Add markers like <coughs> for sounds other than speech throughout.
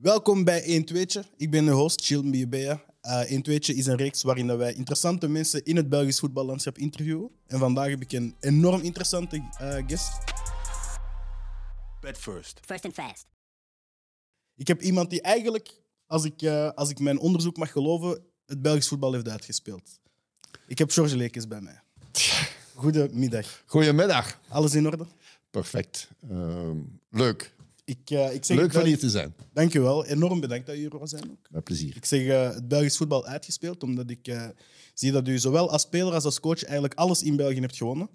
Welkom bij 1 Tweetje. Ik ben de host, Chilton Biebea. Uh, 1 Tweetje is een reeks waarin dat wij interessante mensen in het Belgisch voetballandschap interviewen. En vandaag heb ik een enorm interessante uh, guest. Bet first. First and fast. Ik heb iemand die eigenlijk, als ik, uh, als ik mijn onderzoek mag geloven, het Belgisch voetbal heeft uitgespeeld. Ik heb George Lekes bij mij. Goedemiddag. Goedemiddag. Alles in orde? Perfect. Uh, leuk. Ik, uh, ik zeg leuk van hier te zijn. Dank je wel. Enorm bedankt dat je hier was zijn. Ook. Met plezier. Ik zeg uh, het Belgisch voetbal uitgespeeld, omdat ik uh, zie dat u zowel als speler als als coach eigenlijk alles in België hebt gewonnen.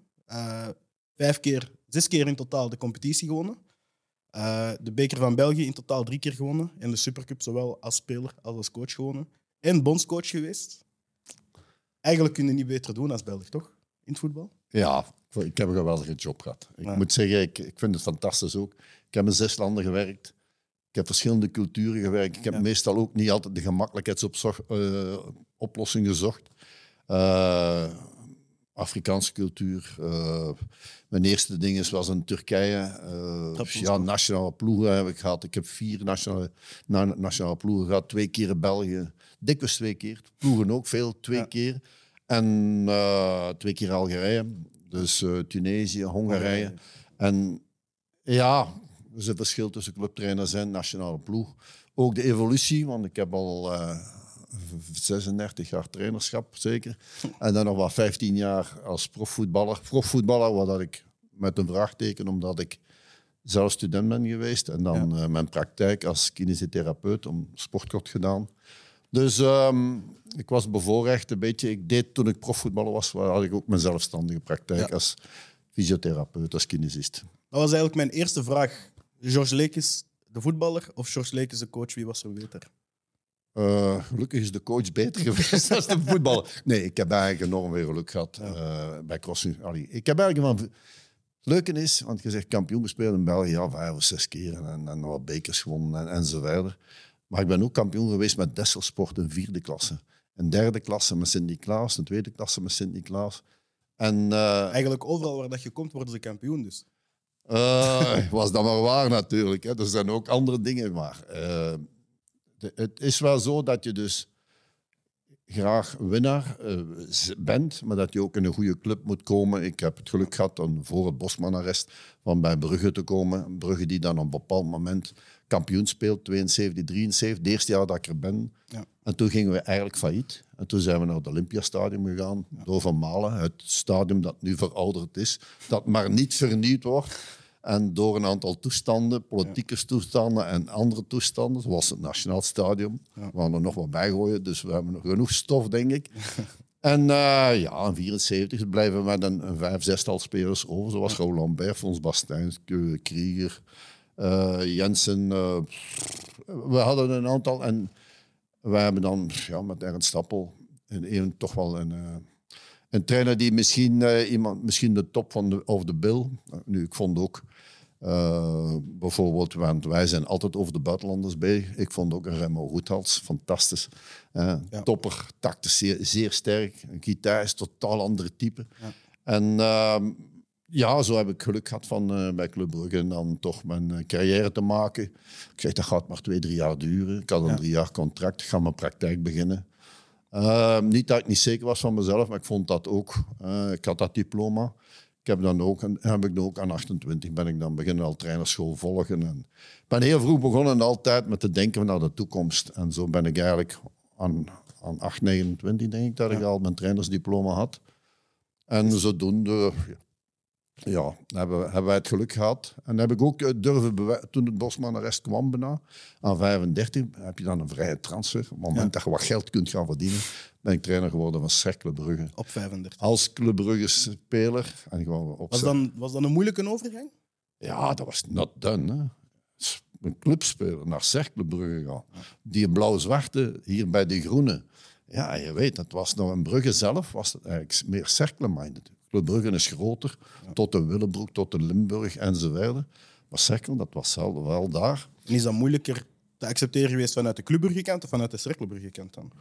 vijf keer, zes keer in totaal de competitie gewonnen. de beker van België in totaal drie keer gewonnen. En de Supercup zowel als speler als als coach gewonnen. En bondscoach geweest. Eigenlijk kun je niet beter doen als Belg, toch? In het voetbal? Ja, ik heb een geweldige job gehad. Ik ja. moet zeggen, ik, ik vind het fantastisch ook. Ik heb in zes landen gewerkt. Ik heb verschillende culturen gewerkt. Ik heb ja. meestal ook niet altijd de gemakkelijkheidsoplossing uh, gezocht. Uh, Afrikaanse cultuur. Uh, mijn eerste ding was in Turkije. ja, nationale ploegen heb ik gehad. Ik heb vier nationale, na, nationale ploegen gehad. Twee keer in België. Dikwijls twee keer. Ploegen ook veel, twee ja. keer. En twee keer Algerije. Dus Tunesië, Hongarije. En ja, er verschil tussen clubtrainers en nationale ploeg. Ook de evolutie, want ik heb al uh, 36 jaar trainerschap, zeker. En dan nog wat 15 jaar als profvoetballer. Profvoetballer, wat ik met een vraagteken, omdat ik zelf student ben geweest. En dan ja. uh, mijn praktijk als kinesitherapeut, om sportkort gedaan. Dus um, ik was bevoorrecht een beetje. Ik deed toen ik profvoetballer was, had ik ook mijn zelfstandige praktijk ja. als fysiotherapeut, als kinesist. Dat was eigenlijk mijn eerste vraag. George Lekes de voetballer of George Lekes de coach? Wie was er beter? Uh, gelukkig is de coach beter <laughs> geweest dan de voetballer. Nee, ik heb eigenlijk enorm veel geluk gehad ja. uh, bij crossing. Allee, ik heb eigenlijk van... Leuke is, want je zegt kampioen gespeeld in België, ja, vijf of zes keer en, en wat bekers gewonnen en, enzovoort. Maar ik ben ook kampioen geweest met Desselsport in vierde klasse. Een derde klasse met Sint-Niklaas, een tweede klasse met Sint-Niklaas. En, uh, Eigenlijk overal waar dat je komt, worden ze kampioen dus. Uh, was dat maar waar natuurlijk. Hè. Er zijn ook andere dingen. Maar de, het is wel zo dat je dus graag winnaar uh, bent, maar dat je ook in een goede club moet komen. Ik heb het geluk gehad om voor het Bosman-arrest van bij Brugge te komen. Brugge die dan op een bepaald moment kampioen speelt, 72, 73, het eerste jaar dat ik er ben. Ja. En toen gingen we eigenlijk failliet. En toen zijn we naar het Olympiastadion gegaan, ja. door Van Malen, het stadion dat nu verouderd is, dat maar niet vernieuwd wordt. En door een aantal toestanden, politieke ja. toestanden en andere toestanden, zoals het Nationaal Stadion, we gaan er nog wat bijgooien, dus we hebben nog genoeg stof, denk ik. <laughs> en uh, ja, in 74 blijven we met een, een vijf, zestal spelers over, zoals ja. Raoul Lambert, Fons Bastijn, Krieger, Jensen. Uh, we hadden een aantal en we hebben dan ja, met Ernst Stappel een, een, toch wel een, uh, een trainer die misschien, uh, iemand, misschien de top van de, of de bill. Nu, ik vond ook uh, bijvoorbeeld, want wij zijn altijd over de buitenlanders bij. Ik vond ook een Remo Roethals fantastisch. Ja. Topper, tactisch zeer, zeer sterk. Een gitaar is totaal andere type. Ja. En ehm, ja, zo heb ik geluk gehad van uh, bij Club Brugge en dan toch mijn uh, carrière te maken. Ik zeg, dat gaat maar twee, drie jaar duren. Ik had een ja. drie jaar contract, ik ga mijn praktijk beginnen. Uh, niet dat ik niet zeker was van mezelf, maar ik vond dat ook. ik had dat diploma. Ik heb dan ook, heb ik dan ook aan 28 ben ik dan beginnen al trainerschool volgen. En ik ben heel vroeg begonnen altijd met te denken naar de toekomst. En zo ben ik eigenlijk aan, aan 8, 29 denk ik dat ja. ik al mijn trainersdiploma had. En zodoende ja, hebben, hebben wij het geluk gehad. En heb ik ook eh, durven bewijzen. Toen het Bosman-arrest kwam bijna, aan 35, heb je dan een vrije transfer. Op het moment ja. dat je wat geld kunt gaan verdienen, ben ik trainer geworden van Cercle Brugge. Op 35? Als Club Brugge speler. En gewoon op was, dan, was dat een moeilijke overgang? Ja, dat was not done. Hè. Een clubspeler naar Cercle Brugge gaan. Die blauw-zwarte, hier bij de groene. Ja, je weet, dat was nog een Brugge zelf, was het eigenlijk meer Cercle-minded. Brugge is groter, ja. tot de Willebroek, tot de Limburg enzovoort. Maar Cercle, dat was zelf wel daar. En is dat moeilijker te accepteren geweest vanuit de Club kant of vanuit de Cercle kant dan?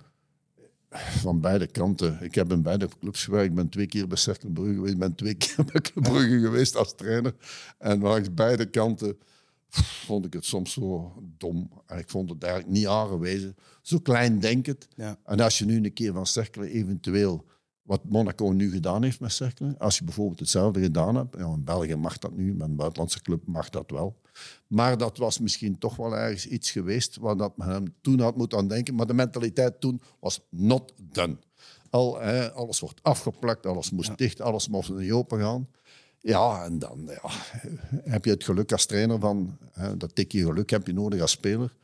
Van beide kanten. Ik heb in beide clubs gewerkt. Ik ben twee keer bij Cercle Brugge geweest. Ik ben twee <laughs> keer bij Club Brugge geweest als trainer. En langs beide kanten vond ik het soms zo dom. En ik vond het eigenlijk niet aangewezen. Zo klein denkend. Ja. En als je nu een keer van Cerkelen eventueel, wat Monaco nu gedaan heeft met Cerkelen, als je bijvoorbeeld hetzelfde gedaan hebt, ja, in België mag dat nu, met een buitenlandse club mag dat wel. Maar dat was misschien toch wel ergens iets geweest waar dat men hem toen had moeten aan denken. Maar de mentaliteit toen was not done. Al, hè, alles wordt afgeplakt, alles moest dicht, alles moest niet open gaan. Ja, en dan ja, heb je het geluk als trainer van, hè, dat tikje geluk heb je nodig als speler.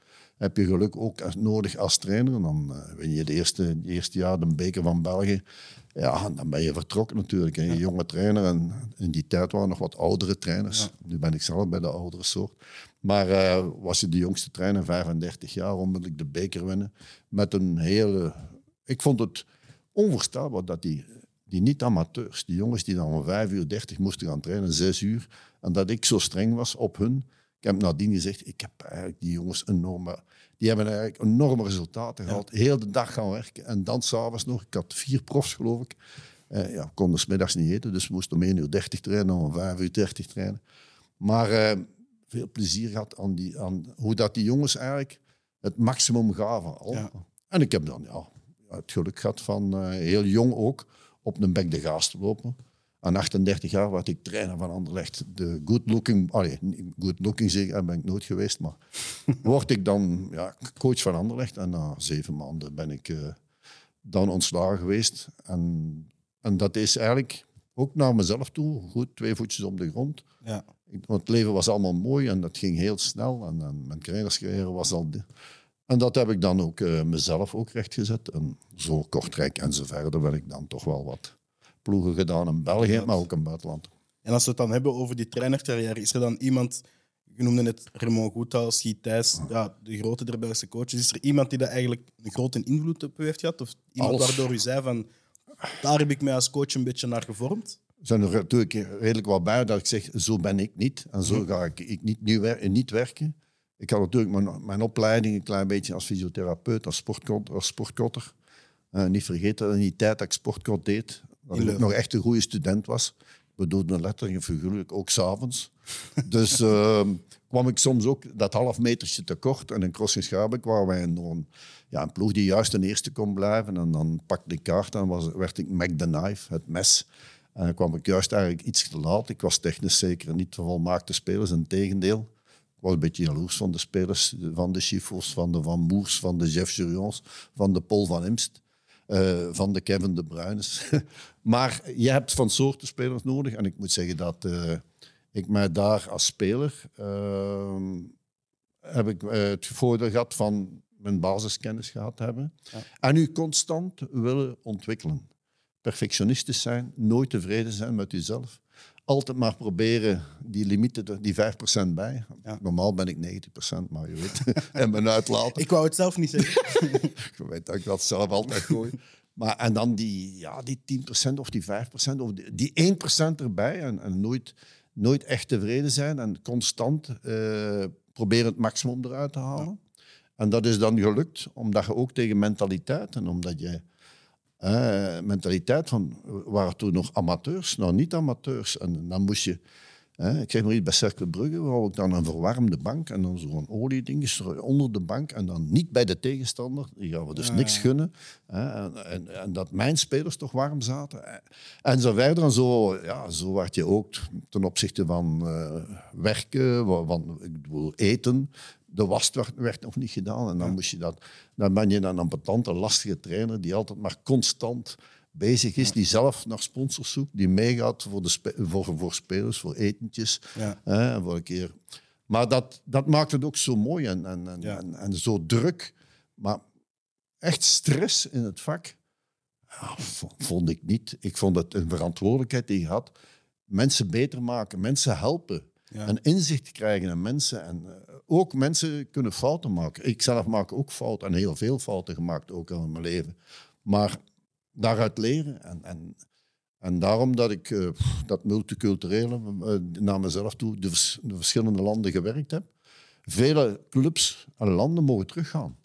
Heb je geluk ook als, nodig als trainer. En dan eh, win je de eerste, het eerste jaar de beker van België. Ja, en dan ben je vertrokken natuurlijk. Een jonge trainer. En in die tijd waren nog wat oudere trainers. Nu ben ik zelf bij de oudere soort. Maar eh, was je de jongste trainer, 35 jaar, onmiddellijk de beker winnen. Met een hele... Ik vond het onvoorstelbaar dat die, die niet-amateurs, die jongens die dan om 5 uur 30 moesten gaan trainen, 6 uur, en dat ik zo streng was op hun. Ik heb nadien gezegd, ik heb eigenlijk die jongens enorme... Die hebben eigenlijk enorme resultaten gehad. Heel de dag gaan werken. En dan s'avonds nog. Ik had vier profs, geloof ik. Eh, ja, konden smiddags niet eten, dus we moesten om 1 uur 30 trainen, om 5 uur 30 trainen. Maar eh, veel plezier gehad aan, die, aan hoe dat die jongens eigenlijk het maximum gaven. Al. Ja. En ik heb dan ja, het geluk gehad van eh, heel jong ook op een bek de gaas te lopen. Aan 38 jaar werd ik trainer van Anderlecht. De good looking, allee, good looking zeker ben ik nooit geweest, maar <laughs> word ik dan ja, coach van Anderlecht. En na zeven maanden ben ik eh, dan ontslagen geweest. En, en dat is eigenlijk ook naar mezelf toe. Goed, twee voetjes op de grond. Ja. Want het leven was allemaal mooi en dat ging heel snel. En, en mijn trainerscarrière was al... de- En dat heb ik dan ook eh, mezelf ook rechtgezet. En zo Kortrijk en zo verder ben ik dan toch wel wat ploegen gedaan in België, maar ook in het buitenland. En als we het dan hebben over die trainercarrière, is er dan iemand, je noemde net Raymond Goethals, Guy Thijs, ja, de grote der Belgische coaches, is er iemand die dat eigenlijk een grote invloed op u heeft gehad? Of iemand Alles. waardoor u zei van, daar heb ik mij als coach een beetje naar gevormd? Zijn er natuurlijk redelijk wat bij dat ik zeg, zo ben ik niet. En Mhm. zo ga ik, ik niet, nu wer- niet werken. Ik had natuurlijk mijn, mijn opleiding een klein beetje als fysiotherapeut, als, sportkot, als sportkotter. Eh, niet vergeten dat in die tijd dat ik sportkot deed, ik Leuven. nog echt een goede student was. We deden letterlijk en figuurlijk ook s'avonds. dus <laughs> ehm, kwam ik soms ook dat half metertje tekort. En in Crossing Schabeek waren wij nog een, ja, een ploeg die juist een eerste kon blijven. En dan pakte ik kaart en was, werd ik Mac the Knife, het mes. En dan kwam ik juist eigenlijk iets te laat. Ik was technisch zeker niet de volmaakte spelers, in tegendeel. Ik was een beetje jaloers van de spelers, van de Chiffos, van de Van Moers, van de Jeff Jurions, van de Paul van Imst, eh, van de Kevin de Bruynes. <laughs> maar je hebt van soorten spelers nodig. En ik moet zeggen dat eh, ik mij daar als speler ehm, heb ik eh, het voordeel gehad van mijn basiskennis gehad hebben. En u constant willen ontwikkelen. Perfectionistisch zijn, nooit tevreden zijn met uzelf. Altijd maar proberen die limieten, die 5% bij. Ja. Normaal ben ik 90%, maar je weet. <laughs> en mijn uitlaten. Ik wou het zelf niet zeggen. <laughs> Je weet dat ik dat zelf altijd gooi. Maar, en dan die, ja, die 10% of die 5% of die, die 1% erbij. En, en nooit, nooit echt tevreden zijn. En constant eh, proberen het maximum eruit te halen. En dat is dan gelukt, omdat je ook tegen mentaliteit... en omdat je mentaliteit van... waren toen nog amateurs, nou niet amateurs. En dan moest je... Hè, ik zeg maar iets, bij Cercle Brugge wou ik dan een verwarmde bank en dan zo'n olieding onder de bank en dan niet bij de tegenstander. Die gaan we dus Ja, niks gunnen. Hè, en, en, en dat mijn spelers toch warm zaten. En zo verder en zo, ja, zo werd je ook ten opzichte van eh, werken, van ik bedoel, eten. De was werd, werd nog niet gedaan en dan, moest je dat, dan ben je dan een petante, lastige trainer die altijd maar constant bezig is, die zelf naar sponsors zoekt, die meegaat voor, de spe- voor, voor spelers, voor etentjes. Ja. Hè, en voor een keer. Maar dat, dat maakt het ook zo mooi en, en, en, Ja. en, en zo druk. Maar echt stress in het vak ja, vond ik niet. Ik vond het een verantwoordelijkheid die je had. Mensen beter maken, mensen helpen. Ja. En inzicht krijgen in mensen. En eh, ook mensen kunnen fouten maken. Ik zelf maak ook fouten en heel veel fouten gemaakt ook al in mijn leven. Maar daaruit leren. En, en, en daarom dat ik eh, dat multiculturele eh, naar mezelf toe, de, vers- de verschillende landen gewerkt heb. Vele clubs en landen mogen teruggaan.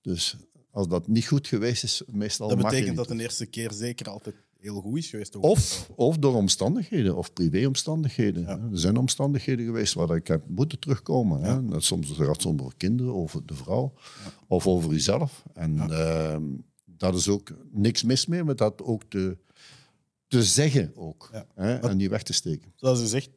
Dus als dat niet goed geweest is, meestal Dat betekent dat een eerste keer zeker altijd heel goed is geweest. Of, of door omstandigheden, of privéomstandigheden. Ja. Er zijn omstandigheden geweest waar ik heb moeten terugkomen. Ja. Hè. Dat soms gaat het over kinderen, over de vrouw, of over jezelf. En ehm, daar is ook niks mis mee, maar dat ook te, te zeggen ook. Ja. Hè, en niet weg te steken. Zoals je zegt,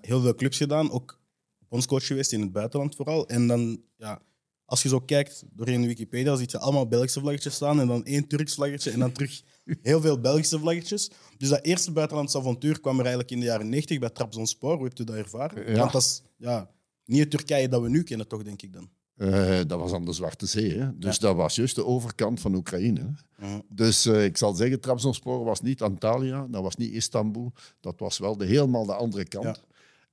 heel veel clubs gedaan. Ook bondscoach geweest in het buitenland vooral. En dan, ja, als je zo kijkt doorheen Wikipedia, zie je allemaal Belgische vlaggetjes staan. En dan één Turks vlaggetje. En dan terug <laughs> heel veel Belgische vlaggetjes. Dus dat eerste buitenlandse avontuur kwam er eigenlijk in de jaren 90 bij Trabzonspor. Hoe hebt u dat ervaren? Ja. Want dat is ja, niet het Turkije dat we nu kennen, toch, denk ik dan. Eh, dat was aan de Zwarte Zee. Hè. Dus dat was juist de overkant van Oekraïne. hè. Dus eh, ik zal zeggen, Trabzonspor was niet Antalya, dat was niet Istanbul. Dat was wel de, helemaal de andere kant. Ja.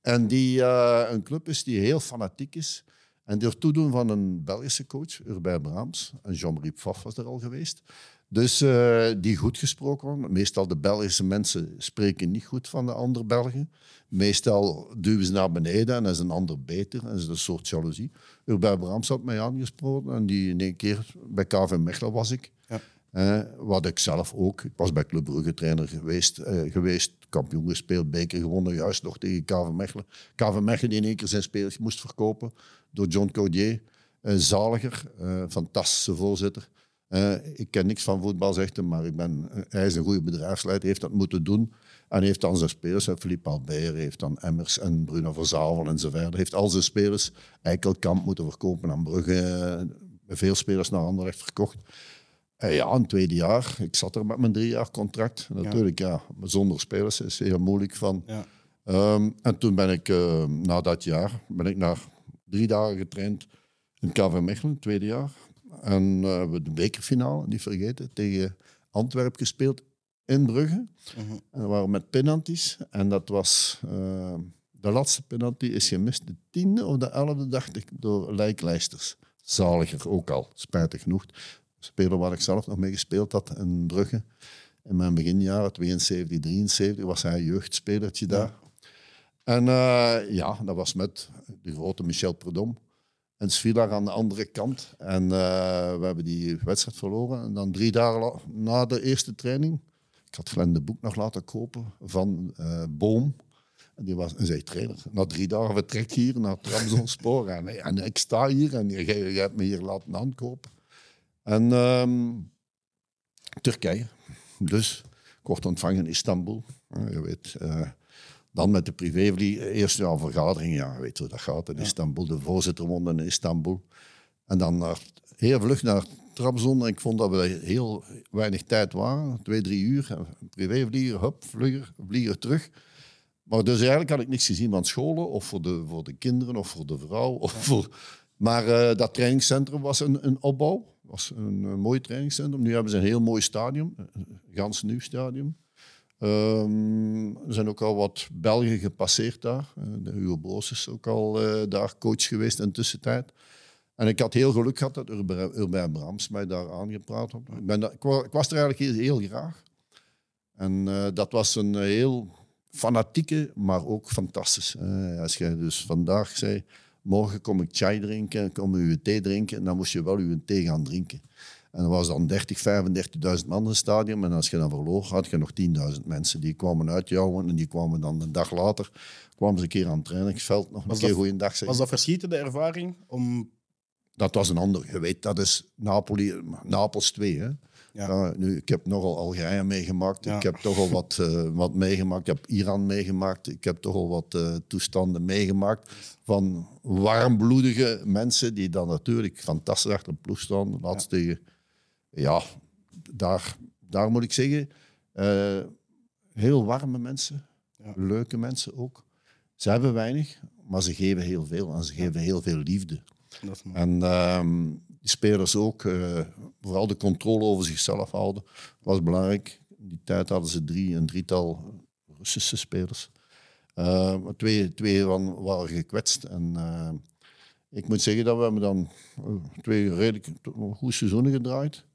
En die eh, een club is die heel fanatiek is. En door toedoen van een Belgische coach, Urbain Braams, en Jean-Marie Pfaff was er al geweest. Dus eh, die goed gesproken waren. Meestal de Belgische mensen spreken niet goed van de andere Belgen. Meestal duwen ze naar beneden en is een ander beter. En is een soort jaloezie. Urbain had mij aangesproken en die in één keer bij KV Mechelen was ik. Ja. Eh, wat ik zelf ook. Ik was bij Club Brugge trainer geweest, eh, geweest, kampioen gespeeld, beker gewonnen, juist nog tegen KV Mechelen. KV Mechelen die in één keer zijn spelers moest verkopen door John Codier. Een zaliger, fantastische voorzitter. Eh, ik ken niks van voetbal, zegt hij, maar ik ben, eh, hij is een goede bedrijfsleider, heeft dat moeten doen. En heeft dan zijn spelers, Philippe Albert, heeft dan Emmers en Bruno Verzavel en zo verder. Heeft al zijn spelers Eikelkamp moeten verkopen aan Brugge. eh, Veel spelers naar Anderlecht verkocht. Eh, ja, een tweede jaar. Ik zat er met mijn drie jaar contract. Natuurlijk, ja, zonder spelers is heel moeilijk van. Ja. Ehm, en toen ben ik, na dat jaar, ben ik naar drie dagen getraind in KV Mechelen, tweede jaar. En eh, hebben we de bekerfinale, niet vergeten, tegen Antwerpen gespeeld in Brugge. Mhm. En we waren met penalties. En dat was... eh, de laatste penalty is gemist. De tiende of de elfde, dacht ik, door lijklijsters. Zaliger ook al, spijtig genoeg. Speler waar ik zelf nog mee gespeeld had in Brugge. In mijn beginjaren, 72, 73, was hij een jeugdspelertje daar. En eh, ja, dat was met de grote Michel Prudhomme. En Svilar aan de andere kant. En eh, we hebben die wedstrijd verloren. En dan drie dagen na de eerste training... Ik had Glenn de boek nog laten kopen van eh, Boom. Die was en zei, trainer, na drie dagen vertrek hier naar Trabzonspor. en, en ik sta hier en je, hebt me hier laten aankopen. En ehm, Turkije. Dus kort ontvangen in Istanbul. Je weet, eh, dan met de privévlieg. Eerst ja, vergadering, ja, je weet hoe dat gaat in Istanbul. De voorzitter woonde in Istanbul. En dan naar, heel vlug naar Trabzon. En ik vond dat we heel weinig tijd waren. Twee, drie uur. Privévlieger, hup, vlugger, vlieger terug. Maar dus eigenlijk had ik niks gezien van scholen, of voor de, voor de kinderen, of voor de vrouw. Of voor... Maar eh, dat trainingscentrum was een, een opbouw. was een, een mooi trainingscentrum. Nu hebben ze een heel mooi stadion, een gans nieuw stadion. Ehm, er zijn ook al wat Belgen gepasseerd daar. Eh, de Hugo Broos is ook al eh, daar coach geweest in tussentijd. En ik had heel geluk gehad dat Urbain Urbain Brams mij daar aangepraat had. Ik, ben ik, wa- ik was er eigenlijk heel, graag. En eh, dat was een heel fanatieke, maar ook fantastisch. Als je dus vandaag zei, morgen kom ik chai drinken, kom ik uw thee drinken, dan moest je wel uw thee gaan drinken. En er was dan 30, 35.000 man in het stadion. En als je dan verloor, had je nog 10.000 mensen. Die kwamen uitjouwen en die kwamen dan een dag later kwamen ze een keer aan het trainingsveld nog een keer dat- goeiedag zeggen. Was dat verschieten, de ervaring? Om... Dat was een ander. Je weet, dat is Napoli, Napels 2. Hè? Ja. Ja, nu, ik heb nogal Algerije meegemaakt. Ja. Ik heb toch al wat, eh, wat meegemaakt. Ik heb Iran meegemaakt. Ik heb toch al wat eh, toestanden meegemaakt van warmbloedige mensen die dan natuurlijk fantastisch achter de ploeg staan. Laatst tegen, ja, daar, daar moet ik zeggen, eh, heel warme mensen. Ja. Leuke mensen ook. Ze hebben weinig, maar ze geven heel veel. En ze geven heel veel liefde. Dat is mooi. En ehm, die spelers ook, eh, vooral de controle over zichzelf houden, was belangrijk. In die tijd hadden ze drie, een drietal Russische spelers. Maar twee, twee van waren gekwetst. En ik moet zeggen dat we hebben dan twee redelijk goede seizoenen gedraaid.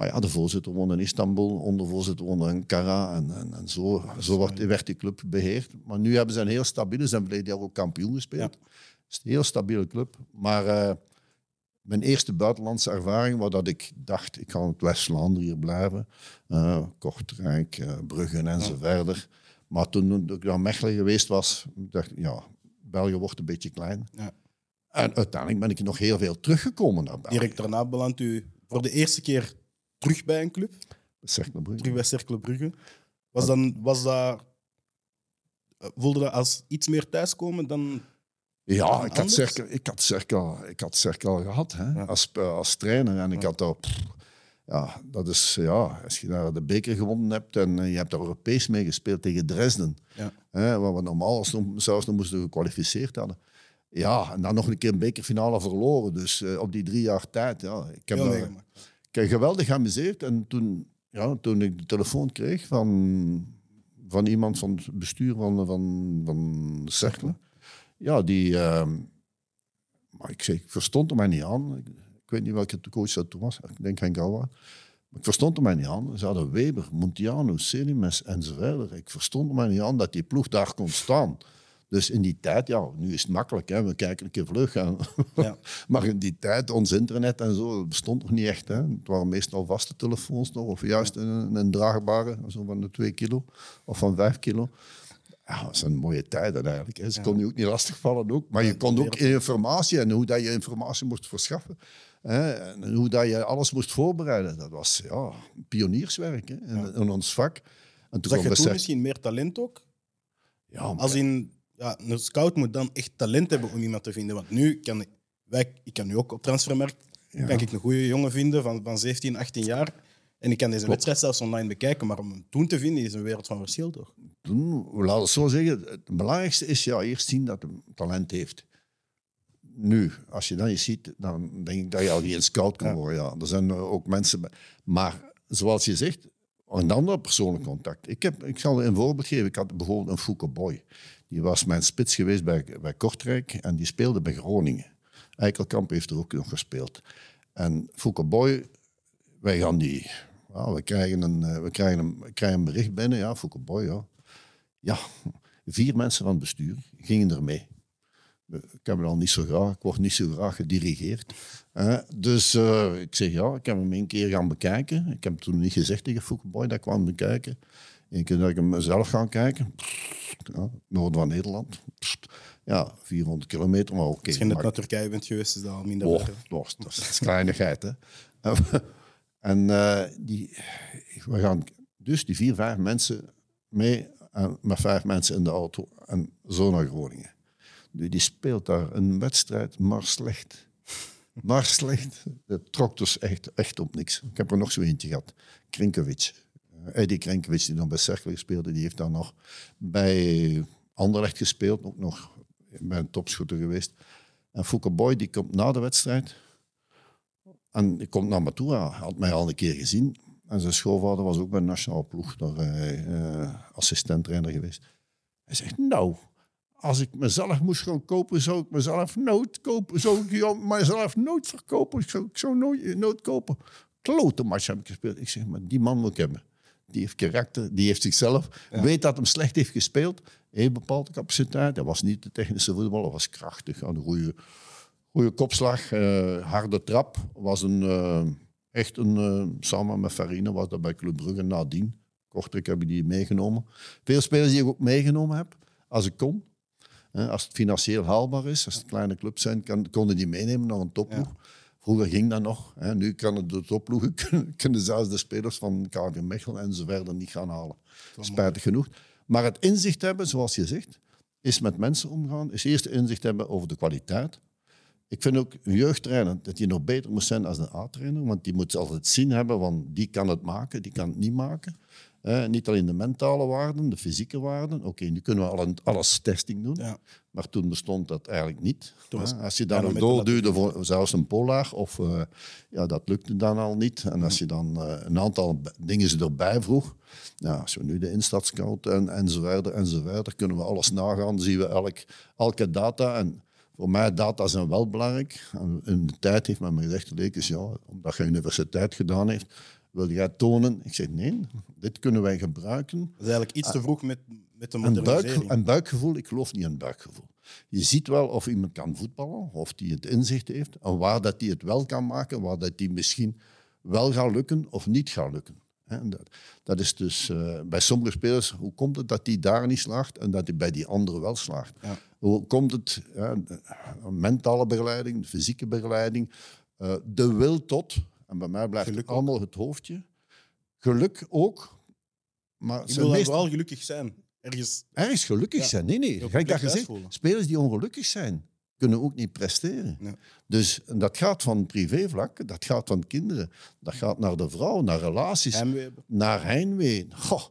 Maar ja, de voorzitter woonde in Istanbul, ondervoorzitter woonde in Ankara. En, en, en zo, zo werd, werd die club beheerd. Maar nu hebben ze een heel stabiele, ze hebben verleden jaar ook kampioen gespeeld. Ja. Het is een heel stabiele club. Maar eh, mijn eerste buitenlandse ervaring, waar dat ik dacht, ik ga in het West-Vlaanderen hier blijven. Eh, Kortrijk, eh, Bruggen en zo verder. Maar toen ik naar Mechelen geweest was, dacht ik, ja, België wordt een beetje klein. Ja. En uiteindelijk ben ik nog heel veel teruggekomen naar België. Direct daarna belandt u voor de eerste keer terug bij een club. Cercle Brugge. Terug bij Cercle Brugge. Was, dan, was dat... eh, Voelde dat als iets meer thuiskomen dan... Ja, ik had? Cercle, ik, had Cercle, ik had gehad hè, Ja. als, eh, als trainer. En ik had daar... Ja, dat is... Ja, als je daar de beker gewonnen hebt en eh, je hebt daar Europees mee gespeeld tegen Dresden. Ja. Hè, waar we normaal als- zelfs nog moesten gekwalificeerd hadden. Ja, en dan nog een keer een bekerfinale verloren. Dus op die drie jaar tijd, ja. Ik heb, daar-. Ik geweldig geamuseerd. En toen, ja, toen ik de telefoon kreeg van, van iemand van het bestuur van, van, van Cercle. Ja, die... ehm, maar ik, zeg, ik verstond er mij niet aan. Ik, weet niet welke coach dat toen was. Ik denk Henk Gouwa. Maar ik verstond er mij niet aan. Ze hadden Weber, Montiano, Celimes en zo verder. Ik verstond er mij niet aan dat die ploeg daar kon staan. Dus in die tijd, ja, nu is het makkelijk. Hè? We kijken een keer vlug. Ja. <laughs> maar in die tijd, ons internet en zo, dat bestond nog niet echt. Hè? Het waren meestal vaste telefoons nog. Of juist een, een draagbare, zo van de 2 kilo. Of van 5 kilo. Ja, dat zijn mooie tijden eigenlijk. Hè. Ze kon je ook niet lastigvallen ook. Maar je kon ook informatie en hoe dat je informatie moest verschaffen. Hè, en hoe dat je alles moest voorbereiden. Dat was ja, pionierswerk hè, in, in ons vak. En toen Zag je toen besef- misschien meer talent ook? ja, maar- Als in, ja, een scout moet dan echt talent hebben om iemand te vinden. Want nu kan ik, wij, ik kan nu ook op transfermarkt Ja. kan ik een goede jongen vinden van, van 17, 18 jaar. En ik kan deze wedstrijd zelfs online bekijken. Maar om hem toen te vinden is een wereld van verschil, toch? toen, laat het zo zeggen, het belangrijkste is ja, eerst zien dat hij talent heeft. Nu, als je dat je ziet, dan denk ik dat je al geen scout kan worden. Ja. Er zijn ook mensen... Maar zoals je zegt, een ander persoonlijk contact. Ik, heb, ik zal een voorbeeld geven. Ik had bijvoorbeeld een Fouke Boy. Die was mijn spits geweest bij, bij Kortrijk en die speelde bij Groningen. Eikelkamp heeft er ook nog gespeeld. En Fouke Boy, wij gaan die... Ja, we, krijgen een, eh, we, krijgen een, krijgen een bericht binnen. Ja, Fouke Boy, ja. Ja, vier mensen van het bestuur gingen er mee. Ik heb al niet zo graag, ik word niet zo graag gedirigeerd. Eh, dus eh, ik zeg ja, ik heb hem een keer gaan bekijken. Ik heb toen niet gezegd tegen Fouke Boy dat ik kwam bekijken. Eén keer dat ik hem zelf gaan kijken. Ja, noorden van Nederland. Ja, 400 kilometer, maar oké. Als je net maar- naar Turkije bent geweest, is dat al minder. Oh, dat, dat is kleinigheid, hè. <laughs> en eh, die, we gaan dus die vier, vijf mensen mee, en met vijf mensen in de auto en zo naar Groningen. Die speelt daar een wedstrijd, maar slecht. Maar slecht. Het trok dus echt, echt op niks. Ik heb er nog zo eentje gehad. Krinkovic. Eh, Eddie Krinkovic, die dan bij Cercle speelde, die heeft dan nog bij Anderlecht gespeeld. Ook nog bij een topschutter geweest. En Fouke Boy, die komt na de wedstrijd. En die komt naar me toe. Hij had mij al een keer gezien. En zijn schoonvader was ook bij de nationale ploeg. Daar uh, assistent-trainer geweest. Hij zegt, nou, als ik mezelf moest gaan kopen, zou ik mezelf nooit kopen. Zou ik mezelf nooit verkopen. Zou, ik zou nooit, nooit kopen. Klote match heb ik gespeeld. Ik zeg, maar die man moet ik hebben. Die heeft karakter, die heeft zichzelf. Weet dat hem slecht heeft gespeeld. Heeft bepaalde capaciteit. Hij was niet de technische voetballer, was krachtig. Had een goede, goede kopslag, eh, harde trap. Was een, eh, echt een, eh, samen met Farine was dat bij Club Brugge nadien. Kortrijk heb ik die meegenomen. Veel spelers die ik ook meegenomen heb, als ik kon. Als het financieel haalbaar is, als het kleine clubs zijn, kan, konden die meenemen naar een topploeg. Vroeger ging dat nog. Hè. Nu kan het de topploegen <laughs> kunnen, kunnen zelfs de spelers van KV Mechelen en zo verder niet gaan halen. Spijtig genoeg. Maar het inzicht hebben, zoals je zegt, is met mensen omgaan. Is eerst inzicht hebben over de kwaliteit. Ik vind ook een jeugdtrainer dat die nog beter moet zijn als een A-trainer. Want die moet altijd zien hebben, want die kan het maken, die kan het niet maken. Eh, niet alleen de mentale waarden, de fysieke waarden. Oké, nu kunnen we al alles testing doen. Ja. Maar toen bestond dat eigenlijk niet. Was- als je dan nog doorduwde voor zelfs een polar, of eh, ja, dat lukte dan al niet. En als je dan eh, een aantal dingen erbij vroeg, nou, als we nu de instadscout en, en zo verder en zo verder, kunnen we alles nagaan, dan zien we elk, elke data. En voor mij, data zijn wel belangrijk. En in de tijd heeft men me gezegd, Lekes, ja, omdat je universiteit gedaan heeft, wil jij tonen? Ik zeg, nee, dit kunnen wij gebruiken. Dat is eigenlijk iets te vroeg met, met de Een, buik, modernisering. een buikgevoel, ik geloof niet in buikgevoel. Je ziet wel of iemand kan voetballen, of die het inzicht heeft, en waar dat die het wel kan maken, waar dat die misschien wel gaat lukken of niet gaat lukken. Dat, dat is dus eh, bij sommige spelers, hoe komt het dat die daar niet slaagt en dat hij bij die andere wel slaagt? Ja. Hoe komt het, ja, mentale begeleiding, fysieke begeleiding, eh, de wil tot, en bij mij blijft Geluk het ook. allemaal het hoofdje, geluk ook, maar Ik wil dan meest- vooral gelukkig zijn. Ergens, ergens gelukkig Ja. zijn. Nee, nee. Je Gelijk dat gezegd, spelers die ongelukkig zijn, kunnen ook niet presteren. Ja. Dus dat gaat van privévlak, dat gaat van kinderen, dat gaat naar de vrouw, naar relaties, heimwee naar heimwee. Goh,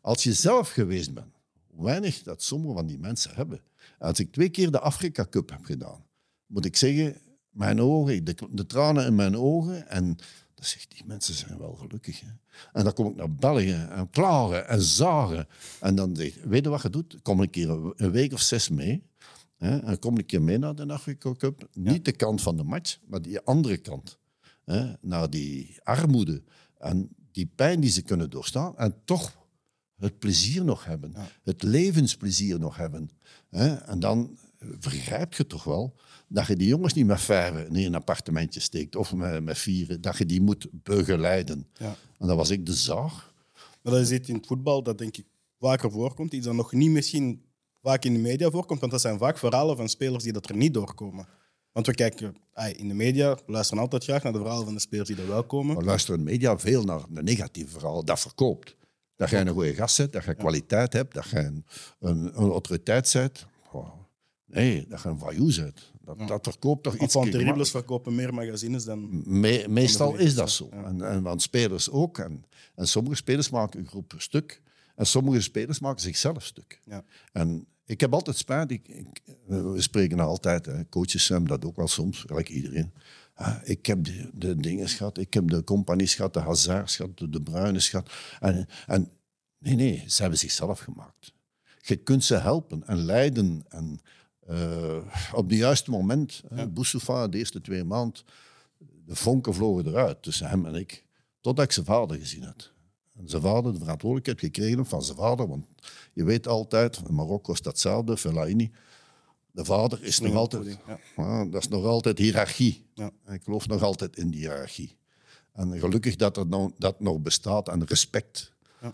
als je zelf geweest bent, hoe weinig dat sommige van die mensen hebben. Als ik twee keer de Afrika Cup heb gedaan, moet ik zeggen, mijn ogen, de, de tranen in mijn ogen en dan zeg ik, die mensen zijn wel gelukkig. Hè? En dan kom ik naar België en klaren en zagen. En dan zeg ik, weet je wat je doet? Kom een keer een, week of zes mee. Hè? En kom een keer mee naar de Afrika Cup. Niet de kant van de match, maar die andere kant. Hè? Naar die armoede en die pijn die ze kunnen doorstaan. En toch het plezier nog hebben. Ja. Het levensplezier nog hebben. Hè? En dan begrijp je toch wel dat je die jongens niet met vijven in een appartementje steekt of met, met vieren. Dat je die moet begeleiden. Ja. En dat was ik de zaag. Maar dat is iets in het voetbal dat denk ik vaker voorkomt. Iets dat nog niet misschien vaak in de media voorkomt. Want dat zijn vaak verhalen van spelers die dat er niet doorkomen. Want we kijken in de media, we luisteren altijd graag naar de verhalen van de spelers die er wel komen. Maar luisteren in de media veel naar de negatieve verhaal. Dat verkoopt. Dat je een goede gast bent, dat je kwaliteit hebt, dat je een, een, een autoriteit bent. Nee, dat je een bent. Dat, dat verkoopt toch iets. Van terribles verkopen meer magazines dan... Me- meestal is dat zo. ja. En, en van spelers ook. En, en sommige spelers maken een groep stuk. En sommige spelers maken zichzelf stuk. Ja. En ik heb altijd spijt. Ik, ik- we spreken altijd. Hè. Coaches hebben dat ook wel soms, gelijk iedereen. Ah, ik heb de, de dingen gehad. Ik heb de compagnies gehad, de Hazards gehad, de, de Bruines gehad. En, en nee, nee, ze hebben zichzelf gemaakt. Je kunt ze helpen en leiden. En eh, op het juiste moment. Ja. Boussoufa, de eerste twee maanden, de vonken vlogen eruit tussen hem en ik. Totdat ik zijn vader gezien had. En zijn vader de verantwoordelijkheid gekregen van zijn vader. Want je weet altijd, in Marokko is datzelfde, Fellaini. De vader is nog altijd... Ja. Ja, dat is nog altijd hiërarchie. Ik geloof nog altijd in die hiërarchie. En gelukkig dat er nog, dat nog bestaat en respect. Ja.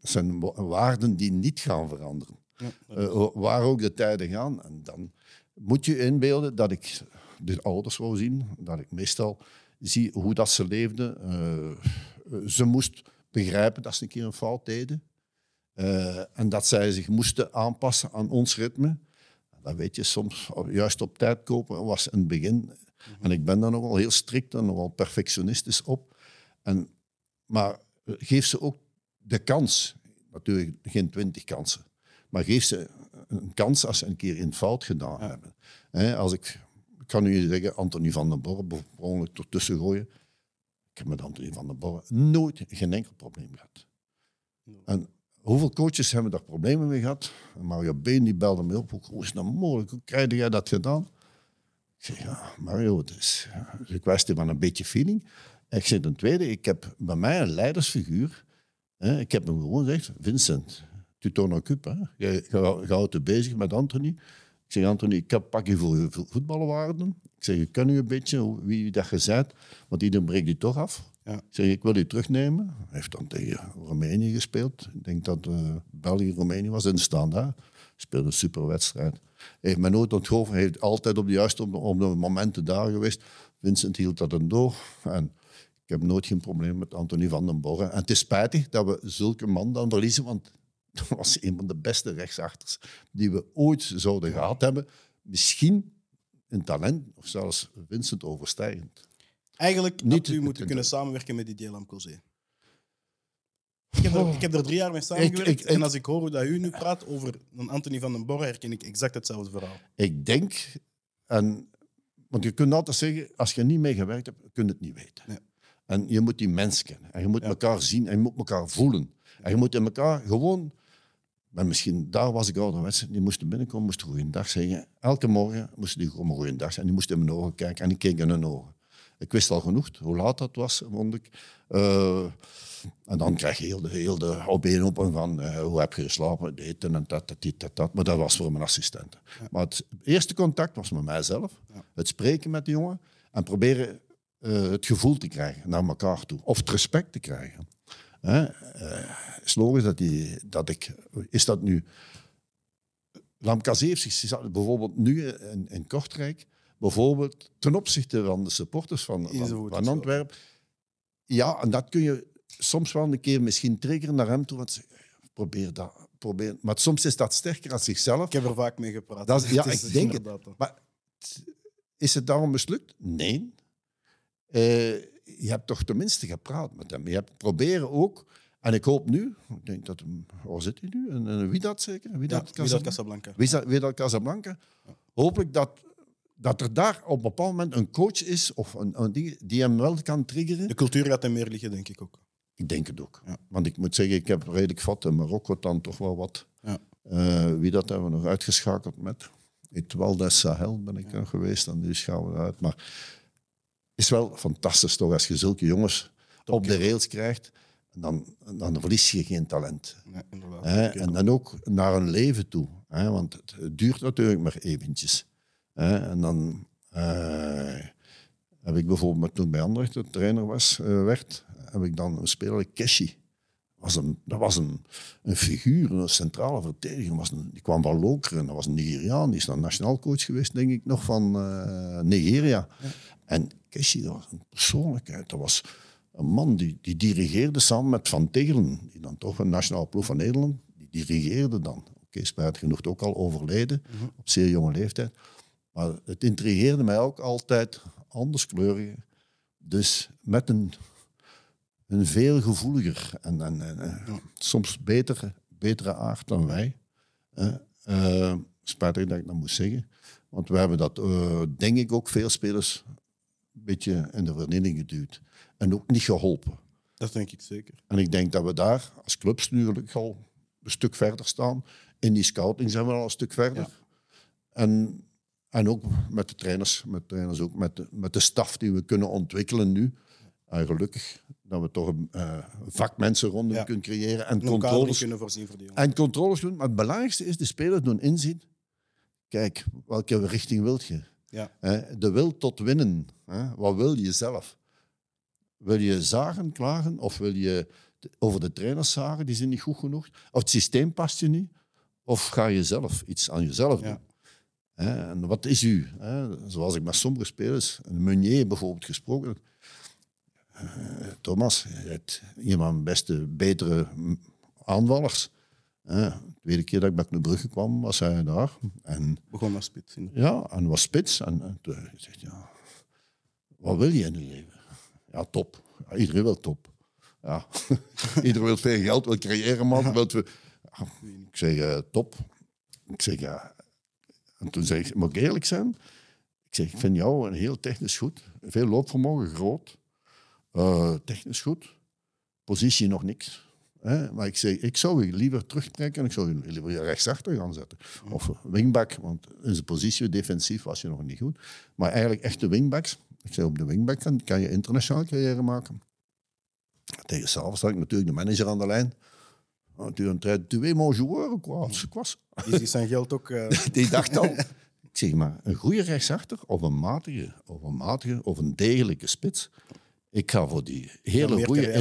Het zijn wa- waarden die niet gaan veranderen. Ja. Eh, waar ook de tijden gaan. En dan moet je inbeelden dat ik de ouders wou zien. Dat ik meestal zie hoe dat ze leefden. Eh, ze moest begrijpen dat ze een keer een fout deden. Eh, en dat zij zich moesten aanpassen aan ons ritme. Dat weet je soms, juist op tijd kopen was het begin. En ik ben daar nogal heel strikt en nogal perfectionistisch op. En, maar geef ze ook de kans. Natuurlijk geen twintig kansen. Maar geef ze een kans als ze een keer in fout gedaan hebben. Als ik, ik kan u zeggen, Anthony van den Borre, per ongeluk ertussen gooien. Ik heb met Anthony van den Borre nooit geen enkel probleem gehad. En hoeveel coaches hebben daar problemen mee gehad? En Mario Been die belde me op. Hoe is nou mogelijk? Hoe krijg jij dat gedaan? Ik zeg, ja, Mario, het is een kwestie van een beetje feeling. En ik zeg ten tweede, ik heb bij mij een leidersfiguur. Hè, ik heb hem gewoon gezegd, Vincent, tu t'en occupes. Hè. Je, je, je houdt je bezig met Anthony. Ik zeg, Anthony, ik heb pak je voor je vo- voetbalwaarden. Ik zeg, ik ken u een beetje, wie dat je bent, want iedereen breekt die toch af. Ja. Ik zeg, ik wil u terugnemen. Hij heeft dan tegen Roemenië gespeeld. Ik denk dat eh België-Roemenië was in standaard. Speelde een superwedstrijd. Hij heeft mij nooit onthoofd. Hij heeft altijd op de juiste op de, op de momenten daar geweest. Vincent hield dat dan door. En ik heb nooit geen probleem met Anthony van den Borre. En het is spijtig dat we zulke man dan verliezen, want dat <laughs> was een van de beste rechtsachters die we ooit zouden gehad hebben. Misschien in talent of zelfs Vincent overstijgend. Eigenlijk Niet niet u moeten kunnen samenwerken met Didier Lamcozé. Ik heb, er, ik heb er drie jaar mee samengewerkt. ik- ik- en als ik hoor hoe dat u nu praat over een Anthony van den Borre, herken ik exact hetzelfde verhaal. Ik denk, en, want je kunt altijd zeggen, als je niet mee gewerkt hebt, kun je het niet weten. En je moet die mens kennen. En je moet Ja. elkaar zien en je moet elkaar voelen. En je moet in elkaar gewoon, maar misschien daar was ik ouderwets, die moesten binnenkomen, moesten goeiedag zeggen. Elke morgen moesten die gewoon goeiedag zeggen. En die moesten in mijn ogen kijken en ik keek in hun ogen. Ik wist al genoeg hoe laat dat was, vond ik. Eh, en dan krijg je heel de, heel de opeenhopen van eh, hoe heb je geslapen, dit en dat, dat, dit, dat, dat. Maar dat was voor mijn assistenten. Maar het eerste contact was met mijzelf. Ja. Het spreken met de jongen en proberen eh, het gevoel te krijgen naar elkaar toe. Of het respect te krijgen. Hè? Eh, het is logisch dat, die, dat ik... Is dat nu... Lamkazé heeft zich bijvoorbeeld nu in, in Kortrijk... Bijvoorbeeld ten opzichte van de supporters van, van, van. Antwerpen. Ja, en dat kun je soms wel een keer misschien triggeren naar hem toe. Want probeer dat. Probeer. Maar soms is dat sterker dan zichzelf. Ik heb er vaak mee gepraat. Dat is- <laughs> ja, is ik denk het. Maar is het daarom mislukt? Nee. Eh, je hebt toch tenminste gepraat met hem. Je hebt proberen ook, en ik hoop nu, ik denk dat waar zit hij nu? En, en wie dat zeker? Wie Ja, dat, Casablanca. wie dat, wie dat Casablanca? Hopelijk dat, dat er daar op een bepaald moment een coach is of een, een ding die hem wel kan triggeren. De cultuur gaat hem meer liggen, denk ik ook. Ik denk het ook. Ja. Want ik moet zeggen, ik heb redelijk vat in Marokko dan toch wel wat. Ja. Eh, wie dat hebben we nog uitgeschakeld met? Etoile des Sahel ben ik nog geweest en die schouwen we uit. Maar is wel fantastisch toch als je zulke jongens op de rails krijgt. Dan, dan verlies je geen talent. Ja, inderdaad. En dan ook naar een leven toe. Hè? Want het, duurt natuurlijk maar eventjes. Hè? En dan eh, heb ik bijvoorbeeld, toen ik bij Anderlecht de trainer was, eh, werd, heb ik dan een speler, Keshi. Was een, dat was een, een figuur, een centrale verdediger. Was een, die kwam van Lokeren, dat was een Nigeriaan. Die is dan nationaal coach geweest, denk ik, nog van eh, Nigeria. En Keshi, dat was een persoonlijkheid. Dat was een man die, die dirigeerde samen met Van Tegelen, die dan toch een nationale ploeg van Nederland, die dirigeerde dan. Oké, spijtig genoeg ook al overleden, op zeer jonge leeftijd. Maar het intrigeerde mij ook altijd anderskleurige. Dus met een, een veel gevoeliger en, en, en soms betere, betere aard dan wij. Eh, spijtig dat ik dat moet zeggen. Want we hebben dat, eh, denk ik, ook veel spelers beetje in de vernieling geduwd. En ook niet geholpen. Dat denk ik zeker. En ik denk dat we daar als clubs nu al een stuk verder staan. In die scouting zijn we al een stuk verder. Ja. En, en ook met de trainers, met, trainers ook met, de, met de staf die we kunnen ontwikkelen nu. En gelukkig dat we toch een eh, vakmensen rondom Ja. kunnen creëren en lokaal controles, kunnen voorzien voor die jongen. en controles doen. Maar het belangrijkste is de spelers doen inzien. Kijk, welke richting wilt je? Ja. De wil tot winnen. Wat wil je zelf? Wil je zagen, klagen? Of wil je over de trainers zagen, die zijn niet goed genoeg? Of het systeem past je niet? Of ga je zelf iets aan jezelf doen? Ja. En wat is u? Zoals ik met sommige spelers, een Meunier bijvoorbeeld, gesproken heb. Eh, Thomas, je hebt een van mijn beste, betere aanvallers. De tweede keer dat ik bij Club Brugge kwam, was hij daar. En Begon als spits. ja, en was spits. En, en toen gezegd, ja, wat wil je in je leven? Ja, top. Ja, iedereen wil top. Ja. <laughs> iedereen wil veel geld, wil creëren, man. Wilt we... Ja, ik zeg, eh, top. Ik zeg, ja. En toen zei ik, mag ik eerlijk zijn? Ik zeg, ik vind jou een heel technisch goed. Veel loopvermogen, groot. Eh, technisch goed. Positie nog niks. Hè? Maar ik zeg, ik zou je liever terugtrekken en ik zou je liever rechtsachter gaan zetten. Of wingback, want in zijn positie defensief was je nog niet goed. Maar eigenlijk echte wingbacks. Ik zeg, op de wingback kan, kan je internationaal carrière maken. Tegen s'avonds had ik natuurlijk de manager aan de lijn. Tu es un très tu es mon joueur, quoi. Die zijn geld ook... eh, <laughs> Die dacht al. <laughs> Ik zeg maar, een goede rechtsachter of een matige, of een matige, of een degelijke spits. Ik ga voor die hele goede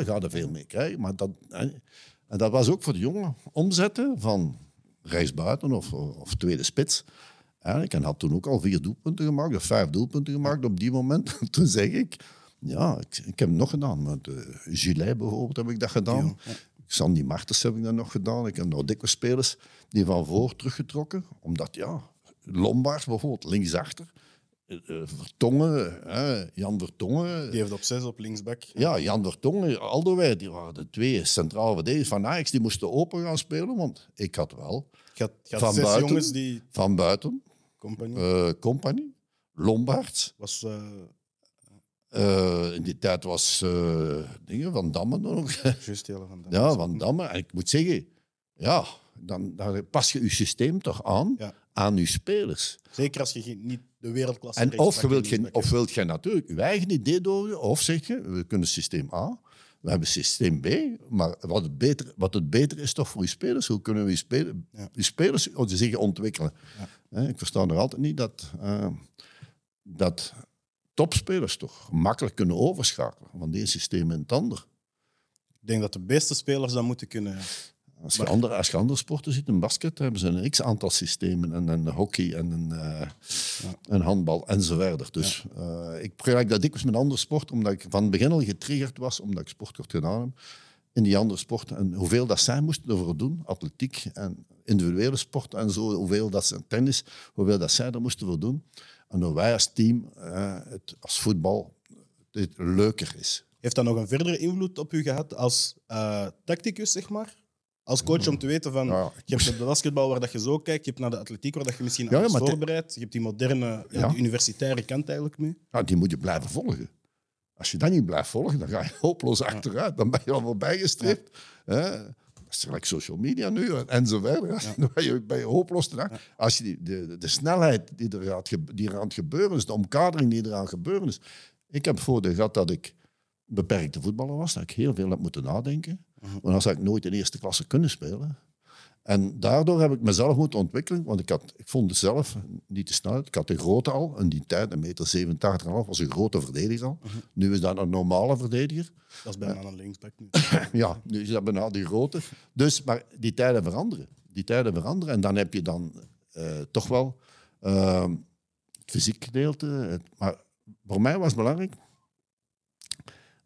ik ga er veel mee krijgen. Maar dat, en dat was ook voor de jongen omzetten van rechtsbuiten of, of tweede spits. Eigenlijk, en had toen ook al vier doelpunten gemaakt, of vijf doelpunten gemaakt op die moment. <laughs> Toen zeg ik, ja, ik, ik heb het nog gedaan. Met uh, Gilet bijvoorbeeld heb ik dat gedaan. Ja, Sandy Martens heb ik dat nog gedaan. Ik heb nog dikwijls spelers die van voor teruggetrokken. Omdat, ja, Lombard bijvoorbeeld, linksachter. Eh, eh, Vertongen, hè, Jan Vertongen. die heeft op zes op linksback. Ja, Jan Vertongen, Alderweireld, die waren de twee centrale verdedigers van Ajax. Die moesten open gaan spelen, want ik had wel Je had, Van zes buiten? jongens die... van buiten, Compagnie eh Compagnie, Lombard. was... eh eh, in die tijd was dingen van Damme nog. <laughs> juist heel van dat. Ja, Van Damme. En ik moet zeggen, ja, dan, dan pas je je systeem toch aan, Ja. aan je spelers. Zeker als je niet de wereldklasse. En of, wilt je, of wilt je natuurlijk je eigen idee doorgaan, of zeg je, we kunnen systeem A, we hebben systeem B, maar wat het beter, wat het beter is toch voor je spelers, hoe kunnen we je, spelen, Ja. je spelers zich ontwikkelen? Ja. Hè, Ik versta nog altijd niet dat, eh, dat topspelers toch makkelijk kunnen overschakelen van dit systeem in het ander. Ik denk dat de beste spelers dat moeten kunnen. Als je, Maar- andere, als je andere sporten ziet, in basket hebben ze een x-aantal systemen. En een hockey en een, eh, een handbal enzovoort. Dus eh, ik vergelijk dat dikwijls met andere sport, omdat ik van het begin al getriggerd was, omdat ik sportkort gedaan heb, in die andere sporten. En hoeveel dat zij moesten ervoor doen, atletiek en individuele sporten en zo, hoeveel dat ze, tennis, hoeveel dat zij er moesten voor doen. En hoe wij als team, eh, het, als voetbal, het leuker is. Heeft dat nog een verdere invloed op u gehad als tacticus, zeg maar? Als coach om te weten van, Ja, je hebt de basketbal waar dat je zo kijkt, je hebt naar de atletiek waar dat je misschien Ja, te- voorbereidt, je hebt die moderne, ja, Ja. die universitaire kant eigenlijk mee. Nou, die moet je blijven volgen. Als je dat niet blijft volgen, dan ga je hopeloos achteruit. Dan ben je al voorbijgestreefd. Hè? Dat is gelijk social media nu en zo verder. <laughs> Dan ben je, ben je hopeloos terug. Als je die, de, de snelheid die er, ge- die er aan het gebeuren is, de omkadering die er aan gebeuren is. Ik heb voordeel gehad dat ik beperkte voetballer was, dat ik heel veel heb moeten nadenken. Want anders had ik nooit in eerste klasse kunnen spelen. En daardoor heb ik mezelf moeten ontwikkelen, want ik, had, ik vond het zelf niet te snel. Ik had de grootte al, in die tijd, een meter 87,5, was een grote verdediger al. Nu is dat een normale verdediger. Dat is bijna een linksback nu. <laughs> Ja, nu is dat bijna die grote. Dus, maar die tijden veranderen. Die tijden veranderen. En dan heb je dan eh, toch wel ehm, het fysiek gedeelte. Het- maar voor mij was het belangrijk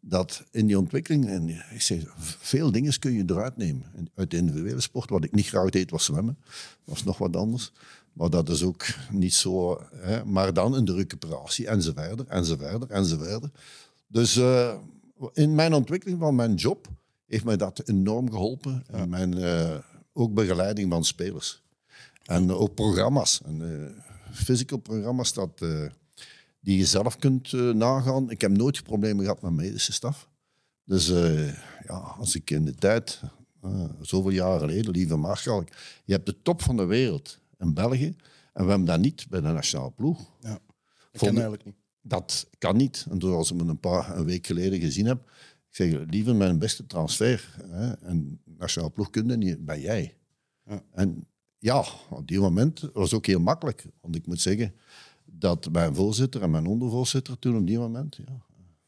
dat in die ontwikkeling, en ik zeg, veel dingen kun je eruit nemen. En Uit de individuele sport, wat ik niet graag deed, was zwemmen. Dat was nog wat anders. Maar dat is ook niet zo. Hè. Maar dan in de recuperatie, enzovoort, enzovoort, enzovoort. Dus eh, in mijn ontwikkeling van mijn job heeft mij dat enorm geholpen. En mijn eh, ook begeleiding van spelers. En ook programma's. En, eh, physical programma's dat, die je zelf kunt eh, nagaan. Ik heb nooit problemen gehad met medische staf. Dus eh, ja, als ik in de tijd, eh, zoveel jaar geleden, lieve Marschalk, je hebt de top van de wereld in België. En we hebben dat niet bij de nationale ploeg. Ja. Dat Vond- kan eigenlijk niet. Dat kan niet. En zoals ik me een paar een week geleden gezien heb, ik zeg liever mijn beste transfer. Hè, en nationale ploegkunde niet, ben jij. Ja. En ja, op die moment was het ook heel makkelijk. Want ik moet zeggen dat mijn voorzitter en mijn ondervoorzitter toen op die moment, ja,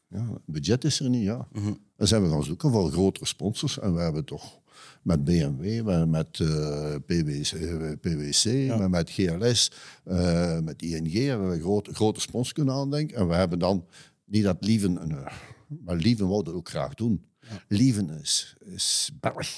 ja het budget is er niet, ja. Dan zijn we gaan zoeken voor grotere sponsors. En we hebben toch met BMW, met eh, PwC, PwC met, met GLS, eh, met ING hebben we grote, grote sponsors kunnen aandenken. En we hebben dan, niet dat Lieven, een, eh, maar Lieven wou dat ook graag doen. Lieven is, is Belg.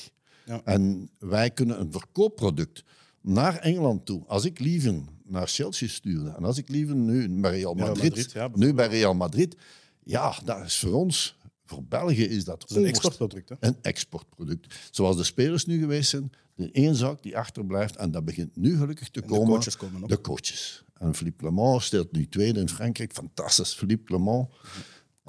Ja. En wij kunnen een verkoopproduct naar Engeland toe. Als ik Lieven naar Chelsea stuurde en als ik Lieven nu bij Real Real Madrid, Madrid, ja, nu bij Real Madrid, ja, dat is voor ons, voor België is dat, Dat is een exportproduct. Hè? een exportproduct. Zoals de spelers nu geweest zijn, de één zaak die achterblijft en dat begint nu gelukkig te de komen. coaches komen op. De coaches. En Philippe Clement stelt nu tweede in Frankrijk. Fantastisch, Philippe Clement.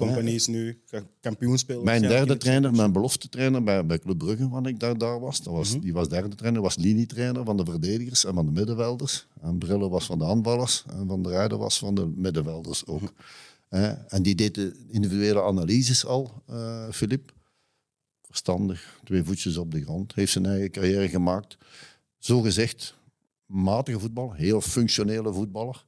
Compagnie is nu ga- kampioen spelen. Mijn derde trainer, mijn belofte trainer bij, bij Club Brugge, wanneer ik daar, daar was, dat was Mhm. die was derde trainer, was linietrainer van de verdedigers en van de middenvelders. En Brille was van de aanvallers en Van der Rijden was van de middenvelders ook. Mhm. En die deed de individuele analyses al, eh Philippe. Verstandig, twee voetjes op de grond. Heeft zijn eigen carrière gemaakt. Zo gezegd, matige voetballer, heel functionele voetballer.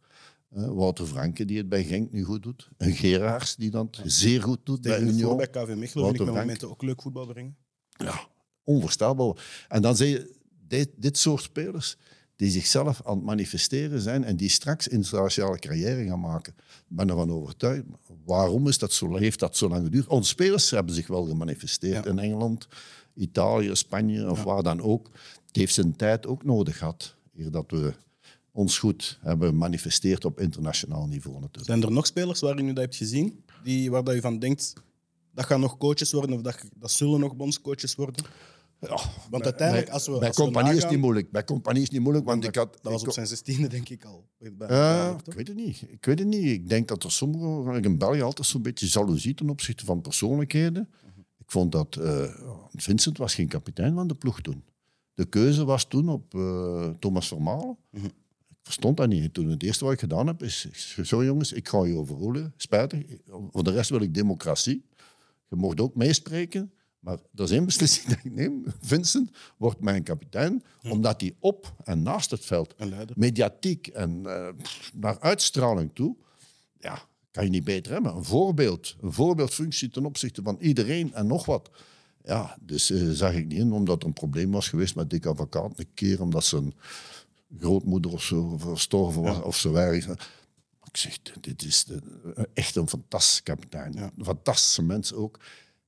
Wouter Franke, die het bij Genk nu goed doet. Een Geraars, die dat zeer goed doet bij Tegen Union. bij KV Mechelen vind ik met momenten ook leuk voetbal brengen. Ja, onvoorstelbaar. En dan zie je dit, dit soort spelers die zichzelf aan het manifesteren zijn en die straks internationale carrière gaan maken. Ik ben ervan overtuigd. Waarom is dat zo, heeft dat zo lang geduurd? Onze spelers hebben zich wel gemanifesteerd Ja. in Engeland, Italië, Spanje of waar dan ook. Het heeft zijn tijd ook nodig gehad, eer dat we ons goed hebben gemanifesteerd op internationaal niveau natuurlijk. Zijn er nog spelers waarin u dat hebt gezien, die, waar dat u van denkt, dat gaan nog coaches worden of dat, dat zullen nog bondscoaches worden? Ja, Want uiteindelijk, als we, bij als we compagnie is niet moeilijk. Bij compagnie is niet moeilijk, want ik had... Dat was op zijn zestiende, denk ik al. Bij- bij- ik weet het niet. Ik weet het niet. Ik denk dat er sommigen in België altijd zo'n beetje jaloezie ten opzichte van persoonlijkheden. Ik vond dat eh, Vincent was geen kapitein van de ploeg toen. De keuze was toen op eh, Thomas Vermalen. Ik verstond dat niet. Toen het eerste wat ik gedaan heb, is... Zo jongens, ik ga je overroelen. Spijtig. Voor de rest wil ik democratie. Je mocht ook meespreken. Maar dat is één beslissing <laughs> dat ik neem. Vincent wordt mijn kapitein, omdat hij op en naast het veld, Een mediatiek en eh, naar uitstraling toe, ja, kan je niet beter hebben. Een voorbeeld, een voorbeeldfunctie ten opzichte van iedereen en nog wat. Ja, dus eh, zag ik niet in, omdat er een probleem was geweest met Dick Advocaat. Een keer omdat zijn grootmoeder of zo verstorven was, of zo ergens. Ik zeg, dit is de- echt een fantastische kapitein. Ja. Een fantastische mens ook.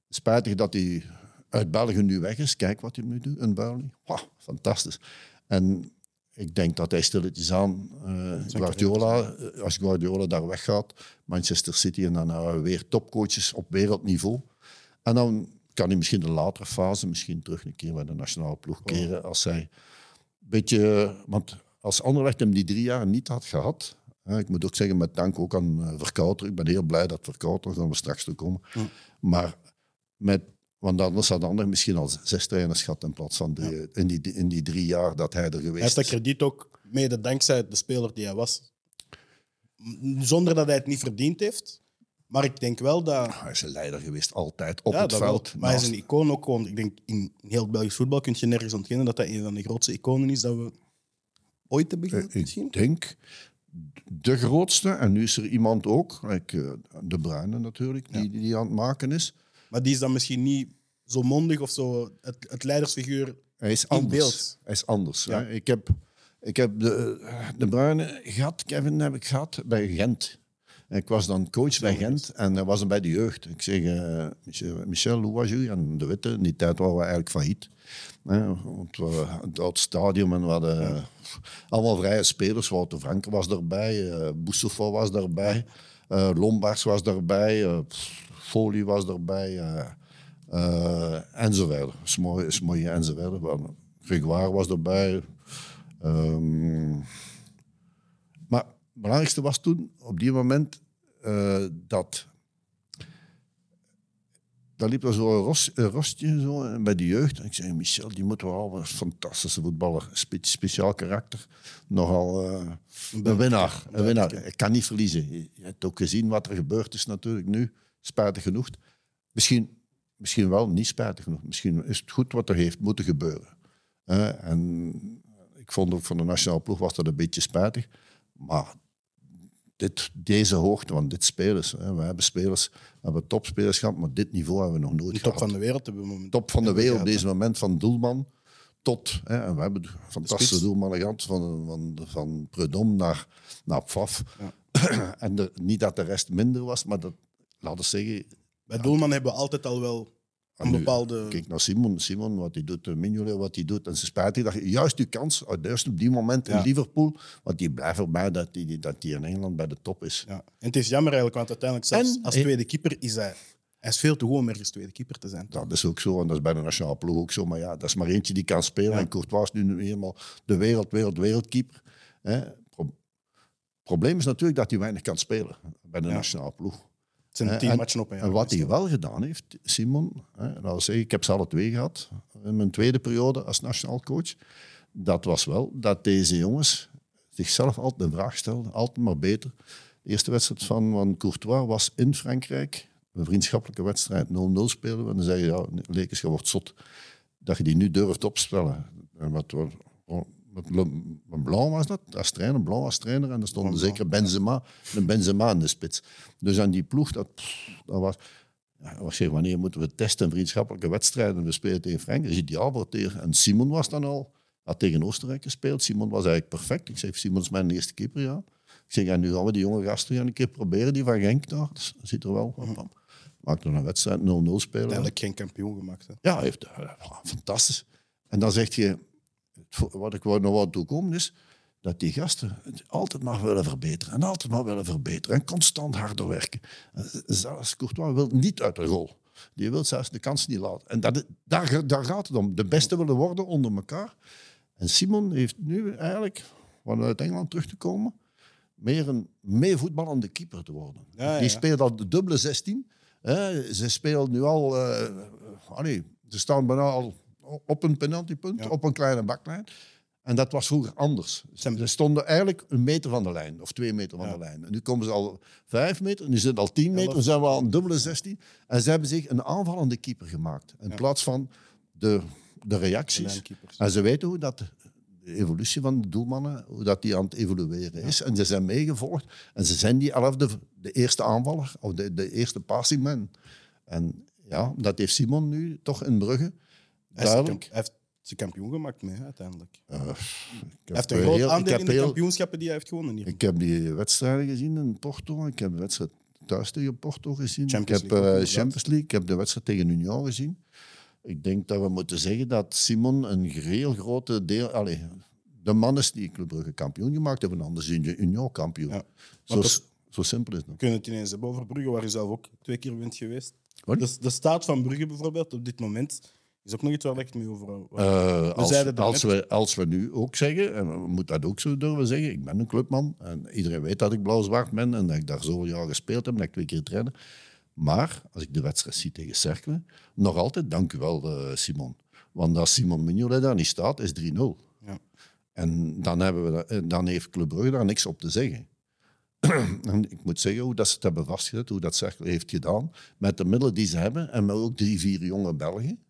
Spijtig dat hij uit België nu weg is. Kijk wat hij nu doet in België. Wauw, fantastisch. En ik denk dat hij stilletjes aan eh, Guardiola, eh, als Guardiola daar weggaat, Manchester City, en dan hebben we weer topcoaches op wereldniveau. En dan kan hij misschien de latere fase misschien terug een keer bij de nationale ploeg keren. Als hij een beetje... Want als Anderlecht hem die drie jaar niet had gehad... hè, ik moet ook zeggen, met dank ook aan eh, Verkouter. Ik ben heel blij dat Verkouter, gaan we straks toe komen. Maar met... Want anders had Anderlecht misschien al zes trainers gehad in plaats van drie, in, die, in die drie jaar dat hij er Hij geweest heeft dat is. krediet ook mede dankzij de speler die hij was. Zonder dat hij het niet verdiend heeft. Maar ik denk wel dat... Hij is een leider geweest, altijd op ja, het dat wel. veld. Maar hij is een icoon ook gewoon. Ik denk in heel Belgisch voetbal kun je nergens ontkennen dat hij een van de grootste iconen is dat we ooit hebben gehad, Eh, misschien. Ik denk de grootste, en nu is er iemand ook, eh, De Bruyne natuurlijk, die, die aan het maken is. Maar die is dan misschien niet zo mondig of zo. Het, het leidersfiguur. Hij is In anders. beeld. Hij is anders. Ja. hè. Ik heb, ik heb de, de Bruyne gehad, Kevin heb ik gehad bij Gent. Ik was dan coach bij Gent en hij was bij de jeugd. Ik zeg, eh, Michel, Michel Louagie en De Witte, in die tijd waren we eigenlijk failliet. Hè, want we het oud stadion en we hadden allemaal vrije spelers. Wouter Franke was erbij, eh Boussoufa was erbij, eh Lombards was erbij, eh, pff, Folie was erbij eh, eh, en zo verder. Smoy, Smoy en zo verder. Wel, Grégoire was erbij. Ehm, belangrijkste was toen, op die moment, eh, dat... Daar liep er zo een, ros, rostje zo, bij de jeugd. En ik zei, Michel, die moet wel een fantastische voetballer. Spe- speciaal karakter. Nogal eh, een winnaar. Een winnaar. Ik kan niet verliezen. Je je hebt ook gezien wat er gebeurd is natuurlijk nu. Spijtig genoeg. Misschien, misschien wel niet spijtig genoeg. Misschien is het goed wat er heeft moeten gebeuren. Eh, en ik vond ook van de nationale ploeg was dat een beetje spijtig. Maar dit, deze hoogte, want dit spelers, hè, we hebben spelers, we hebben topspelers gehad, maar dit niveau hebben we nog nooit De top gehad. van de wereld hebben we momenteel. top van de wereld op deze moment, van doelman tot, hè, en we hebben fantastische doelmannen gehad, van, van, van Prudhomme naar, naar Pfaff. <clears throat> en de, niet dat de rest minder was, maar dat, laten we zeggen, Bij Doelman hebben we altijd al wel een bepaalde. Kijk naar Simon, Simon wat hij doet, eh, Mignolet wat hij doet. En ze spijtig dat je juist die kans, juist op die moment in Ja. Liverpool, want die blijft erbij dat hij dat die in Engeland bij de top is. Ja. En het is jammer eigenlijk, want uiteindelijk zelfs En- als tweede keeper is hij... Hij is veel te goed om ergens tweede keeper te zijn. Dat is ook zo, en dat is bij de nationale ploeg ook zo. Maar ja, dat is maar eentje die kan spelen. Ja. En Courtois is nu helemaal de wereld, wereld, wereldkeeper. Pro- probleem is natuurlijk dat hij weinig kan spelen bij de nationale ploeg. Het zijn tien en- matchen op een jaar. En wat hij wel gedaan heeft, Simon, hè, we zeggen, ik heb ze alle twee gehad in mijn tweede periode als nationaal coach. Dat was wel dat deze jongens zichzelf altijd de vraag stelden, altijd maar beter. De eerste wedstrijd van, van Courtois was in Frankrijk, een vriendschappelijke wedstrijd, 0-0 spelen. En dan zei je, ja, Lekers, je wordt zot. Dat je die nu durft opstellen. En wat, Blanc was dat, als trainer, Blanc als trainer. En er stond Blanc, zeker Benzema, een Benzema in de spits. Dus aan die ploeg, dat, dat was... Ja, was zeg, wanneer moeten we testen, vriendschappelijke wedstrijden? We spelen tegen Frankrijk, dat is ideaal voor tegen. En Simon was dan al, had tegen Oostenrijk gespeeld. Simon was eigenlijk perfect. Ik zeg, Simon is mijn eerste keeper, ja. Ik zeg, en nu gaan we die jonge gasten gaan een keer proberen, die van Genk daar. Dat ziet er wel. Maakt er een wedstrijd 0-0 spelen. Uiteindelijk geen kampioen gemaakt. Hè. Ja, heeft, fantastisch. En dan zeg je, wat ik wou nog wat toekomen is, dat die gasten het altijd maar willen verbeteren. En altijd maar willen verbeteren. En constant harder werken. En Zelfs Courtois wil niet uit de rol. Die wil zelfs de kans niet laten. En dat, daar, daar gaat het om. De beste willen worden onder elkaar. En Simon heeft nu eigenlijk, vanuit Engeland terug te komen, meer een meevoetballende keeper te worden. Ja, ja, Die speelt al de dubbele 16. Hè. Ze speelt nu al... eh, allee, ze staan bijna al op een penaltypunt, Ja. op een kleine baklijn. En dat was vroeger anders. Ze stonden eigenlijk een meter van de lijn, of twee meter van Ja. de lijn. En nu komen ze al vijf meter, nu zitten al tien meter, dan zijn we al een dubbele 16. En ze hebben zich een aanvallende keeper gemaakt. In Ja. plaats van de, de reacties. En ze weten hoe dat de evolutie van de doelmannen, hoe dat die aan het evolueren is. En ze zijn meegevolgd. En ze zijn die elfde, de eerste aanvaller, of de, de eerste passing man. En ja, dat heeft Simon nu toch in Brugge. Hij, Duidelijk. heeft zijn kampioen gemaakt mee, uiteindelijk. Ik Hij heeft een groot aandeel in de heel- kampioenschappen die hij heeft gewonnen hier. Ik heb die wedstrijden gezien in Porto. Ik heb de wedstrijd thuis tegen Porto gezien. Champions ik heb League eh. Champions League. Ik heb de wedstrijd tegen Union gezien. Ik denk dat we moeten zeggen dat Simon een heel grote deel... Allee, de man is die Club Brugge kampioen gemaakt hebben, anders is de Union kampioen. Ja. Zo, dat- zo simpel is het. We kunnen het ineens hebben over Brugge, waar je zelf ook twee keer bent geweest. Wat? Dus de staat van Brugge bijvoorbeeld op dit moment is ook nog iets waar ik het mee over hou. Eh, als, als, we, als we nu ook zeggen, en we moeten dat ook zo durven zeggen, ik ben een clubman en iedereen weet dat ik blauw-zwart ben en dat ik daar zoveel jaar gespeeld heb en dat ik twee keer trainen. Maar als ik de wedstrijd zie tegen Cercle, nog altijd dank u wel, eh, Simon. Want als Simon Mignolet daar niet staat, is 3-0. Ja. En dan, hebben we dat, dan heeft Club Brugge daar niks op te zeggen. <clears throat> en ik moet zeggen hoe dat ze het hebben vastgezet, hoe dat Cercle heeft gedaan, met de middelen die ze hebben en met ook drie, vier jonge Belgen.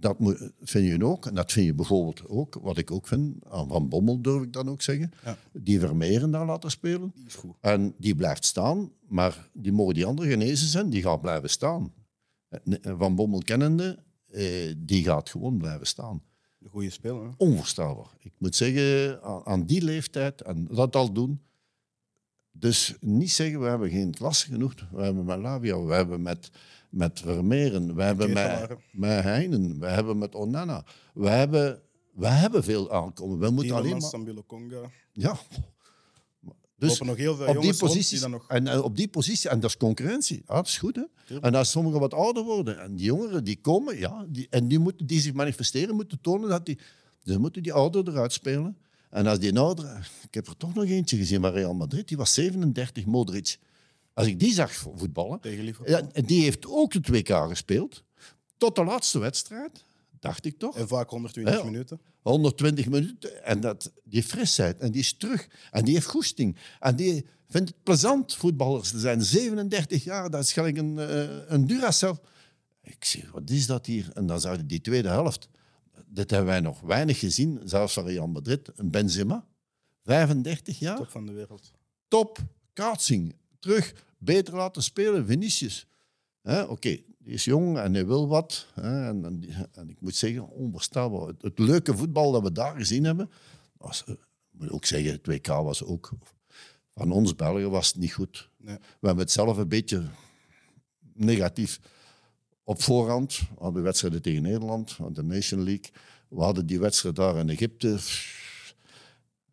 Dat moet, vind je ook. En dat vind je bijvoorbeeld ook, wat ik ook vind, aan Van Bommel durf ik dan ook zeggen, Ja. die Vermeeren daar laten spelen. Die is goed. En die blijft staan, maar die mogen die andere genezen zijn, die gaat blijven staan. Eh, Van Bommel kennende, eh, die gaat gewoon blijven staan. Een goede speler. Onvoorstelbaar. Ik moet zeggen, aan, aan die leeftijd en dat al doen. Dus niet zeggen, we hebben geen klasse genoeg. We hebben met Lavia, we hebben met, met Vermeeren, we hebben met, Heinen, we hebben met Onana. We hebben, we hebben veel aankomen. We moeten alleen maar... Conga. Ja. Er Dus nog heel veel op die, dan nog... en, eh, op die positie, en dat is concurrentie. Ja, dat is goed. Hè? Tuurlijk. En als sommigen wat ouder worden en die jongeren die komen, ja, die, en die, moeten, die zich manifesteren, moeten tonen dat die. Ze moeten die ouder eruit spelen. En als die ouder. Ik heb er toch nog eentje gezien van Real Madrid, die was 37, Modric. Als ik die zag vo- voetballen, Tegen Liverpool. ja, en die heeft ook de 2K gespeeld. Tot de laatste wedstrijd, dacht ik toch. En vaak 120 Ja. minuten. 120 minuten. En dat, die frisheid. En die is terug. En die heeft goesting. En die vindt het plezant voetballers te zijn. 37 jaar, dat is gelijk een, eh, een Duracell. Ik zeg, wat is dat hier? En dan zag je die tweede helft. Dit hebben wij nog weinig gezien, zelfs van Real Madrid. Een Benzema, 35 jaar. Top van de wereld. Top, kaatsing, terug, beter laten spelen, Vinicius. Oké, die is jong en hij wil wat. Hè, en, en, ik moet zeggen, onvoorstelbaar. Het, het leuke voetbal dat we daar gezien hebben, was, eh, ik moet ook zeggen, het WK was ook, van ons Belgen was het niet goed. Nee. We hebben het zelf een beetje negatief op voorhand. We hadden wedstrijden tegen Nederland, de Nation League. We hadden die wedstrijd daar in Egypte.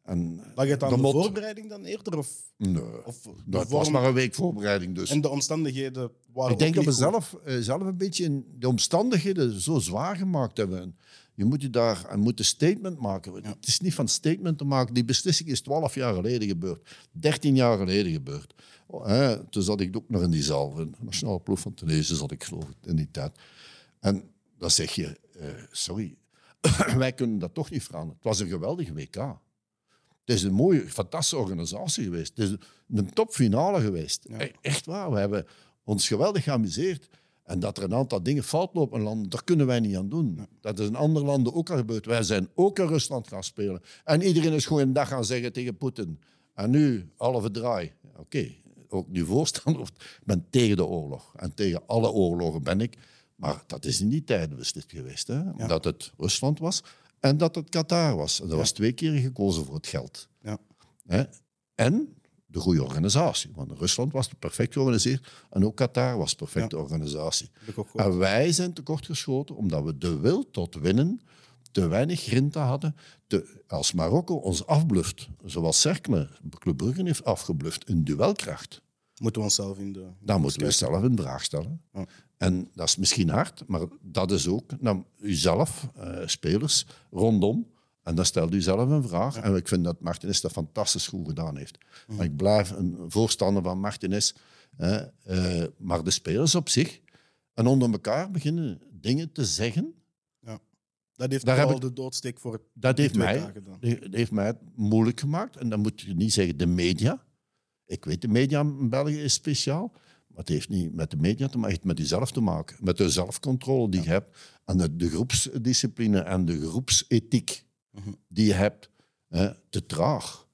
En Lag het aan de de, mot- voorbereiding dan eerder? Of, Nee. of Dat was maar een week voorbereiding. Dus. en de omstandigheden waren ik denk dat we zelf, eh, zelf een beetje in de omstandigheden zo zwaar gemaakt hebben. En Je moet je daar en moet een statement maken. Het is niet van statement te maken. Die beslissing is 12 jaar geleden gebeurd. 13 jaar geleden gebeurd. Oh, hè, toen zat ik ook nog in die zaal. In de nationale ploeg van Tunesië zat ik geloof ik in die tijd. En dan zeg je, eh, sorry, <coughs> wij kunnen dat toch niet veranderen. Het was een geweldige WK. Het is een mooie, fantastische organisatie geweest. Het is een topfinale geweest. E- Echt waar. We hebben ons geweldig geamuseerd. En dat er een aantal dingen fout lopen in landen, daar kunnen wij niet aan doen. Dat is in andere landen ook al gebeurd. Wij zijn ook in Rusland gaan spelen. En iedereen is gewoon een dag gaan zeggen tegen Poetin. En nu, alle verdraai. Oké, ook nu voorstander. Ik ben tegen de oorlog. En tegen alle oorlogen ben ik. Maar dat is in die tijden beslist geweest. Hè? Dat het Rusland was en dat het Qatar was. En dat was twee keer gekozen voor het geld. Ja. Hè? En de goede organisatie. Want Rusland was perfect georganiseerd en ook Qatar was perfecte organisatie. En wij zijn tekortgeschoten omdat we de wil tot winnen te weinig grinta hadden. Te, als Marokko ons afbluft, zoals Cercle Club Brugge heeft afgebluft, in duelkracht, Moeten we onszelf in de... dan moeten we zelf een vraag stellen. Ja. En dat is misschien hard, maar dat is ook naar uzelf, eh, spelers, rondom. En dan stelt u zelf een vraag. En ik vind dat Martinez dat fantastisch goed gedaan heeft. Maar ik blijf een voorstander van Martinez. Eh, maar de spelers op zich, en onder elkaar beginnen dingen te zeggen. Ja. Dat heeft Daar ik- de doodsteek voor het Dat heeft, mij, gedaan. die heeft mij het moeilijk gemaakt. En dan moet je niet zeggen de media. Ik weet, de media in België is speciaal. Maar het heeft niet met de media te maken, het heeft met jezelf te maken. Met de zelfcontrole die je hebt. En de, de groepsdiscipline en de groepsethiek Mhm. die je hebt. Hè, te traag.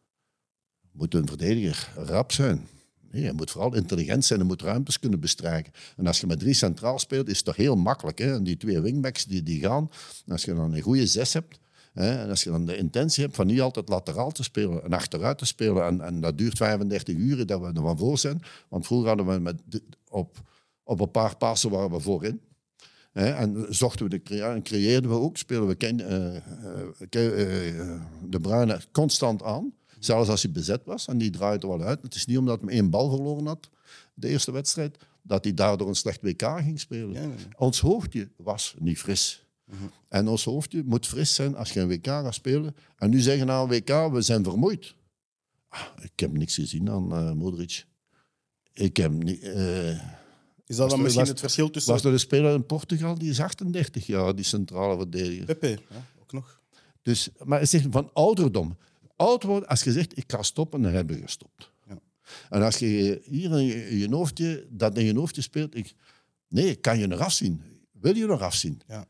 Moet een verdediger rap zijn. Nee, je moet vooral intelligent zijn en moet ruimtes kunnen bestrijken. En als je met drie centraal speelt, is het toch heel makkelijk. Hè? En die twee wingbacks die, die gaan. En als je dan een goede zes hebt, en als je dan de intentie hebt van niet altijd lateraal te spelen en achteruit te spelen, en, en dat duurt 35 uur dat we er van voor zijn. Want vroeger hadden we met, op, op een paar passen waren we voorin. Hè, en zochten we de en creëerden we ook, spelen we Ken, eh, eh, eh, de Bruyne constant aan. Zelfs als hij bezet was en die draaide er wel uit. Het is niet omdat hij één bal verloren had, de eerste wedstrijd, dat hij daardoor een slecht WK ging spelen. Ja. Ons hoofdje was niet fris. En ons hoofdje moet fris zijn als je een WK gaat spelen. En nu zeggen na een WK, we zijn vermoeid. Ah, ik heb niks gezien aan eh Modric. Ik heb niet... eh, Is dat Was dan er- misschien was- het verschil tussen was er een speler in Portugal, die is 38 jaar, die centrale verdediger. Pepe? Ja, ook nog. Dus, maar het zegt van ouderdom. Oud worden, als je zegt, ik ga stoppen, dan heb je gestopt. Ja. En als je hier in je, je hoofdje, dat in je hoofdje speelt, ik, nee, kan je nog afzien? Wil je nog afzien? Ja.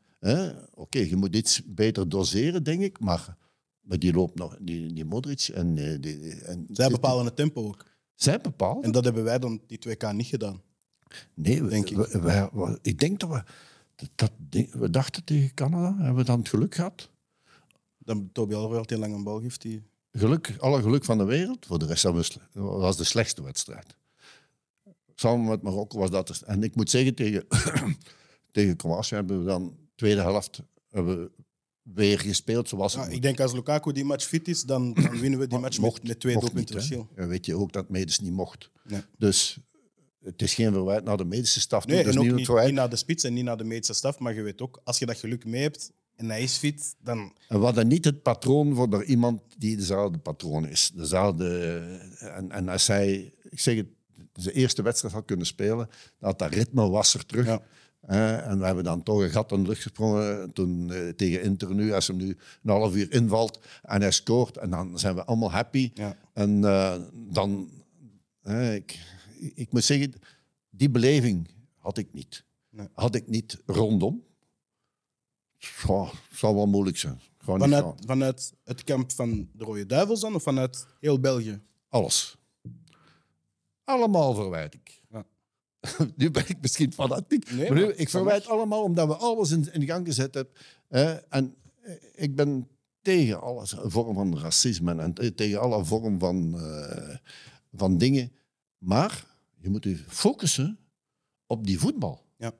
Oké, je moet iets beter doseren, denk ik, maar, maar die loopt nog, die, die Modric en... eh, Die, en Zij bepalen het tempo ook. Zij bepalen? En dat hebben wij dan die 2K niet gedaan. Nee, we, denk ik. ik denk dat we... Dat, we dachten tegen Canada, hebben we dan het geluk gehad? Dan Toby Alderweireld heel lang een bal geeft. Die... geluk, alle geluk van de wereld. Voor de rest was de slechtste wedstrijd. Samen met Marokko was dat. En ik moet zeggen, tegen, <coughs> tegen Kroatië hebben we dan tweede helft hebben we weer gespeeld zoals Ja, ik denk als Lukaku die match fit is, dan, dan winnen we die match met, met twee mocht doelpunten verschil. Weet je ook dat Medes niet mocht. Nee. Dus het is geen verwijt naar de medische staf. Nee, dat en ook niet niet, naar de spits en niet naar de medische staf. Maar je weet ook, als je dat geluk mee hebt en hij is fit, dan... En we hadden niet het patroon voor er iemand die dezelfde patroon is. Dezelfde, en, en als hij, ik zeg het, de eerste wedstrijd had kunnen spelen, dat dat ritme was er terug. Ja. Eh, en we hebben dan toch een gat in de lucht gesprongen toen, eh, tegen Inter nu. Als hem nu een half uur invalt en hij scoort, en dan zijn we allemaal happy. Ja. En eh, dan, eh, ik, ik moet zeggen, die beleving had ik niet. Nee. Had ik niet rondom. Zou wel moeilijk zijn. Gewoon Vanuit, vanuit het kamp van de Rode Duivels dan, of vanuit heel België? Alles. Allemaal verwijt ik. Ja. <laughs> nu ben ik misschien fanatiek. Nee, maar nu, maar ik verwijt mag. allemaal omdat we alles in, in gang gezet hebben. hè. en eh, ik ben tegen alle vorm van racisme en te- tegen alle vorm van, eh, van dingen. Maar je moet je focussen op die voetbal. Ja.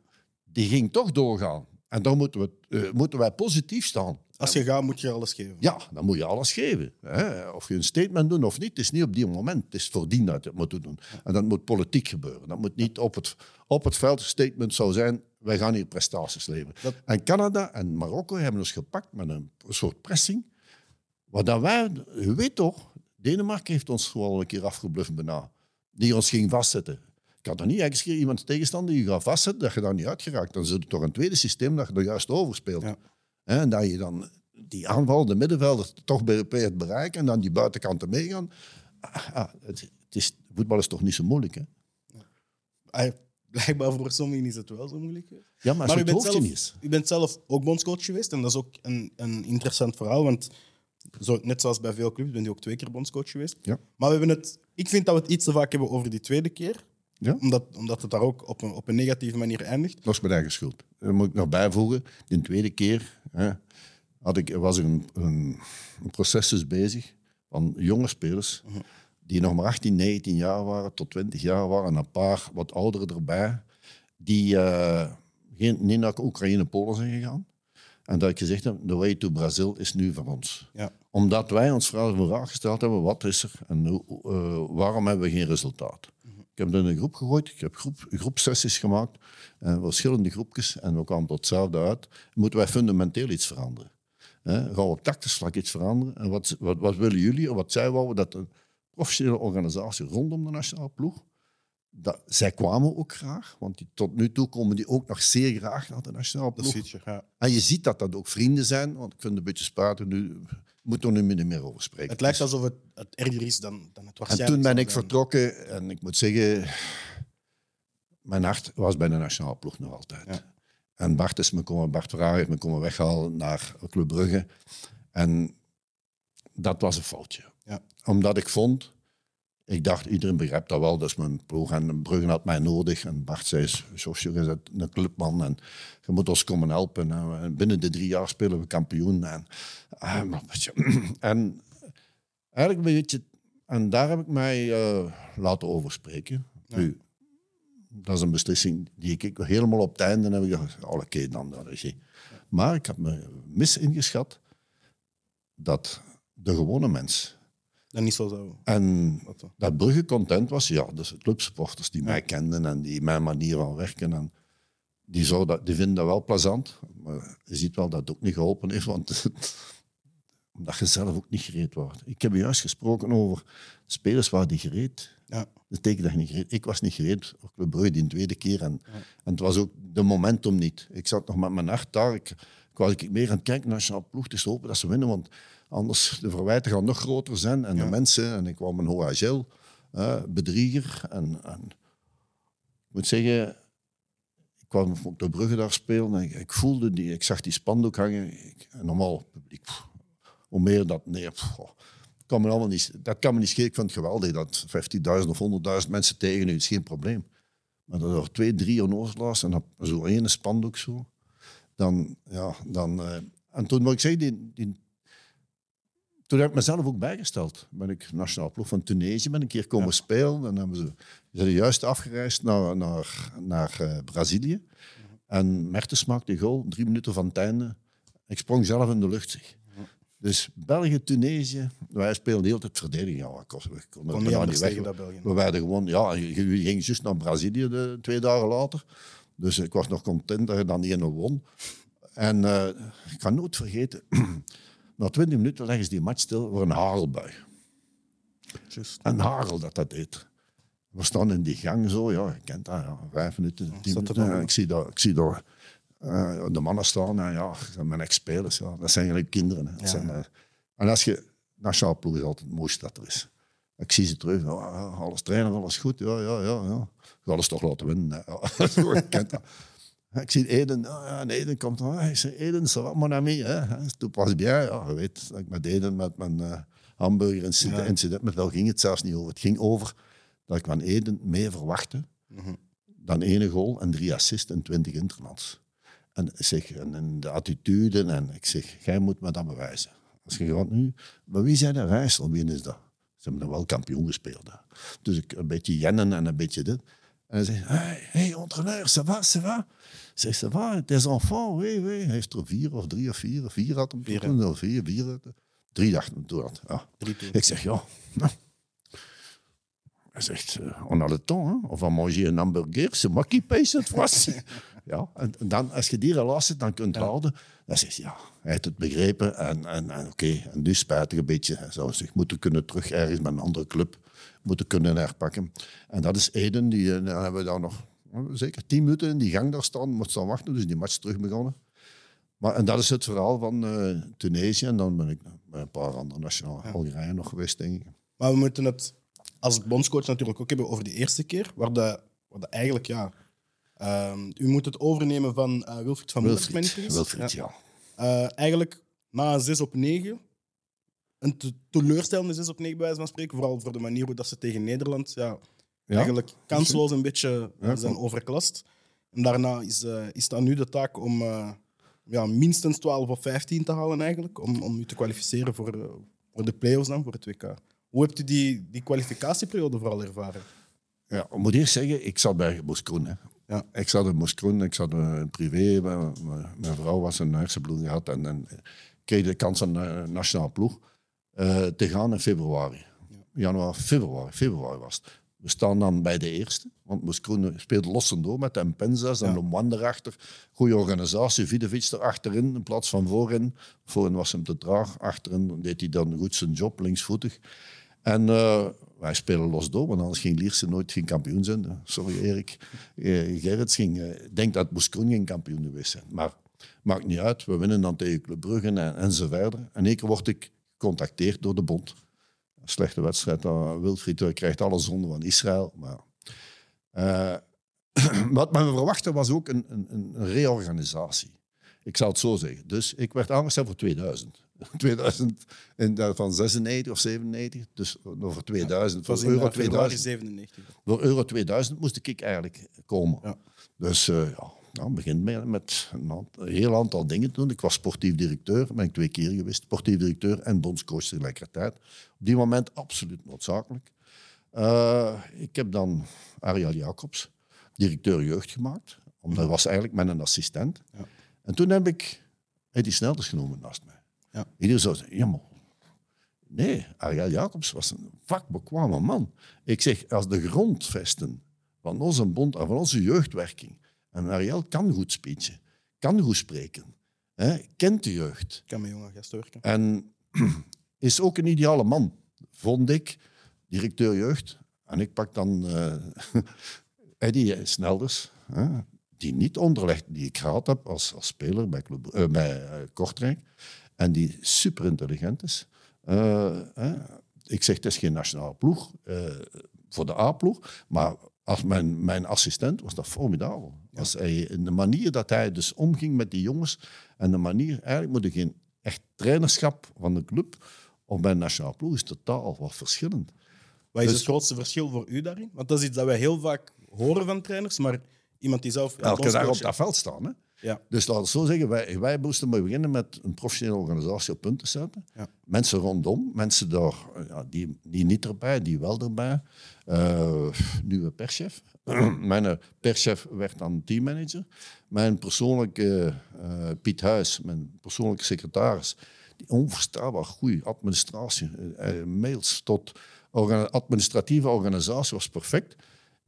Die ging toch doorgaan. En dan moeten, we, eh, moeten wij positief staan. Als je gaat, moet je alles geven. Ja, dan moet je alles geven. Hè. Of je een statement doet of niet, het is niet op die moment. Het is voordien dat je het moet doen. En dat moet politiek gebeuren. Dat moet niet op het, op het veld een statement zou zijn, wij gaan hier prestaties leveren. Dat- En Canada en Marokko hebben ons gepakt met een soort pressing. Wat dat wij, je weet toch, Denemarken heeft ons gewoon een keer afgebluft bijna. Die ons ging vastzetten. Ik had nog niet eens keer iemand tegenstander die je gaat vastzetten, dat je daar niet uitgeraakt. Dan zit het toch een tweede systeem dat je er juist over speelt. Ja. En dat je dan die aanval, de middenvelder, toch probeert te bereiken en dan die buitenkanten meegaan. Ah, ah, het, het is, voetbal is toch niet zo moeilijk, hè? Ah, Blijkbaar voor sommigen is het wel zo moeilijk. Ja, maar Maar u het bent, zelf, is. u bent zelf ook bondscoach geweest en dat is ook een, een interessant verhaal, want zo, net zoals bij veel clubs ben je ook twee keer bondscoach geweest. Ja. Maar we hebben het, ik vind dat we het iets te vaak hebben over die tweede keer, Ja? omdat, omdat het daar ook op een, op een negatieve manier eindigt. Dat is mijn eigen schuld. Dat moet ik nog bijvoegen. De tweede keer hè, had ik, was er een, een, een proces dus bezig van jonge spelers die nog maar 18, 19 jaar waren, tot 20 jaar waren, en een paar wat ouderen erbij, die eh, geen, niet naar Oekraïne, Polen zijn gegaan. En dat ik gezegd heb, the way to Brazil is nu van ons. Ja. Omdat wij ons vraag de vraag gesteld hebben, wat is er en hoe- eh, waarom hebben we geen resultaat? Ik heb het in een groep gegooid, ik heb groep, groepsessies gemaakt, eh, verschillende groepjes, en we kwamen tot hetzelfde uit. Moeten wij fundamenteel iets veranderen? Hè? Gaan we op tactisch vlak iets veranderen? En wat, wat, wat willen jullie, en wat zij wouden, dat een professionele organisatie rondom de nationale ploeg dat, zij kwamen ook graag, want die, tot nu toe komen die ook nog zeer graag naar de nationale Dat ploeg. ziet je. Ja. En je ziet dat dat ook vrienden zijn, want ik vind een beetje spraken nu, moet er nu niet meer over spreken. Het lijkt alsof het, het erger is dan, dan het En waarschijnlijk toen ben ik vertrokken en ik moet zeggen, mijn hart was bij de nationale ploeg nog altijd. Ja. En Bart is me komen, Bart Verhagen heeft me komen weghalen naar Club Brugge. En dat was een foutje. Ja. Omdat ik vond, ik dacht, iedereen begrijpt dat wel, dat is mijn ploeg. En Brugge had mij nodig. En Bart zei, Jos, je een clubman en je moet ons komen helpen. En binnen de drie jaar spelen we kampioen. En, ah, <clears throat> en eigenlijk een beetje... En daar heb ik mij eh, laten over spreken. Nu, dat is een beslissing die ik, ik helemaal op het einde heb gedacht, oh, oké, dan. Maar ik heb me mis ingeschat dat de gewone mens Dat niet zo zou. en dat Brugge content was, ja, dus de clubsupporters die mij kenden en die mijn manier van werken. En die, zou dat, die vinden dat wel plezant. Maar je ziet wel dat het ook niet geholpen heeft, want <laughs> omdat je zelf ook niet gereed wordt. Ik heb juist gesproken over spelers waar die gereed. Ja. Dat betekent dat je niet gereed. Ik was niet gereed voor Club Brugge die tweede keer. En, en het was ook de momentum niet. Ik zat nog met mijn hart daar. Ik, ik was ik meer aan het kijken naar de nationale ploeg. Is hopen dat ze winnen, want anders de verwijten gaan nog groter zijn. En de mensen, en ik kwam een OHL, eh, bedrieger. En, en ik moet zeggen, ik kwam ook de Brugge daar spelen en ik, ik voelde die, ik zag die spandoek hangen. Ik, en normaal publiek, pff, hoe meer dat, nee, pff, goh, kan me allemaal niet, dat kan me niet schelen. Ik vond het geweldig dat 15.000 of 100.000 mensen tegen u is geen probleem. Maar dat er twee, drie onnozelaars en op zo'n ene spandoek zo, dan, ja, dan... eh, en toen moet ik zeggen, die, die, toen heb ik mezelf ook bijgesteld. Ben ik nationaal ploeg van Tunesië ben een keer komen spelen. En hebben ze, ze zijn juist afgereisd naar, naar, naar eh, Brazilië. En Mertens maakte goal, drie minuten van het einde. Ik sprong zelf in de lucht. Zeg. Dus België, Tunesië, wij speelden de hele tijd verdediging. Ja, we konden, Kon niet weg. We werden gewoon, ja, je, ging juist naar Brazilië de, twee dagen later. Dus ik was nog content dat je dan 1 won. En eh, ik kan nooit vergeten, <clears throat> na 20 minuten leggen ze die match stil voor een hagelbui. Juist. Een hagel dat dat deed. We staan in die gang zo, ja, je kent dat, ja, vijf minuten, tien minuten. ik zie daar, ik zie daar eh, de mannen staan, en ja, dat zijn mijn ex-spelers, ja. dat zijn eigenlijk kinderen. hè. Dat zijn, eh, en als je, nationale ploeg is altijd het mooiste dat er is. Ik zie ze terug, alles trainer, alles goed, ja, ja, ja. ja. Ik ga alles toch laten winnen. <laughs> Ja, zo, kent dat. Ik zie Eden, ja, ja, en Eden komt dan. Hij zegt, Eden, ça va, mon ami? Hè? Tout passe bien. Ja, je weet dat ik met Eden, met mijn eh, hamburger incident, incident, met wel ging het zelfs niet over. Het ging over dat ik van Eden meer verwachtte dan ene goal en drie assists en twintig interlands. En, ik zeg, en, en de attitude, en ik zeg, jij moet me dat bewijzen. Als je gaat nu, maar wie zijn de Rijssel? Wie is dat? Ze hebben dan wel kampioen gespeeld. Hè. Dus ik een beetje jennen en een beetje dit. En hij zegt, hey, hey entraîneur, ça va, ça va? Zeg, ça va, tes enfants, oui, oui. Hij heeft er vier of drie of vier, of vier had hem Vier, toen, of vier, vier. Drie dachten hem toen had. Ja. Drie. Ik zeg, ja. nou. <laughs> Hij zegt, eh, on a le temps, hein? on va manger een hamburger, c'est moi qui paye cette fois-ci. <laughs> ja, en, en dan, als je die relatie dan kunt houden, dan zegt hij, ja, hij heeft het begrepen en, en, en oké, en nu spijtig een beetje. Hij zou zich moeten kunnen terug ergens met een andere club moeten kunnen herpakken. En dat is Eden, die, eh, dan hebben we daar nog eh, zeker tien minuten in die gang daar staan, moet staan wachten, dus die match terug begonnen. Maar, en dat is het verhaal van eh, Tunesië. En dan ben ik bij een paar andere nationale Algerije nog geweest, denk ik. Maar we moeten het als bondscoach natuurlijk ook hebben over die eerste keer, waar de, waar de eigenlijk, ja... ehm, u moet het overnemen van Wilfried van Wilfried. Wilfried, Ja. ja. Eigenlijk na een 6 op 9, een te- teleurstellende 6 op 9 bij wijze van spreken, vooral voor de manier hoe dat ze tegen Nederland ja, Ja. eigenlijk kansloos een beetje Ja, zijn overklast. En daarna is, eh, is dat nu de taak om eh, ja, minstens 12 of 15 te halen eigenlijk, om, om u te kwalificeren voor, eh, voor de play-offs dan, voor het WK. Hoe hebt u die, die kwalificatieperiode vooral ervaren? Ja, ik moet eerst zeggen, ik zat bij Moeskroen. Hè. Ja. Ik zat in Moeskroen, ik zat eh, privé. Mijn, mijn- mijn vrouw was een hersenbloeding gehad en, en kreeg de kans aan de nationale ploeg eh, te gaan in februari. Januari, februari, februari was het. We staan dan bij de eerste, want Moeskroen speelde lossen door met de Mpenza's en Ja. Lomwan erachter. Goede organisatie, Vidovic erachterin in plaats van voorin. Voorin was hem te traag, achterin deed hij dan goed zijn job, linksvoetig. En eh, wij spelen los door, want anders ging Lierse nooit geen kampioen zijn. Sorry Erik. Eh, Gerrits ging, ik denk dat Moeskroen geen kampioen geweest zijn. Maar maakt niet uit, we winnen dan tegen Club Brugge en, en zo verder. En één keer word ik gecontacteerd door de bond. Een slechte wedstrijd, uh, Wilfried uh, krijgt alle zonde van Israël. Maar, uh, <clears throat> wat men verwachtte was ook een, een, een reorganisatie. Ik zal het zo zeggen. Dus ik werd aangesteld voor 2000. 2000 en van 96 of 97, dus voor 2000. Ja, voor euro 2000. 97. Voor euro 2000 moest ik eigenlijk komen. Ja. Dus uh, ja, nou, begin met, met een, heel aantal dingen doen. Ik was sportief directeur, ben ik twee keer geweest. Sportief directeur en bondscoach tegelijkertijd. Op die moment absoluut noodzakelijk. Uh, ik heb dan Ariel Jacobs, directeur jeugd gemaakt. Omdat hij was eigenlijk mijn assistent. Ja. En toen heb ik Eddie Snelders genomen naast mij. Ja. Iedereen zou zeggen, ja, maar nee, Ariel Jacobs was een vakbekwame man. Ik zeg, als de grondvesten van onze bond en van onze jeugdwerking, en Ariel kan goed speechen, kan goed spreken, hè, kent de jeugd. Kan met jonge gasten werken. En <clears throat> is ook een ideale man, vond ik, directeur jeugd. En ik pak dan <laughs> uh, Eddie Snelders, hè, die niet onderlegd, die ik gehad heb als, als speler bij, Club, uh, bij uh, Kortrijk. En die super intelligent is. Uh, ik zeg, het is geen nationale ploeg voor de A-ploeg. Maar als mijn, mijn assistent was dat formidabel. Als hij, de manier dat hij dus omging met die jongens. En de manier, eigenlijk moet je geen echt trainerschap van de club. Of bij een nationale ploeg is totaal wat verschillend. Wat is Dus- het grootste verschil voor u daarin? Want dat is iets dat wij heel vaak horen van trainers, maar iemand die zelf... Elke dag op dat veld staan. Hè? Ja. Dus laten we zo zeggen, wij, wij moesten maar beginnen met een professionele organisatie op punt te zetten. Ja. Mensen rondom, mensen daar, ja, die, die niet erbij, die wel erbij. Uh, nieuwe perschef. <clears throat> Mijn uh, perschef werd dan teammanager. Mijn persoonlijke uh, Piet Huis, mijn persoonlijke secretaris, die onverstaanbaar goede administratie, uh, mails tot orga administratieve organisatie was perfect.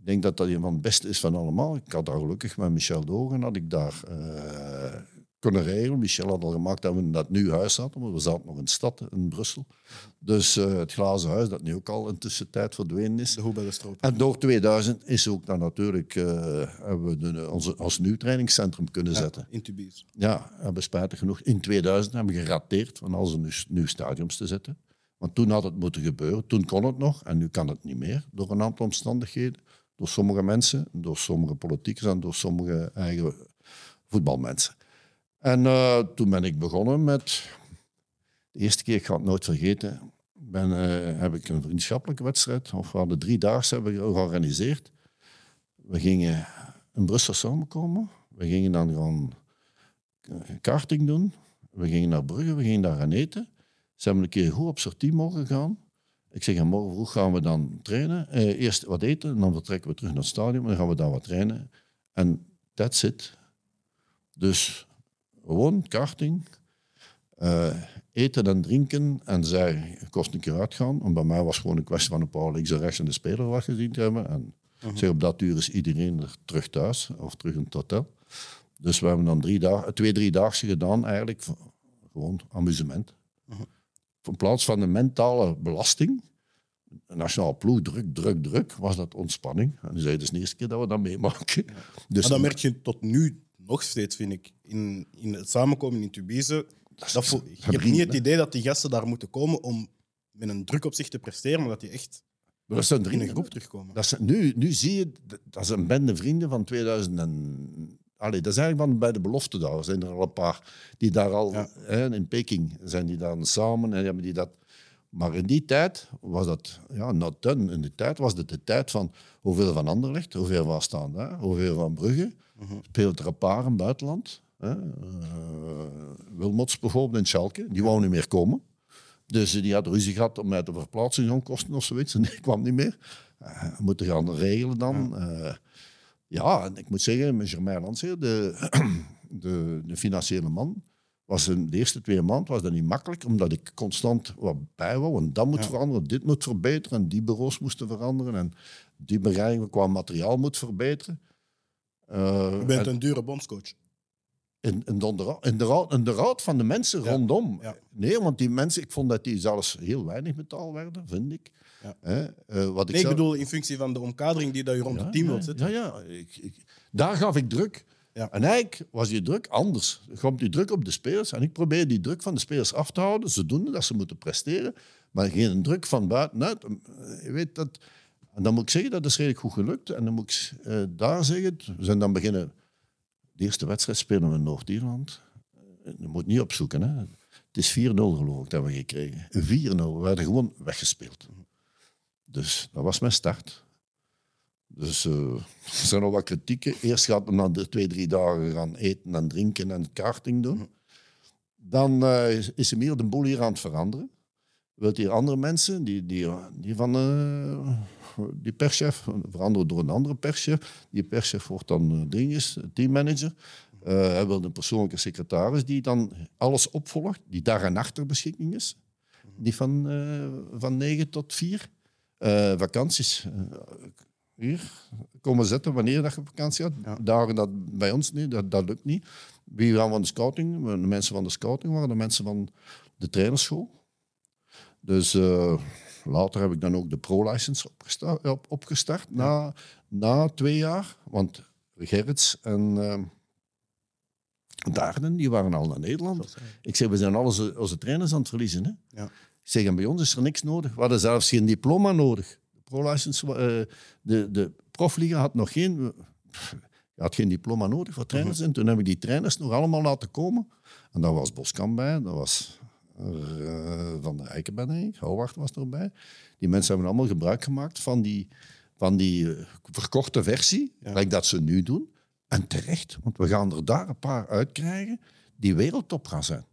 Ik denk dat dat een van het beste is van allemaal. Ik had daar gelukkig met Michel Dogen, had ik daar uh, kunnen regelen. Michel had al gemaakt dat we dat nieuw huis hadden, maar we zaten nog in de stad, in Brussel. Dus uh, het glazen huis, dat nu ook al in tussentijd verdwenen is. De bij de stroop. En door 2000 is ook dan natuurlijk, uh, hebben we de, onze, ons nieuw trainingscentrum kunnen ja, zetten. In Tubies. Ja, hebben spijtig genoeg. In 2000 hebben we gerateerd van al zijn nieuw stadiums te zetten. Want toen had het moeten gebeuren, toen kon het nog en nu kan het niet meer door een aantal omstandigheden door sommige mensen, door sommige politiekers en door sommige eigen voetbalmensen. En uh, toen ben ik begonnen met, de eerste keer, ik ga het nooit vergeten, ben, uh, heb ik een vriendschappelijke wedstrijd, of we hadden drie dagen hebben georganiseerd. We gingen in Brussel samenkomen, we gingen dan gewoon karting doen, we gingen naar Brugge, we gingen daar gaan eten. Ze hebben een keer goed op sortie mogen gaan. Ik zeg, morgen vroeg gaan we dan trainen. Eh, eerst wat eten, en dan vertrekken we terug naar het stadion. Dan gaan we daar wat trainen. En that's it. Dus gewoon karting, uh, eten en drinken. En zij kost een keer uitgaan. En bij mij was gewoon een kwestie van een paar links en rechts de speler wat gezien te hebben. En zeg, op dat uur is iedereen er terug thuis of terug in het hotel. Dus we hebben dan twee, drie dagen gedaan eigenlijk. Gewoon amusement. -huh. In plaats van de mentale belasting, een nationaal ploeg, druk, druk, druk, was dat ontspanning. En zei, het is de eerste keer dat we dat meemaken. <laughs> Dus maar dat merk je tot nu nog steeds, vind ik. In, in het samenkomen in Tubize. Dat, dat je hebt niet het idee dat die gasten daar moeten komen om met een druk op zich te presteren, maar dat die echt dat zijn in een groep terugkomen. Dat zijn, nu, nu zie je, dat is een bende vrienden van 2000 en Allee, dat is eigenlijk van bij de belofte daar. Zijn er al een paar die daar al, ja. hè, in Peking zijn die dan samen en hebben die dat. Maar in die tijd was dat, ja, not done. In die tijd was het de tijd van hoeveel van Anderlecht, hoeveel van Standaard, hoeveel van Brugge. Uh -huh. Speelt er een paar in buitenland. Hè. Uh, Wilmots bijvoorbeeld in Schalke, die wou niet meer komen. Dus die had ruzie gehad om mij te verplaatsen kosten of zoiets. <laughs> En die kwam niet meer. Uh, moeten gaan regelen dan. Ja. Ja, en ik moet zeggen, met Germain Landseer, de, <clears throat> de, de, financiële man, was in de eerste twee maanden was dat niet makkelijk, omdat ik constant wat bij wou. En dat moet ja. veranderen, dit moet verbeteren, en die bureaus moesten veranderen, en die bereiding qua materiaal moet verbeteren. Uh, Je bent en, een dure bondscoach. In, in, de, in, de, raad, in de raad van de mensen ja. rondom. Ja. Nee, want die mensen, ik vond dat die zelfs heel weinig betaald werden, vind ik. Ja. Eh, wat ik Nee, ik zelf- bedoel in functie van de omkadering die dat je rond het team wilt zetten. Ja, ja. Ik, ik, daar gaf ik druk. Ja. En eigenlijk was die druk anders. Er komt die druk op de spelers en ik probeer die druk van de spelers af te houden, zodoende dat ze moeten presteren, maar geen druk van buitenuit. Je weet dat... En dan moet ik zeggen, dat is redelijk goed gelukt. En dan moet ik eh, daar zeggen, we zijn dan beginnen... De eerste wedstrijd spelen we in Noord-Ierland. Eh, Je moet niet opzoeken, hè. Het is 4-0 geloof ik dat we gekregen. 4-0. We werden gewoon weggespeeld. Dus dat was mijn start. Dus eh, er zijn nog wat kritieken. Eerst gaat men na de twee, drie dagen gaan eten en drinken en karting doen. Dan eh, is, hem hier de boel hier aan het veranderen. Wilt hier andere mensen, die, die, die van eh, die perschef, veranderen door een andere perschef. Die perschef wordt dan dinges, teammanager. Hij wil een persoonlijke secretaris die dan alles opvolgt, die dag en nacht ter beschikking is. Die van, van 9 tot 4. Eh, vakanties. eh, hier komen zetten wanneer dat je op vakantie gaat. Ja. Dagen dat bij ons niet, dat, dat lukt niet. Wie gaan van de scouting? De mensen van de scouting waren de mensen van de trainerschool. Dus eh, later heb ik dan ook de pro-license opgesta- op, opgestart, na, na twee jaar. Want Gerrits en eh Daarden, die waren al naar Nederland. Ik zeg, we zijn al onze, onze trainers aan het verliezen. Hè? Ja. Ik zeg, en bij ons is er niks nodig. We hadden zelfs geen diploma nodig. De pro-license, eh, de, de profliga had nog geen... Je had geen diploma nodig voor trainers. En toen heb ik die trainers nog allemaal laten komen. En daar was Boskamp bij, dat was eh, Van der Eiken bij, Houwacht was erbij. Die mensen hebben allemaal gebruik gemaakt van die, van die eh, verkorte versie, Ja. like dat ze nu doen. En terecht, want we gaan er daar een paar uitkrijgen die wereldtop gaan zijn.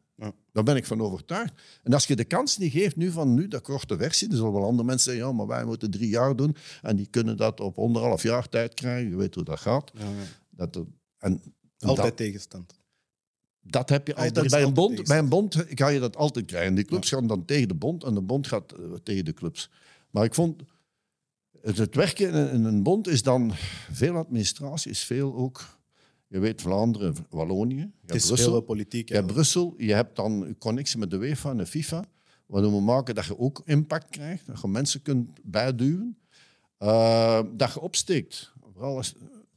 Daar ben ik van overtuigd. En als je de kans niet geeft nu van nu, de korte versie, dan zullen wel andere mensen zeggen, ja, maar wij moeten drie jaar doen en die kunnen dat op anderhalf jaar tijd krijgen. Je weet hoe dat gaat. Ja, ja. Dat, er- en Altijd dat, tegenstand. dat heb je altijd. Bij een, bond, bij een bond ga je dat altijd krijgen. Die clubs gaan dan tegen de bond en de bond gaat eh, tegen de clubs. Maar ik vond, het, het werken in, in een bond is dan veel administratie, is veel ook, je weet Vlaanderen, Wallonië, je Het hebt is Brussel. heel politiek. Je hebt Brussel, je hebt dan connectie met de UEFA en de FIFA, waardoor we maken dat je ook impact krijgt, dat je mensen kunt bijduwen, eh, dat je opsteekt. Vooral als,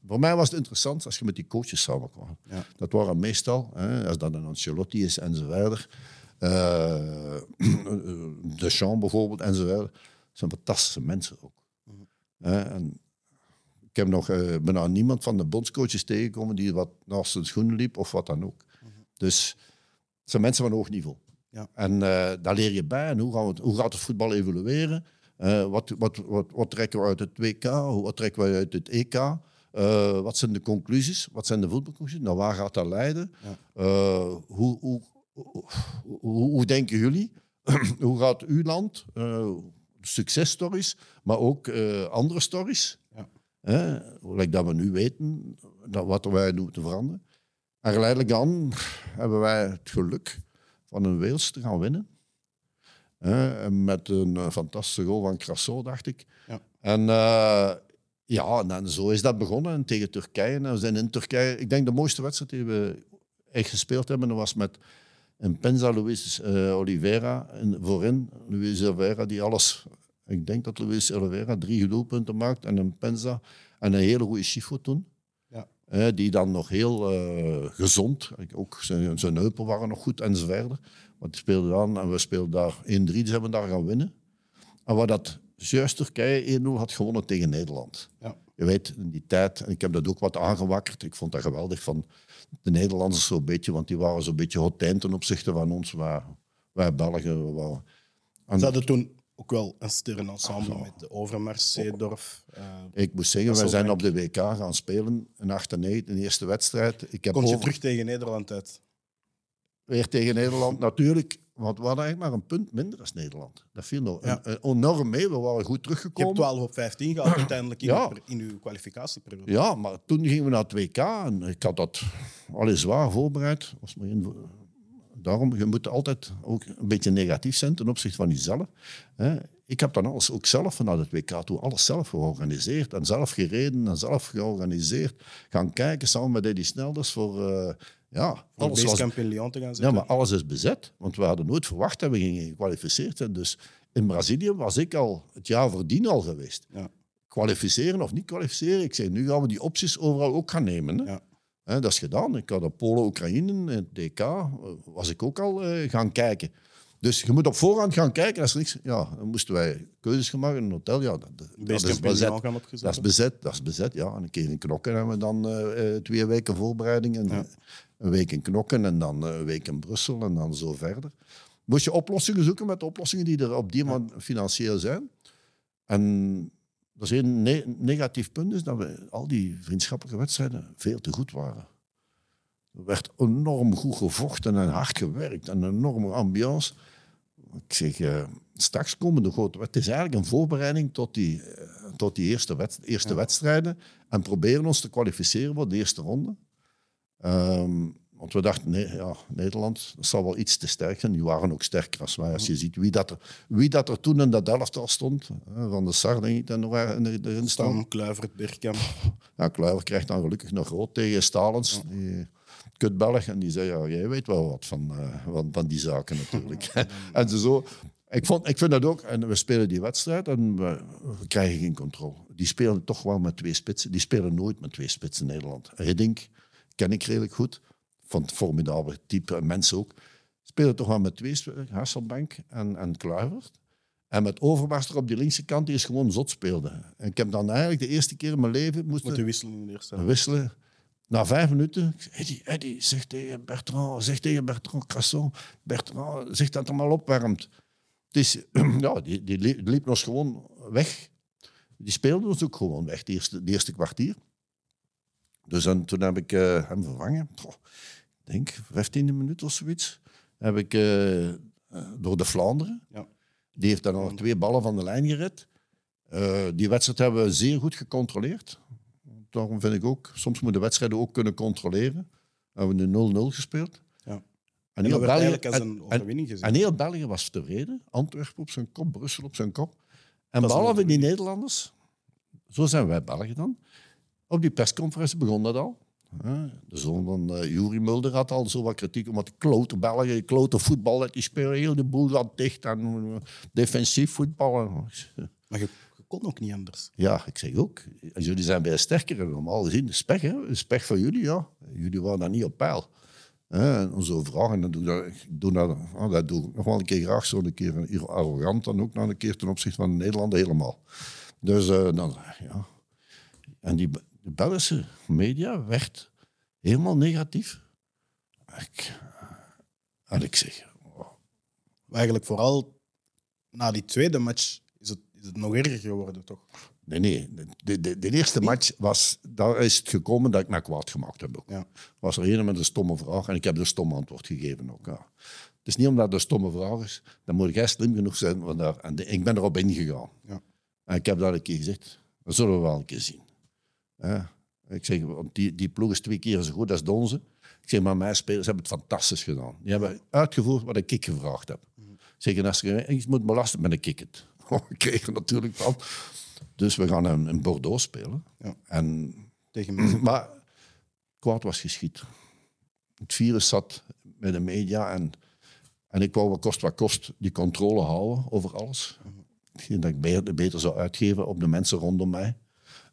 voor mij was het interessant als je met die coaches samenkwam. Ja. Dat waren meestal, hè, als dat een Ancelotti is en zo verder, eh, <clears throat> Deschamps bijvoorbeeld en zo verder, dat zijn fantastische mensen ook. Hè, en ik heb nog eh, bijna niemand van de bondscoaches tegengekomen die wat naast zijn schoenen liep of wat dan ook. Dus het zijn mensen van hoog niveau. Ja. En eh, daar leer je bij. En hoe, gaan we het, hoe gaat het voetbal evolueren? Eh, wat, wat, wat, wat trekken we uit het WK? Hoe- Wat trekken we uit het EK? Wat zijn de conclusies? Wat zijn de voetbalconclusies? Naar waar gaat dat leiden? Ja. Hoe, hoe, hoe, hoe, denken jullie? <clears throat> hoe gaat uw land? Successtories, maar ook andere stories. Hè? Like dat we nu weten dat wat wij doen te veranderen. En geleidelijk aan hebben wij het geluk van een Wales te gaan winnen. Hè, met een eh, fantastische goal van Crasso, dacht ik. Ja. En uh, ja, en dan zo is dat begonnen en tegen Turkije. En we zijn in Turkije, ik denk de mooiste wedstrijd die we echt gespeeld hebben, dat was met een Penza Luis uh, Oliveira en voorin. Luis Oliveira die alles, ik denk dat Luis Oliveira drie doelpunten maakt en een Penza en een hele goede Schifo toen. Ja. Die dan nog heel uh, gezond, ook zijn, zijn heupen waren nog goed en zo verder. Maar die speelde dan en we speelden daar 1-3, dus hebben we daar gaan winnen. En wat dat juist Turkije 1-0 had gewonnen tegen Nederland. Ja. Je weet, in die tijd, en ik heb dat ook wat aangewakkerd, ik vond dat geweldig van de Nederlanders zo'n beetje, want die waren zo'n beetje hotijn ten opzichte van ons, wij, wij Belgen. Waren, en Ze hadden toen ook wel een sterren ensemble met de Overmars, Zeedorf. Uh, ik moet zeggen, wij zijn op de WK gaan spelen in 98, de eerste wedstrijd. Ik heb Kom je over... terug tegen Nederland uit? Weer tegen Nederland, natuurlijk. Want we hadden eigenlijk maar een punt minder als Nederland. Dat viel nog Ja. een- een enorm mee. We waren goed Je teruggekomen. hebt 12 op 15 gehad uiteindelijk in, Ja. uw, in uw kwalificatieperiode. Ja, maar toen gingen we naar het WK en ik had dat al eens zwaar voorbereid. Was maar één- Daarom, je moet altijd ook een beetje negatief zijn ten opzichte van jezelf. hè. Ik heb dan alles ook zelf naar het WK toe, alles zelf georganiseerd en zelf gereden en zelf georganiseerd. Gaan kijken samen met Eddie Snelders voor, eh, ja, alles was, in Lyon te gaan ja, zitten. maar alles is bezet. Want we hadden nooit verwacht dat we gingen gekwalificeerd zijn. Dus in Brazilië was ik al het jaar voordien al geweest. Ja. Kwalificeren of niet kwalificeren. Ik zei, nu gaan we die opties overal ook gaan nemen. Hè. Ja. Dat is gedaan. Ik had op Polen-Oekraïne, het DK, eh, was ik ook al eh, gaan kijken. Dus je moet op voorhand gaan kijken. Als er niks, ja, dan moesten wij keuzes gemaakt in een hotel. Ja, dat, dat, dat Beste is bezet. gaan Dat is bezet, dat is bezet, ja. En een keer in Knokken hebben we dan eh, twee weken voorbereiding. En, Ja. Een week in Knokken en dan een week in Brussel en dan zo verder. Moest je oplossingen zoeken met de oplossingen die er op die manier financieel zijn. En dat is ne- negatief punt, is dat we al die vriendschappelijke wedstrijden veel te goed waren. Er werd enorm goed gevochten en hard gewerkt en een enorme ambiance. Ik zeg, eh, straks komen de grote wedstrijden. Het is eigenlijk een voorbereiding tot die, eh, tot die eerste, eerste Ja. wedstrijden. En proberen ons te kwalificeren voor de eerste ronde. Ehm, want we dachten, nee, ja, Nederland dat zal wel iets te sterk zijn. Die waren ook sterker als wij. Als je ziet wie dat er, wie dat er toen in dat elftal stond. Van de Sar, denk ik, er erin staan. Kluivert, Bergkamp. Ja, Kluiver krijgt dan gelukkig nog rood tegen Stalens. Die kutbelg. En die zei, ja, jij weet wel wat van, eh, van, van die zaken natuurlijk. <laughs> en zo... Ik, vond, ik vind dat ook. En we spelen die wedstrijd en we, we krijgen geen controle. Die spelen toch wel met twee spitsen. Die spelen nooit met twee spitsen in Nederland. Hiddink ken ik redelijk goed. Van het formidabele type en mensen ook. Spelen toch wel met twee. Hasselbank en, en Kluivert. En met Overmars er op die linkse kant, die is gewoon zot speelde. En ik heb dan eigenlijk de eerste keer in mijn leven Moeten wisselen in de eerste wisselen. Na vijf minuten, Eddie, Eddie, zeg tegen Bertrand, zeg tegen Bertrand Crasson, Bertrand, zeg dat er maar opwarmt. Het is, <clears throat> ja, die, die li- liep ons gewoon weg. Die speelde ons ook gewoon weg, het eerste, het eerste kwartier. Dus dan, toen heb ik eh, hem vervangen. Denk 15 minuut of zoiets. Heb ik eh, eh, door de Vlaanderen. Ja. Die heeft dan nog twee ballen van de lijn gered. Eh, die wedstrijd hebben we zeer goed gecontroleerd. Daarom vind ik ook, soms moeten wedstrijden ook kunnen controleren. We hebben nu 0-0 gespeeld. Ja. En, heel België, eigenlijk als en, een en, overwinning gezien. en heel België was tevreden. Antwerpen op zijn kop, Brussel op zijn kop. En Dat een behalve die. Nederlanders, zo zijn wij Belgen dan. Op die persconferentie begon dat al. Hè. De zoon van eh Juri Mulder had al zo wat kritiek omdat de klote Belgen, klote voetbal, dat die spelen heel de boel gaat dicht en eh, defensief voetballen. Maar je, je kon ook niet anders. Ja, ik zeg ook. Jullie zijn bij sterker. Normaal gezien, de spech, hè? De spech van jullie, ja. Jullie waren daar niet op peil. Hè, En zo vragen, dan doe ik dat, ik doe dat, ah, dat doe ik nog wel een keer graag. Zo een keer een arrogant, dan ook nog een keer ten opzichte van de Nederlanden helemaal. Dus eh, dan, ja. En die, de Belgische media werd helemaal negatief. Ik, en ik zeg, eigenlijk vooral na die tweede match is het, is het nog erger geworden, toch? Nee, nee. De, de, de eerste match was, daar is het gekomen dat ik me kwaad gemaakt heb. Ook. Ja. Was er een met een stomme vraag en ik heb een stomme antwoord gegeven ook. Ja. Het is niet omdat het een stomme vraag is, dan moet jij slim genoeg zijn. Want daar, en de- ik ben erop ingegaan. Ja. En ik heb dat een keer gezegd, dat zullen we wel een keer zien. Ja. Ik zeg, want die, die ploeg is twee keer zo goed als Donze. Ik zeg, maar mijn spelers hebben het fantastisch gedaan. Die hebben uitgevoerd wat ik gevraagd heb. Ik zeg, en als je iets moet belasten, ben ik het. <laughs> ik kreeg er natuurlijk van. Dus we gaan in, in Bordeaux spelen. Ja. En, Tegen <clears throat> maar kwaad was geschied. Het virus zat met de media en, en ik wou wat kost wat kost die controle houden over alles. Hetgeen Dat ik beter, beter zou uitgeven op de mensen rondom mij.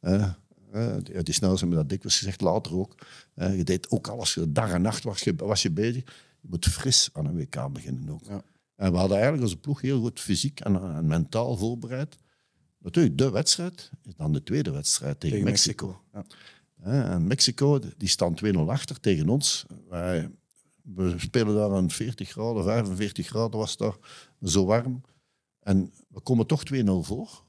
Eh, eh, die, die snel zijn dat dikwijls gezegd, later ook. Eh, je deed ook alles, dag en nacht was je, was je bezig. Je moet fris aan een WK beginnen ook. Ja. En we hadden eigenlijk onze ploeg heel goed fysiek en, en mentaal voorbereid. Natuurlijk, de wedstrijd is dan de tweede wedstrijd tegen, tegen Mexico. Mexico. Ja. En Mexico, die staan 2-0 achter tegen ons. Wij, we spelen daar aan 40 graden, 45 graden was daar, zo warm. En we komen toch 2-0 voor.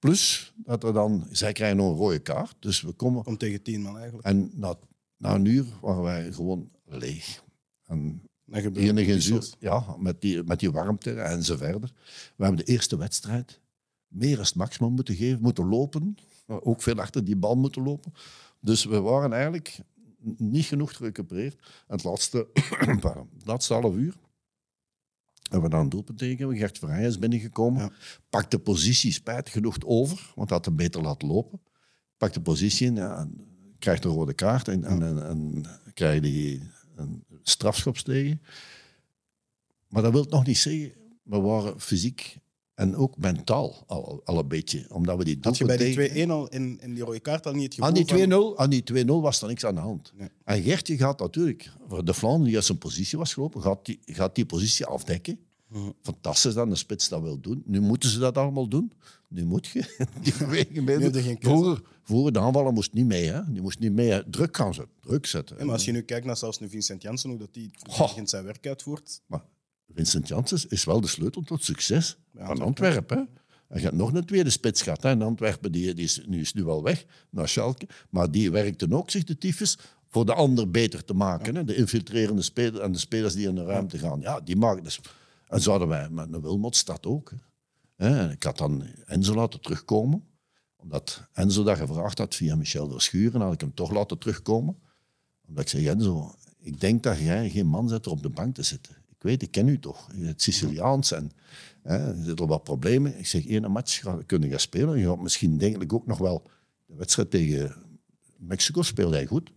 Plus dat er dan, zij krijgen nog een rode kaart. Dus we komen. Komt tegen tien man eigenlijk. En na, na een uur waren wij gewoon leeg. En enige wissels. zuur, ja, met die, met die warmte en zo verder. We hebben de eerste wedstrijd meer als het maximum moeten geven, moeten lopen. Ook veel achter die bal moeten lopen. Dus we waren eigenlijk niet genoeg gerecupereerd. En het laatste, <clears throat> het laatste half uur hebben we dan een doelpunt tegen. Gert Verheyen is binnengekomen. Ja. Pakt de positie spijtig genoeg over, want hij had hem beter laten lopen. Pakt de positie in, ja, en krijgt een rode kaart en, en, en, en krijgt die een strafschop tegen. Maar dat wil nog niet zeggen, we waren fysiek En ook mentaal al, al een beetje. Omdat we die Had je bij die doelpunt tegen- 2-1 al in, in die rode kaart al niet het gevoel Aan die van- 2-0 aan die 2-0 was er niks aan de hand. Nee. En Gertje gaat natuurlijk, voor de Vlaanderen die uit zijn positie was gelopen, gaat die, gaat die positie afdekken. Mhm. Fantastisch dat de spits dat wil doen. Nu moeten ze dat allemaal doen. Nu moet je <laughs> die beweging. Vroeger, vroeger de aanvaller moest niet mee. Hè. Die moest niet mee hè. druk gaan zetten. Druk zetten. Ja, maar als je nu kijkt naar zelfs nu Vincent Janssen, hoe dat die zijn werk uitvoert. Maar Vincent Janssens is wel de sleutel tot succes van Antwerpen. Hè. Hij gaat nog een tweede spits gehad. In Antwerpen die, die is, nu is nu wel weg naar Schalke. Maar die werkte ook zich de tyfus voor de ander beter te maken. Hè. De infiltrerende spelers en de spelers die in de ruimte gaan. Ja, die maken dus. En zo hadden wij met een Wilmot dat ook. Hè. Ik had dan Enzo laten terugkomen. Omdat Enzo dat gevraagd had via Michel Verschuren, had ik hem toch laten terugkomen. Omdat ik zei, Enzo, ik denk dat jij geen man zet er op de bank te zitten. Ik weet, ik ken u toch. Bent Siciliaans en hè, er zitten wat problemen. Ik zeg, één match ga, kun je gaan spelen. Je gaat misschien denk ik ook nog wel de wedstrijd tegen Mexico speelde hij goed.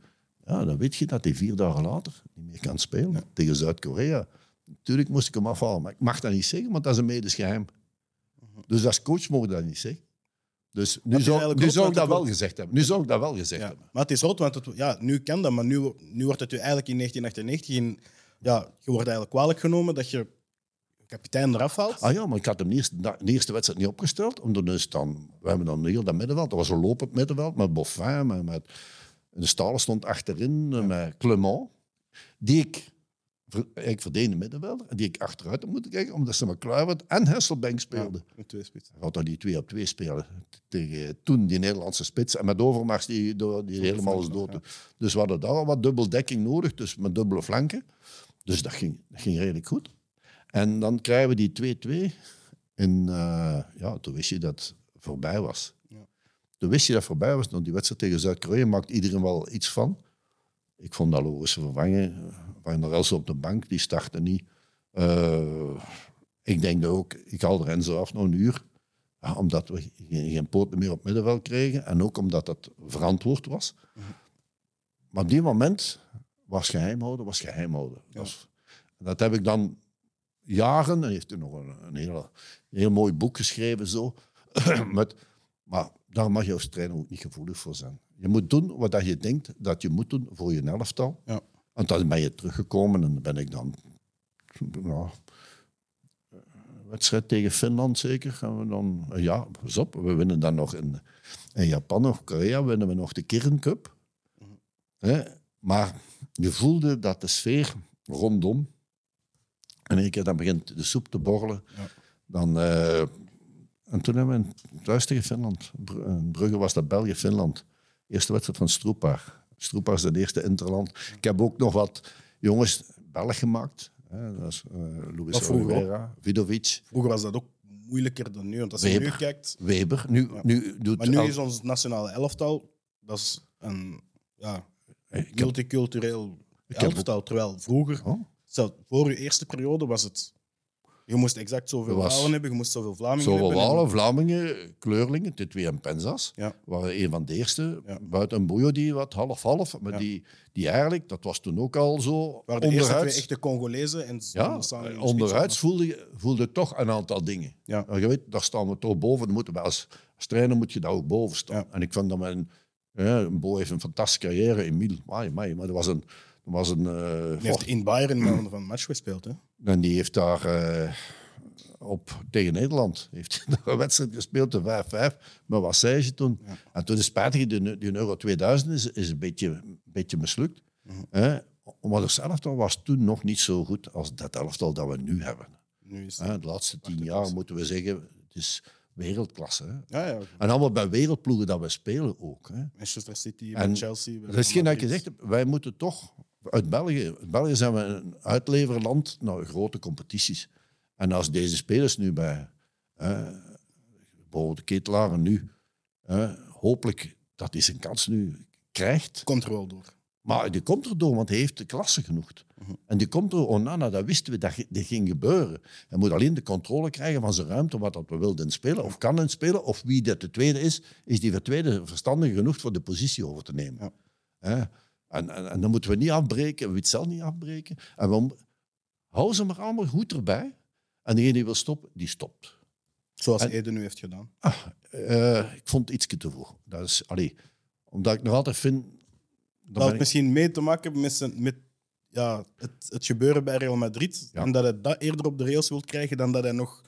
Ja, dan weet je dat hij vier dagen later niet meer kan spelen. Tegen Zuid-Korea. Natuurlijk moest ik hem afhalen, maar ik mag dat niet zeggen, want dat is een medisch geheim. Dus als coach mogen dat niet zeggen. Dus nu zou, nu ik dat wel gezegd hebben. Nu zou ik dat wel gezegd Ja. hebben. Maar het is rot, want het, ja, nu kan dat, maar nu, nu wordt het u eigenlijk in 1998 in, ja, je wordt eigenlijk kwalijk genomen dat je kapitein eraf haalt. Ah ja, maar ik had hem de eerste, da- de eerste wedstrijd niet opgesteld. Omdat dus dan, we hebben dan heel dat middenveld. Dat was een lopend middenveld met Boffin. Met, met, de Stalen stond achterin met Clement. Die ik, ik verdedigde middenvelder. En die ik achteruit heb moeten kijken. Omdat ze met Kluivert en Hesselbank speelden. Met twee gaat dan die twee op twee spelen. Tegen toen die Nederlandse spits. En met Overmars die, die, die helemaal is dood. Dus we hadden daar al wat dubbeldekking nodig. Dus met dubbele flanken. Dus dat ging, dat ging redelijk goed. En dan krijgen we die 2-2. En eh, ja, toen wist je dat het voorbij was. Ja. Toen wist je dat het voorbij was. Want die wedstrijd tegen Zuid-Korea maakt iedereen wel iets van. Ik vond dat logische vervangen. Van Elsen op de bank, die startte niet. Eh, ik denk dat ook, ik haalde Renzo af nog een uur. Ja, omdat we geen, geen poten meer op middenveld kregen. En ook omdat dat verantwoord was. Maar op die moment was geheim houden, was geheim houden. Dat, heb ik dan jaren, en hij heeft nog een, een, heel, een heel mooi boek geschreven zo. <clears throat> met, maar daar mag je als trainer ook niet gevoelig voor zijn. Je moet doen wat je denkt dat je moet doen voor je elftal. Ja. En dan ben je teruggekomen en ben ik dan... Ja, wedstrijd tegen Finland zeker. Gaan we dan, ja, pas op, we winnen dan nog in, in Japan of Korea, winnen we nog de Kirin Cup. Hè? Maar je voelde dat de sfeer rondom, en één keer dan begint de soep te borrelen, Ja. dan... eh, en toen hebben we een- thuis tegen Finland, in Brugge was dat België-Finland. Eerste wedstrijd van Stroepaar. Stroepaar is de eerste interland. Ik heb ook nog wat jongens Belg gemaakt. Hè, dat is eh Luis Oliveira, Vidovic, Vroeger was dat ook moeilijker dan nu. Want als je Weber. nu kijkt... Weber. Nu, Ja. nu doet Maar nu al- is ons nationale elftal dat is een ja, Ik multicultureel Ik elftal. Terwijl vroeger, Oh. voor je eerste periode, was het... Je moest exact zoveel was Walen hebben, je moest zoveel Vlamingen hebben. en- Walen, Vlamingen, Kleurlingen, de twee en Penzas, Ja. waren een van de eerste. Ja. Buiten Boejo die wat half-half, maar Ja. die, die eigenlijk, dat was toen ook al zo, waren de eerste twee echte Congolezen. En ja, spits. voelde, je- voelde toch een aantal dingen. Ja. Je weet, daar staan we toch boven. Moeten we als, als trainer moet je daar ook boven staan. En ik vond dat mijn... Ja, Bo heeft een fantastische carrière, Emiel. Mai, mai, maar dat was een... Dat was een eh, Die heeft in Bayern maar van een match gespeeld. Hè? En die heeft daar eh, op, tegen Nederland heeft <laughs> een wedstrijd gespeeld, de 5-5, met Wassage toen. Ja. En toen is spijtig, die, die Euro 2000 is, is een beetje, een beetje mislukt. Mhm. Hè? Maar het elftal was toen nog niet zo goed als dat elftal dat we nu hebben. Nu is Hè? De laatste tien jaar moeten we zeggen, het is wereldklasse. Hè? ja, ja, En allemaal bij wereldploegen dat we spelen ook. Hè? Manchester City, En Chelsea. Dat is geen dat gezegd heb. Wij moeten toch uit België. Uit België zijn we een uitleverland naar grote competities. En als deze spelers nu bij bijvoorbeeld de Ketelaren nu, eh, hopelijk dat hij zijn kans nu krijgt. Komt er wel door. Maar die komt er door, want hij heeft de klasse genoeg. En die komt er, Onana, dat wisten we, dat, dat ging gebeuren. Hij moet alleen de controle krijgen van zijn ruimte, wat dat we wilden spelen, of kan spelen, of wie dat de tweede is, is die tweede verstandig genoeg voor de positie over te nemen. Hè? En, en, en dan moeten we niet afbreken, we het zelf niet afbreken. En we, houden ze maar allemaal goed erbij. En degene die wil stoppen, die stopt. Zoals En- Ede nu heeft gedaan. Eh, ik vond het iets te vroeg. Dat is, allee, omdat ik nog altijd vind... Dat ik- misschien mee te maken hebben met, zijn, met ja, het, het gebeuren bij Real Madrid. Ja. En dat hij dat eerder op de rails wil krijgen dan dat hij nog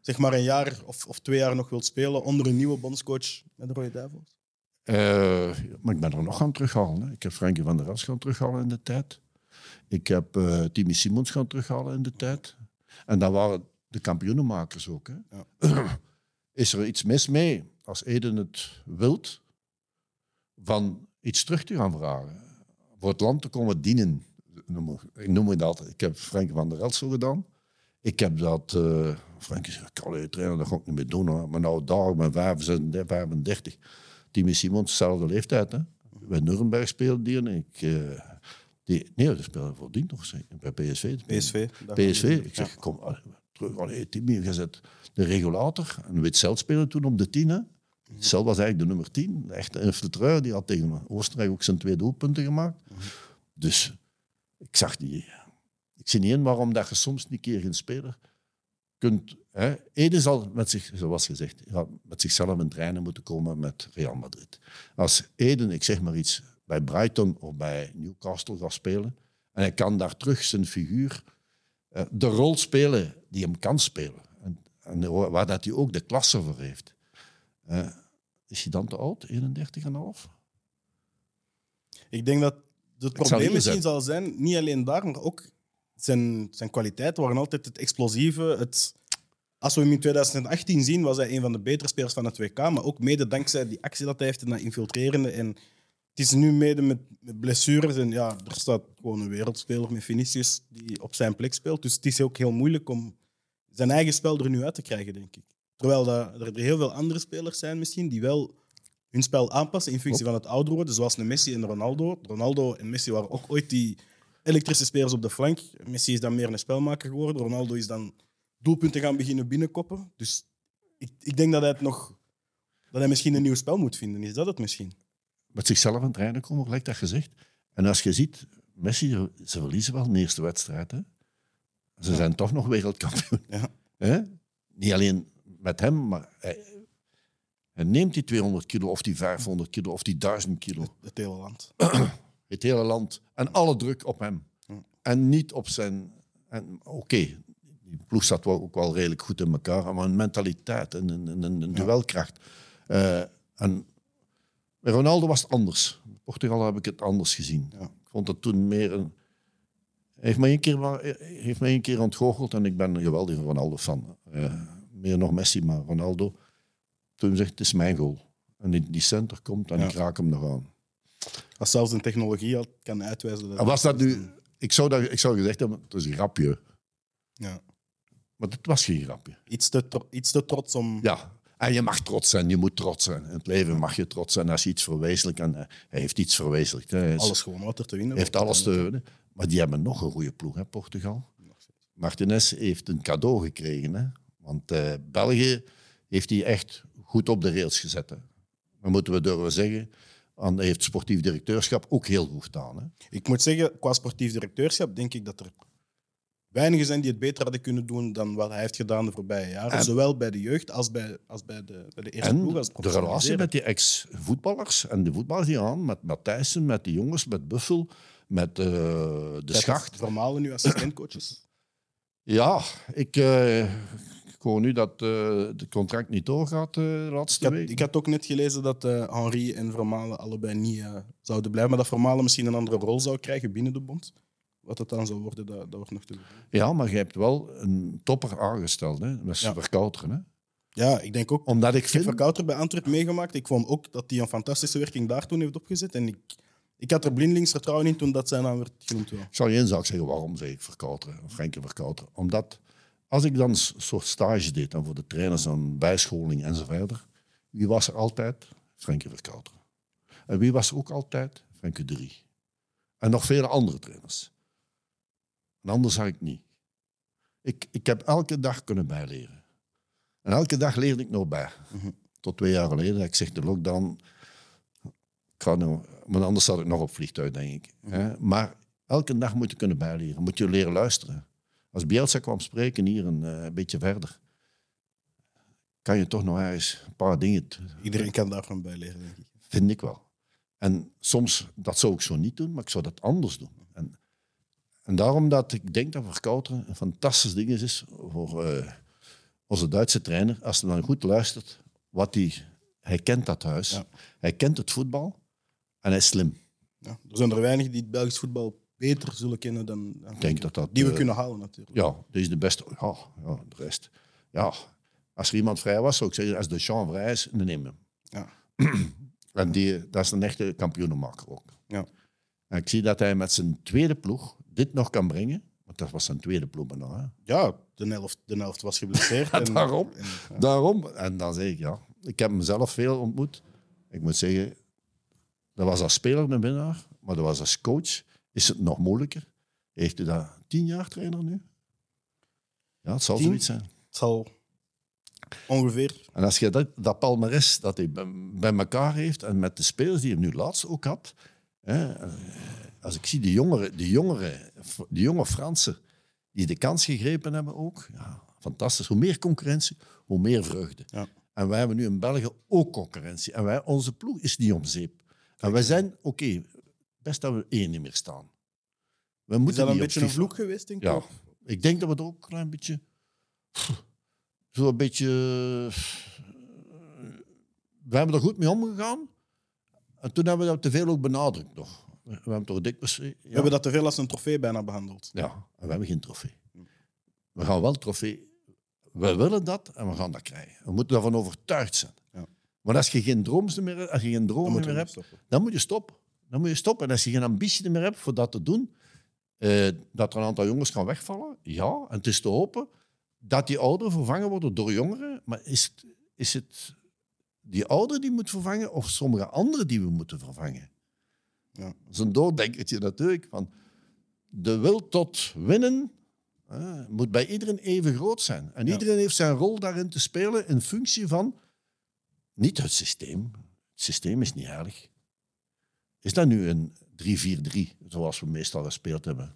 zeg maar een jaar of, of twee jaar nog wil spelen onder een nieuwe bondscoach met de Rode Duivels. Eh, maar ik ben er nog gaan terughalen. Hè. Ik heb Frankie van der Ras gaan terughalen in de tijd. Ik heb eh Timmy Simons gaan terughalen in de tijd. En dat waren de kampioenenmakers ook. Hè. <clears throat> Is er iets mis mee als Eden het wilt van iets terug te gaan vragen? Voor het land te komen dienen. Noem- Ik noem het altijd. Ik heb Frankie van der zo gedaan. Ik heb dat... eh ik kan je trainen, dat ga ik niet meer doen. Hoor. Maar nou, daar, ben 35, 35. Timmy Simons, dezelfde leeftijd. Hè? Bij Nuremberg speelde die en ik... eh, die, nee, die speelde voordien nog bij PSV. PSV. PSV. Ik Ja. kom allee, terug. Allee, Timmy, je zet de regulator. En weet zelf spelen toen op de 10. Cel was eigenlijk de nummer 10. De echte infiltreur. Die had tegen Oostenrijk ook zijn twee doelpunten gemaakt. Dus ik zag die... Ik zie niet in waarom dat je soms een keer geen speler kunt... Hè? Zal met zich, zoals gezegd, met zichzelf in trainen moeten komen met Real Madrid. Als Eden, ik zeg maar iets, bij Brighton of bij Newcastle gaat spelen en hij kan daar terug zijn figuur, eh, de rol spelen die hem kan spelen. En, en waar dat hij ook de klasse voor heeft. Eh, is hij dan te oud, 31,5? Ik denk dat het probleem misschien zal zijn, niet alleen daar, maar ook zijn, zijn kwaliteiten waren altijd het explosieve. Het, als we hem in 2018 zien, was hij een van de betere spelers van het WK, maar ook mede dankzij die actie dat hij heeft en dat infiltrerende. En het is nu mede met, met blessures en ja, er staat gewoon een wereldspeler met Vinicius die op zijn plek speelt. Dus het is ook heel moeilijk om zijn eigen spel er nu uit te krijgen, denk ik. Terwijl dat, er heel veel andere spelers zijn misschien die wel hun spel aanpassen in functie van het ouder worden, zoals een Messi en Ronaldo. Ronaldo en Messi waren ook ooit die elektrische spelers op de flank. Messi is dan meer een spelmaker geworden. Ronaldo is dan doelpunten gaan beginnen binnenkoppen. Dus ik, ik denk dat hij het nog dat hij misschien een nieuw spel moet vinden. Is dat het misschien? Met zichzelf in trainen komen, gelijk dat gezegd. En als je ziet, Messi, ze verliezen wel de eerste wedstrijd. Hè? Ze zijn toch nog wereldkampioen. Ja. Hè? Niet alleen met hem, maar hij, hij neemt die 200 kilo, of die 500 kilo, of die 1000 kilo. Het hele land. <clears throat> Het hele land. En alle druk op hem. Ja. En niet op zijn... Oké, die ploeg zat wel, ook wel redelijk goed in elkaar, maar een mentaliteit en een, een, een, een duelkracht. Eh, en bij Ronaldo was het anders. In Portugal heb ik het anders gezien. Ja. Ik vond het toen meer een... Hij heeft me één keer, heeft één keer ontgoocheld en ik ben een geweldige Ronaldo-fan. Eh, meer nog Messi, maar Ronaldo. Toen zegt het is mijn goal. En die, die center komt en Ja. ik raak hem nog aan. Als zelfs een technologie al kan uitwijzen. Dat En was dat nu... Ik zou, dat, ik zou gezegd hebben, het is een grapje. Ja. Maar het was geen grapje. Iets, te iets te trots om. Ja. En je mag trots zijn, je moet trots zijn. In het leven mag je trots zijn als je iets verwezenlijkt. En eh, hij heeft iets verwezenlijkt. hè. Hij is- Alles gewoon wat er te winnen heeft alles te winnen. Maar die hebben nog een goede ploeg, hè, Portugal. Martinez heeft een cadeau gekregen. Hè? Want eh, België heeft hij echt goed op de rails gezet. Hè? Dat moeten we durven zeggen. En heeft sportief directeurschap ook heel goed gedaan. Hè? Ik moet zeggen, qua sportief directeurschap denk ik dat er weinigen zijn die het beter hadden kunnen doen dan wat hij heeft gedaan de voorbije jaren. En- Zowel bij de jeugd als bij, als bij, de, bij de eerste En ploeg. Als de relatie met die ex-voetballers en de voetballers die aan, met Matthijssen, met die jongens, met Buffel, met eh, de Schacht. Vermalen nu assistentcoaches. Ja, ik, eh, hoor nu dat eh het contract niet doorgaat eh, de Ik laatste had, week. ik had ook net gelezen dat eh Henri en Vermalen allebei niet zouden blijven, maar dat Vermalen misschien een andere rol zou krijgen binnen de bond. Wat het dan zou worden, dat, dat wordt nog te zien. Ja, maar je hebt wel een topper aangesteld, hè? met Ja. Verkouteren. Hè? Ja, ik denk ook. Omdat ik Ik heb vind... Verkouter bij Antwerp meegemaakt. Ik vond ook dat hij een fantastische werking daar toen heeft opgezet. En ik, ik had er blindelings vertrouwen in toen dat zijn naam werd genoemd. Ik zal je één zaak zeggen, waarom zeg ik Verkouteren, Frenkie Verkouteren? Omdat als ik dan een soort stage deed dan voor de trainers aan bijscholing en zo verder, wie was er altijd? Frenkie Verkouteren. En wie was er ook altijd? Frenkie de Rie. En nog vele andere trainers. En anders zag ik niet. Ik, ik heb elke dag kunnen bijleren. En elke dag leerde ik nog bij. Mhm. Tot twee jaar geleden. Ik zeg de lockdown. Ik ga nou, maar anders zat ik nog op vliegtuig, denk ik. Hè? Maar elke dag moet je kunnen bijleren. Moet je leren luisteren. Als Bielsa kwam spreken hier een eh, beetje verder. kan je toch nog ergens een paar dingen... Iedereen kan daarvan bij leren, denk ik. Vind ik wel. En soms, dat zou ik zo niet doen, maar ik zou dat anders doen. En, en daarom dat ik denk dat Verkouteren een fantastisch ding is voor eh, onze Duitse trainer. Als hij dan goed luistert, wat hij, hij kent dat huis. Ja. Hij kent het voetbal en hij is slim. Ja. Er zijn er weinig die het Belgisch voetbal beter zullen kennen dan, dan denk dat dat... die we eh, kunnen halen, natuurlijk. Ja, dit is de beste. Ja, ja, de rest. Ja, als er iemand vrij was, zou ik zeggen, als de Jean vrij is, dan neem hem. Ja. <clears throat> En die, dat is een echte kampioenenmaker ook. Ja. En ik zie dat hij met zijn tweede ploeg dit nog kan brengen. Want dat was zijn tweede ploeg bijna. Hè? Ja, de helft, de helft was geblesseerd. <laughs> en- Daarom. en, ja. Daarom. En dan zeg ik, ja, ik heb hem zelf veel ontmoet. Ik moet zeggen, dat was als speler een winnaar, maar dat was als coach, is het nog moeilijker. Heeft u dat tien jaar trainer nu? Ja, het zal Tien? zoiets zijn. Het zal ongeveer... En als je dat, dat palmares dat hij bij, elkaar heeft en met de spelers die hij nu laatst ook had, hè, eh, als ik zie die jongere, die, jongere, die jonge Fransen die de kans gegrepen hebben ook, ja, fantastisch. Hoe meer concurrentie, hoe meer vreugde. Ja. En wij hebben nu in België ook concurrentie. En wij, onze ploeg is niet om zeep. En wij zijn, oké, best dat we één niet meer staan. We Is moeten dat een beetje een vloek geweest, denk ik? Ja, ik denk dat we er ook een klein beetje. Zo een beetje. We hebben er goed mee omgegaan. En toen hebben we dat te veel ook benadrukt nog. We hebben toch dikwijls. Ja, We hebben dat te veel als een trofee bijna behandeld. ja, en we hebben geen trofee. We gaan wel trofee. We willen dat en we gaan dat krijgen. We moeten daarvan overtuigd zijn. Ja. Maar als je geen droom meer, als je geen droom meer hebt, dan moet je stoppen. Dan moet je stoppen. En als je geen ambitie meer hebt voor dat te doen, eh, dat er een aantal jongens gaan wegvallen, ja. En het is te hopen dat die ouderen vervangen worden door jongeren. Maar is het, is het die ouderen die moet vervangen of sommige anderen die we moeten vervangen? Ja. Dat is een doordenkertje natuurlijk. Van de wil tot winnen moet bij iedereen even groot zijn. En Ja. iedereen heeft zijn rol daarin te spelen in functie van niet het systeem. Het systeem is niet erg. Is dat nu een 3-4-3, zoals we meestal gespeeld hebben?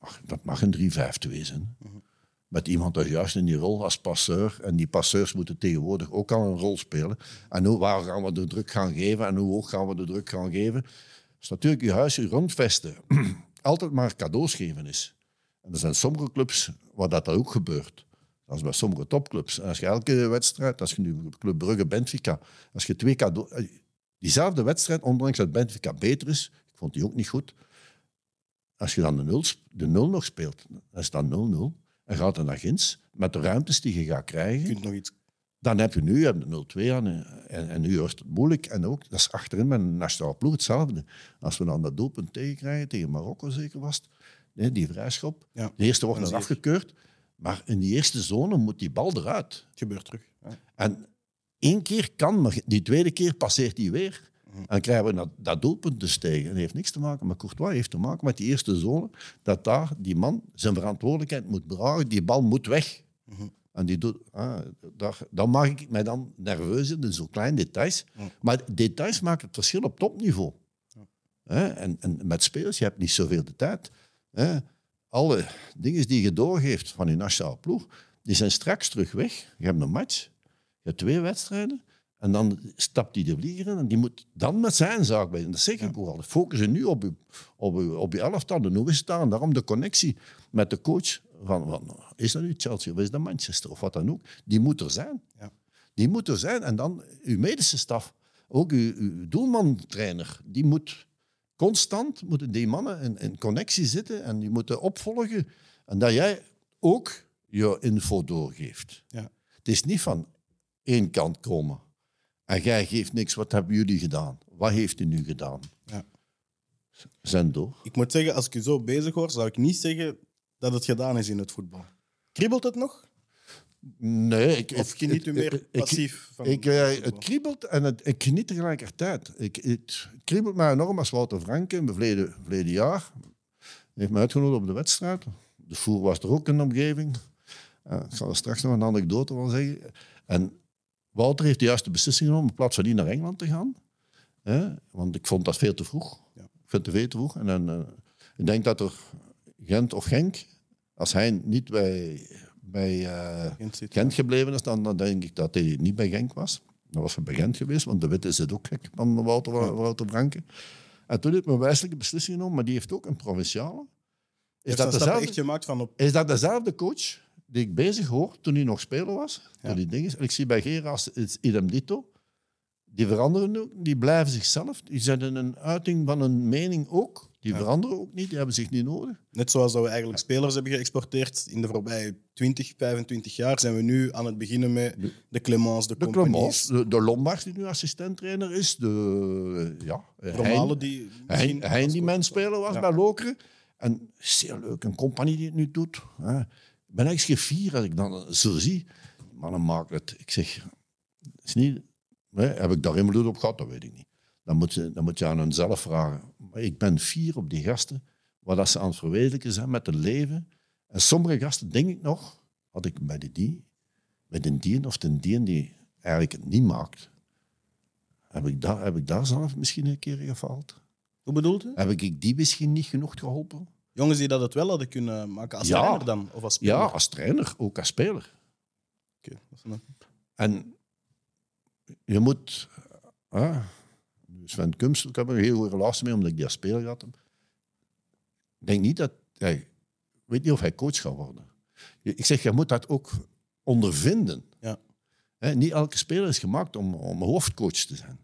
Mag- dat mag een 3-5-2 zijn. Met iemand dat juist in die rol als passeur. En die passeurs moeten tegenwoordig ook al een rol spelen. En hoe, waar gaan we de druk gaan geven en hoe hoog gaan we de druk gaan geven? is natuurlijk je huis, je rondvesten. <clears throat> Altijd maar cadeaus geven is. En er zijn sommige clubs waar dat ook gebeurt. Dat is bij sommige topclubs. En als je elke wedstrijd, als je nu Club Brugge, Benfica, als je twee cadeaus... eh, Diezelfde wedstrijd, ondanks dat Benfica beter is, ik vond die ook niet goed. Als je dan de 0 de nul nog speelt, dan is dat 0-0. En gaat er naar ginds, met de ruimtes die je gaat krijgen, Je kunt nog iets... dan heb je nu je hebt de 0-2 aan en, en, en nu wordt het moeilijk. En ook, dat is achterin met een nationale ploeg hetzelfde. Als we dan dat doelpunt tegenkrijgen, tegen Marokko zeker was het, nee, die vrijschop. Ja. De eerste wordt je. afgekeurd, maar in die eerste zone moet die bal eruit. Het gebeurt terug. Ja. En één keer kan, maar die tweede keer passeert hij weer. En dan krijgen we dat, dat doelpunt dus tegen. Dat heeft niks te maken met Courtois, heeft te maken met die eerste zone. Dat daar die man zijn verantwoordelijkheid moet dragen. Die bal moet weg. En die doet, ah, daar, dan maak ik mij dan nerveus in, zo'n kleine details. Maar details maken het verschil op topniveau. En, en met spelers, je hebt niet zoveel de tijd. Alle dingen die je doorgeeft van je nationale ploeg, die zijn straks terug weg. Je hebt een match, je hebt twee wedstrijden. En dan stapt die de vlieger in en die moet dan met zijn zaak bij. Dat zeg ik ook al. Focus je nu op je, op je, op je elftal. Het daar? En daarom de connectie met de coach. Van, van, is dat nu Chelsea of is dat Manchester of wat dan ook? Die moet er zijn. Ja. Die moet er zijn. En dan uw medische staf. Ook uw, uw doelman-trainer. Die moet constant moeten die mannen in, in connectie zitten. En die moeten opvolgen. En dat jij ook je info doorgeeft. Ja. Het is niet van één kant komen. En jij geeft niks. Wat hebben jullie gedaan? Wat heeft u nu gedaan? Ja. Zend door. Ik moet zeggen, als ik je zo bezig hoor, zou ik niet zeggen dat het gedaan is in het voetbal. Kriebelt het nog? Nee, ik, Of geniet u meer ik- passief van Ik, eh, het kriebelt en het, ik geniet tegelijkertijd. Ik, het kriebelt mij enorm als Wouter Franke in het verleden, verleden jaar. heeft me uitgenodigd op de wedstrijd. De voer was er ook in de omgeving. Eh, ik zal er straks nog een anekdote van zeggen. En Wouter heeft de juiste beslissing genomen in plaats van niet naar Engeland te gaan. Hè, want ik vond dat veel te vroeg. Ja. Ik vind het veel te vroeg. En dan, eh, ik denk dat er Gent of Genk, als hij niet bij, bij eh, Gent zit. Gent gebleven is, dan, dan denk ik dat hij niet bij Genk was. Dan was hij bij Gent geweest, want de Witte zit ook gek van Wouter, Wouter Branke. En toen heeft men een wijselijke beslissing genomen, maar die heeft ook een provinciale. Is Heeft dat, echt gemaakt van op... is dat dezelfde coach die ik bezig hoor toen hij nog speler was? Ja. Die dingen. En ik zie bij Geras is idem dito. Die veranderen ook, die blijven zichzelf. Die zetten een uiting van een mening ook. Die Ja. veranderen ook niet, die hebben zich niet nodig. Net zoals dat we eigenlijk spelers hebben geëxporteerd in de voorbije 20, 25 jaar, zijn we nu aan het beginnen met de Clemens, de, De Clemens, de, de Lombard die nu assistenttrainer is, de ja, Romalen Hein, die... Hein, die mijn speler was bij Lokeren. En zeer leuk, een compagnie die het nu doet. Hè. Ik ben echt gevierd als ik dan zo zie. Mannen maken het. Ik zeg, is niet, hè, heb ik daar invloed op gehad? Dat weet ik niet. Dan moet, je, dan moet je aan hen zelf vragen. Maar ik ben fier op die gasten, wat dat ze aan het verwezenlijken zijn met het leven. En sommige gasten, denk ik nog, had ik bij de die, bij de dien of de dien die eigenlijk het niet maakt, heb ik daar, heb ik daar zelf misschien een keer gefaald. Hoe bedoelt u? Heb ik die misschien niet genoeg geholpen? Jongens die dat het wel hadden kunnen maken als Ja. trainer dan? Of als speler? Ja, als trainer, ook als speler. Oké, dat is een- En je moet... ah, Sven Kums, ik heb er een heel goede relatie mee, omdat ik die als speler had. Ik denk niet dat... hij- Ik weet niet of hij coach gaat worden. Je- Ik zeg, je moet dat ook ondervinden. Ja. Hè, niet elke speler is gemaakt om, om hoofdcoach te zijn.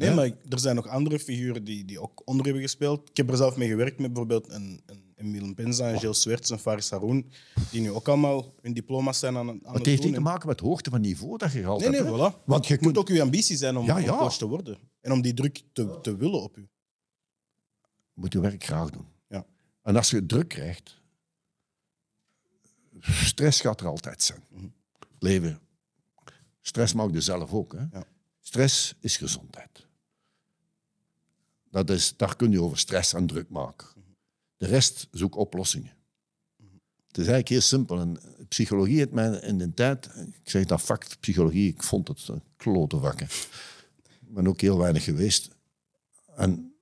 Nee, Ja. maar er zijn nog andere figuren die, die ook onder hebben gespeeld. Ik heb er zelf mee gewerkt met bijvoorbeeld een, een Penza, Gilles Swerts en Faris Haroun, die nu ook allemaal hun diploma's zijn aan, aan het het heeft doen. niet te maken met hoogte van niveau dat je gehaald Nee, nee, hebt. voilà. Want je Het moet ook uw ambitie zijn om, Ja, ja. coach te worden. En om die druk te, te willen op u. moet je werk graag doen. Ja. En als je druk krijgt, stress gaat er altijd zijn. Mhm. Leven. Stress maakt je zelf ook. Hè? Ja. Stress is gezondheid. Dat is, daar kun je over stress en druk maken. De rest zoek oplossingen. Het is eigenlijk heel simpel. En psychologie heeft mij in de tijd, ik zeg dat vak psychologie, ik vond het een klote vak. hè. Ik ben ook heel weinig geweest. En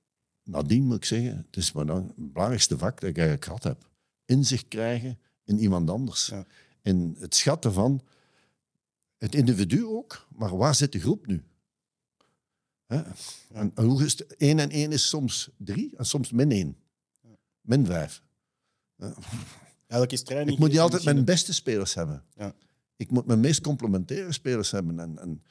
nadien moet ik zeggen, het is maar dan het belangrijkste vak dat ik eigenlijk gehad heb. Inzicht krijgen in iemand anders. Ja. In het schatten van het individu ook, maar waar zit de groep nu? Hè? En, en hoe is het? 1 en 1 is soms 3 en soms min 1. Min 5. Eigenlijk is training... Ik moet niet altijd mijn beste spelers hebben. Ja. Ik moet mijn meest complementaire spelers hebben. En, en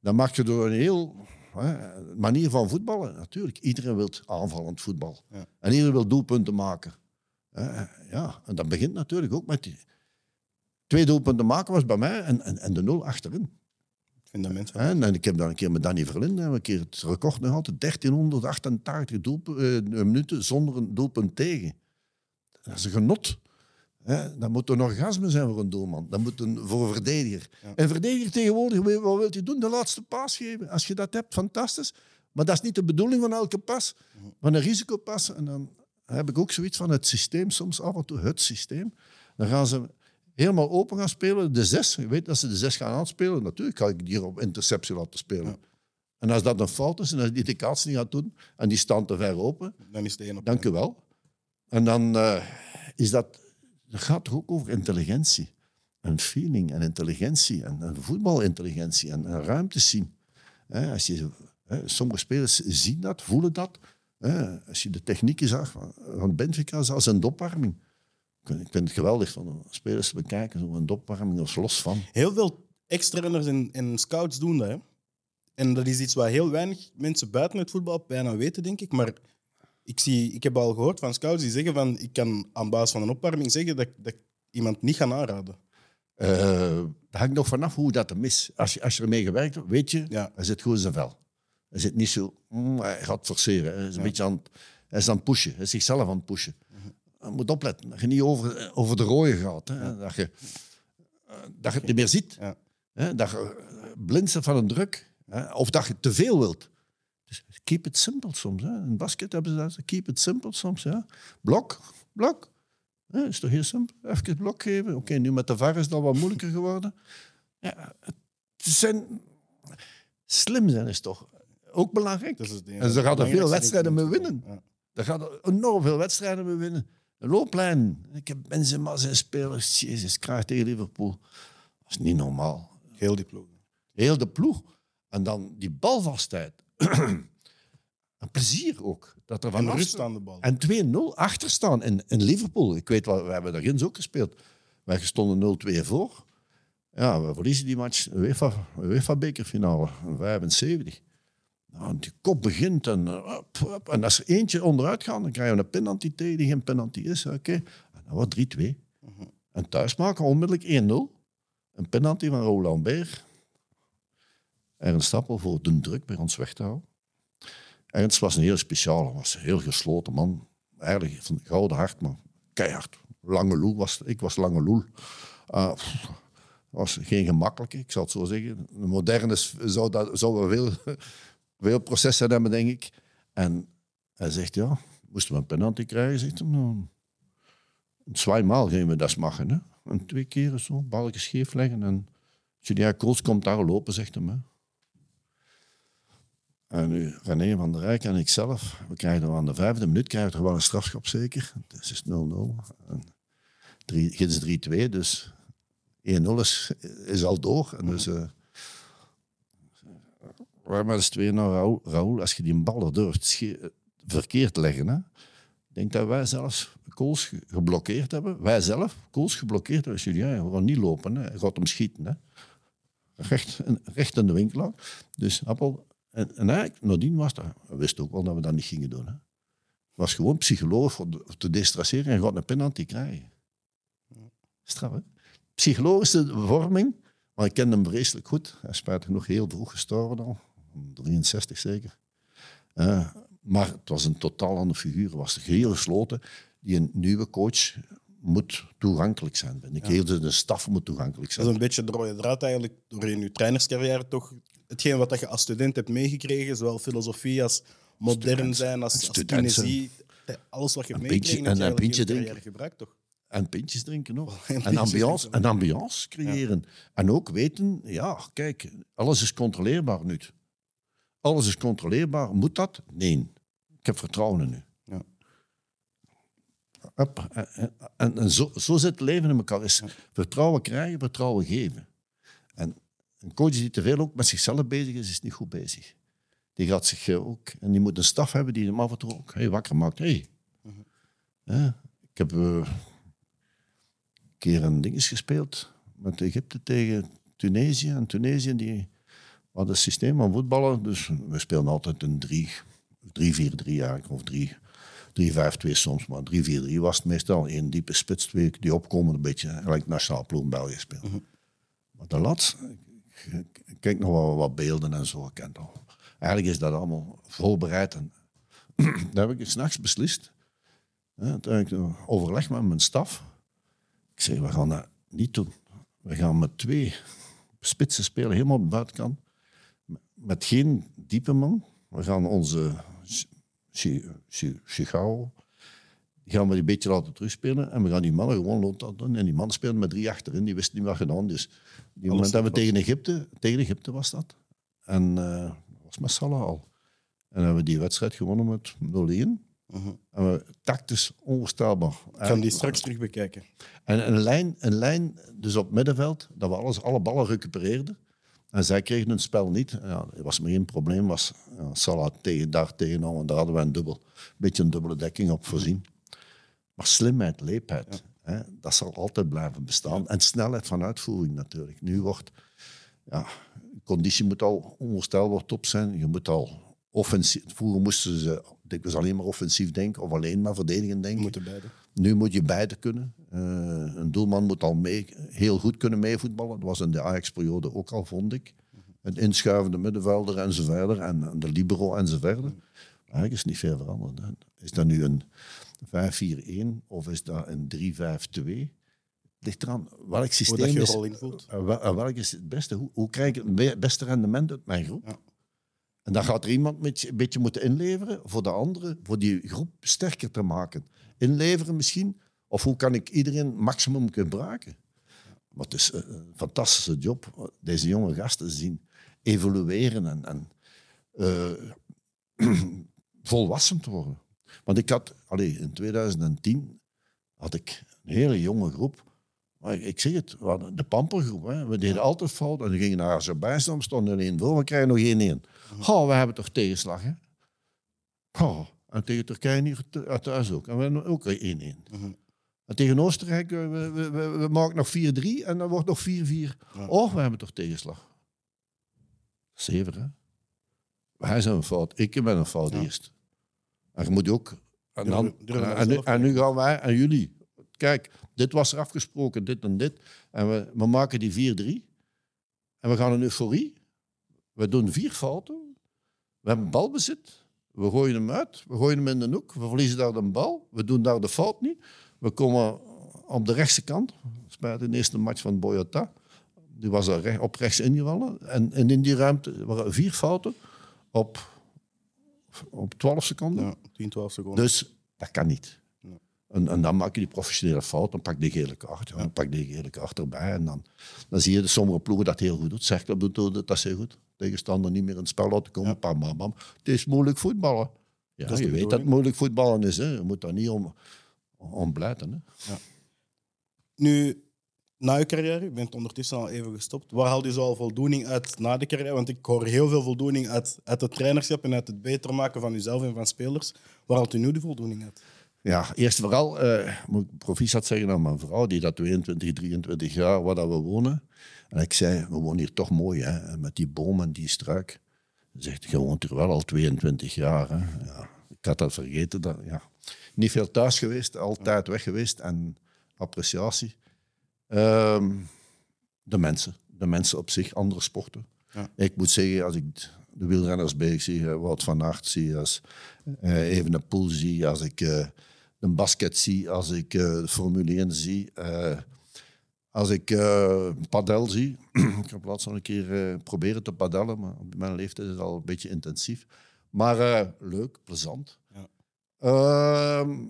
dan maak je door een heel hè, manier van voetballen. Natuurlijk, iedereen wil aanvallend voetbal. Ja. En iedereen wil doelpunten maken. Hè, ja, en dat begint natuurlijk ook met die... Twee doelpunten maken was bij mij en, en, en de nul achterin. Fundament. Hè, En ik heb dan een keer met Danny Verlinde een keer het record nog altijd 1388 doelpu- eh, minuten zonder een doelpunt tegen. Dat is een genot. Hè, dat moet een orgasme zijn voor een doelman. Dat moet een, voor een verdediger. Ja. Een verdediger tegenwoordig, wat wil hij doen? De laatste paas geven. Als je dat hebt, fantastisch. Maar dat is niet de bedoeling van elke pas. Van een risicopas. En dan heb ik ook zoiets van het systeem soms af en toe. Het systeem. Dan gaan ze helemaal open gaan spelen. De zes. Je weet dat ze de zes gaan aanspelen. Natuurlijk ga ik die op interceptie laten spelen. Ja. En als dat een fout is en als die de kaats niet gaat doen en die staan te ver open, Dan is op dank u wel. En dan eh, is dat, dat gaat toch ook over intelligentie. En feeling en intelligentie en, en voetbalintelligentie en, en ruimte zien. Als je, sommige spelers zien dat, voelen dat. Als je de technieken zag van, van Benfica, zelfs een dopwarming. Ik vind, het geweldig van spelers te bekijken, zo'n dopwarming of los van. Heel veel ex-trainers en, en scouts doen dat. Hè? En dat is iets wat heel weinig mensen buiten het voetbal bijna weten, denk ik. Maar ik, zie, ik heb al gehoord van scouts die zeggen van ik kan aan basis van een opwarming zeggen dat, dat ik iemand niet ga aanraden. Eh dat hangt nog vanaf hoe dat hem is. Als je, als je ermee gewerkt hebt, weet je, Ja. hij zit goed in zijn vel. Hij zit niet zo, mm, hij gaat forceren. Hij is een Ja. beetje aan, hij is aan het pushen. Hij is zichzelf aan het pushen. Je moet opletten dat je niet over, over de rode gaat. Hè. Dat, je, eh, dat je het niet meer ziet. Ja. Hè. Dat je eh, blind bent van een druk. Hè. Of dat je te veel wilt. Dus keep it simple soms. Hè. In basket hebben ze dat. Keep it simple soms. Ja. Blok, blok. Ja, is toch heel simpel? Even het blok geven. Oké, nu met de VAR is dat wat moeilijker geworden. Ja, het zijn... Slim zijn is toch ook belangrijk. Dat is het En ze gaan er veel wedstrijden mee winnen. Ja. Daar er enorm veel wedstrijden mee winnen. Looplijn. Ik heb Benzema zijn spelers. Jezus, krijg tegen Liverpool. Dat is niet normaal. Heel die ploeg. Heel de ploeg. En dan die balvastheid. <clears throat> een plezier ook. Dat er van En rust aan de bal. En 2-0 achterstaan in, in Liverpool. Ik weet wel, we hebben daar ginds ook gespeeld. Wij stonden 0-2 voor. Ja, we verliezen die match. UEFA, UEFA bekerfinale, 75. Nou, die kop begint en, up. en als er eentje onderuit gaat, dan krijgen we een penalty tegen die geen penalty is. Oké, En dat wordt 3-2. En thuis maken onmiddellijk 1-0. Een penalty van Roland Beer. Ernst Stappel voor de druk bij ons weg te houden. Ernst was een heel speciale, was een heel gesloten man. Eigenlijk van gouden hart, maar keihard. Lange loel was ik was lange loel. Uh, was geen gemakkelijke, ik zal het zo zeggen. De moderne zou, dat, zou wel veel, veel processen hebben, denk ik. En hij zegt, ja, moesten we een penalty krijgen? Zegt hij, nou, zweimaal gingen we dat maken. Hè? En twee keer zo, balken scheef leggen. En Julien Kools komt daar lopen, zegt hem. Hè? En René van der Rijk en ikzelf, we krijgen aan de vijfde minuut krijgen we er wel een strafschop zeker. Het is 0-0. En drie- Gids 3-2, dus 1-0 is, is al door. En dus, uh, waar maar twee naar Raoul, als je die bal er durft verkeerd leggen, hè, denk dat wij zelfs Kools ge- geblokkeerd hebben. Wij zelf, Kools geblokkeerd hebben. Julien, gaan niet lopen, hè. hij gaat hem schieten. Hè. Recht, recht in de winkel. Dus Appel, en, en eigenlijk, nadien was dat, we ook wel dat we dat niet gingen doen. Hè. Het was gewoon de- te destresseren en je gaat een penalty krijgen. Straf? Psychologische vorming, maar ik ken hem vreselijk goed. Hij is spijtig nog heel vroeg gestorven al, 63 zeker. Eh, maar het was een totaal andere figuur. Het was heel gesloten. Die een nieuwe coach moet toegankelijk zijn. Ik. Heel de staf moet toegankelijk Dat zijn. is een beetje de rode draad eigenlijk door in je trainerscarrière toch. Hetgeen wat je als student hebt meegekregen, zowel filosofie als modern Student. zijn, als, als kinesie. Alles wat je hebt meegekregen, heb je in je carrière drinken. gebruikt, toch? En pintjes drinken nog. <laughs> En En ambiance, en ambiance creëren. En ook weten, ja, kijk, alles is controleerbaar nu. Alles is controleerbaar. Moet dat? Nee. Ik heb vertrouwen in u. Ja. En, en, en- en zo, zo zit het leven in elkaar. Is vertrouwen krijgen, vertrouwen geven. En een coach die te veel ook met zichzelf bezig is, is niet goed bezig. Die gaat zich eh, ook... En die moet een staf hebben die hem af en toe ook hey, wakker maakt. Hey. Ja, ik heb... eh, een keer een ding gespeeld met Egypte tegen Tunesië. En Tunesië die had een systeem van voetballen. Dus we speelden altijd een 3 3-4-3 eigenlijk. Of 3 3-5-2 soms. Maar 3-4-3 was het meestal. Eén diepe spits, twee die opkomen. Een beetje gelijk nationaal ploeg in België spelen. Maar de lat, ik- kijk nog wel wat beelden en zo. Ik ken het al. Eigenlijk is dat allemaal voorbereid. En <clears throat> dat heb ik s'nachts beslist. Ja, ik overleg met mijn staf. Ik zeg, we gaan dat niet doen. We gaan met twee spitsen spelen, helemaal op de buitenkant. Met geen diepe man. We gaan onze Chi- Chi- Chicago, die gaan we die een beetje laten terugspelen. En we gaan die mannen gewoon laten doen. En die mannen spelen met drie achterin, die wisten niet wat gedaan. Dus die moment hebben we tegen Egypte, tegen Egypte was dat. En dat was met Salah al. En hebben we die wedstrijd gewonnen met 0-1. En we tactisch onvoorstelbaar. Ik ga die straks terug bekijken. En een lijn, een lijn, dus op het middenveld, dat we alles, alle ballen recupereerden. En zij kregen hun spel niet. Ja, was maar één probleem, was ja, Salah tegen, daar tegenaan. En daar hadden we een dubbel, beetje een dubbele dekking op voorzien. Maar slimheid, leepheid, hè, dat zal altijd blijven bestaan. En snelheid van uitvoering natuurlijk. Nu wordt, ja, conditie moet al onvoorstelbaar top zijn. Je moet al offensief, vroeger moesten ze dikwijls alleen maar offensief denken of alleen maar verdedigen denken. moeten beide. Nu moet je beide kunnen. Eh, een doelman moet al mee, heel goed kunnen meevoetballen. Dat was in de Ajax-periode ook al, vond ik. Een inschuivende middenvelder en zo verder. En, en de libero en zo verder. Eigenlijk is niet veel veranderd. hè. Is dat nu een 5-4-1 of is dat een 3-5-2? Ligt eraan welk systeem je is. invult. eh, eh, welk is het beste? Hoe, hoe krijg ik het be- beste rendement uit mijn groep? Ja. En dan gaat er iemand met, een beetje moeten inleveren voor de andere, voor die groep sterker te maken. Inleveren misschien, of hoe kan ik iedereen maximum gebruiken? Maar het is eh, een fantastische job, deze jonge gasten zien evolueren en, en eh, <clears throat> volwassen te worden. Want ik had, allee, in 2010 had ik een hele jonge groep. Maar ik zeg het, we de pampergroep. Hè. We deden altijd fout en we gingen naar Azerbeidzjan, stonden er één voor, we krijgen nog één één. Oh, we hebben toch tegenslag, hè? Oh, en tegen Turkije niet thu- thuis ook. En we hebben ook 1-1. Mhm. En tegen Oostenrijk, we, we, we, we maken nog 4-3 en dan wordt nog 4-4. Ja. Oh, we hebben toch tegenslag. Zeven, hè? Wij zijn een fout. Ik ben een fout Ja. eerst. En je moet ook... En, dan, nu, en nu gaan wij en jullie. Kijk, dit was er afgesproken, dit en dit. En we, we maken die 4-3. En we gaan een euforie. We doen vier fouten. We hebben balbezit. We gooien hem uit. We gooien hem in de hoek. We verliezen daar de bal. We doen daar de fout niet. We komen op de rechtse kant. Bij de eerste match van Boyata. Die was er re- op rechts ingevallen. En, en in die ruimte waren vier fouten op, op 12 seconden. Ja, 10, 12 seconden. Dus dat kan niet. Ja. En, en dan maak je die professionele fout, dan pak je die gele kaart. Ja, Dan pak je die gele kaart erbij. En dan, dan zie je de sommige ploegen dat heel goed doet. Cercle doet dat, heel goed. Tegenstander niet meer in het spel laten komen. Ja. Bam, bam, bam. Het is moeilijk voetballen. Ja, je weet dat het moeilijk voetballen is. Hè. Je moet daar niet om, om blijten. Hè. Nu, na je carrière, je bent ondertussen al even gestopt. Waar haal je zoal voldoening uit na de carrière? Want ik hoor heel veel voldoening uit, uit het trainerschap en uit het beter maken van jezelf en van spelers. Waar haalt u nu de voldoening uit? Ja, eerst vooral eh, moet ik proficiat zeggen aan mijn vrouw, die dat 22, 23 jaar waar dat we wonen. En ik zei, we wonen hier toch mooi, hè, met die bomen en die struik. Ze zegt, je woont hier wel al 22 jaar. Hè. Ja, ik had dat vergeten. Dat, ja. Niet veel thuis geweest, altijd weg geweest en appreciatie. Ehm, de mensen, de mensen op zich, andere sporten. Ja. Ik moet zeggen, als ik de wielrenners bezig zie, Wout van Aert zie, als eh even een pool zie, als ik eh, de basket zie, als ik eh, de Formule 1 zie, als ik padel zie. <clears throat> ik heb laatst al een keer proberen te padellen, maar op mijn leeftijd is het al een beetje intensief. Maar leuk, plezant. Ehm,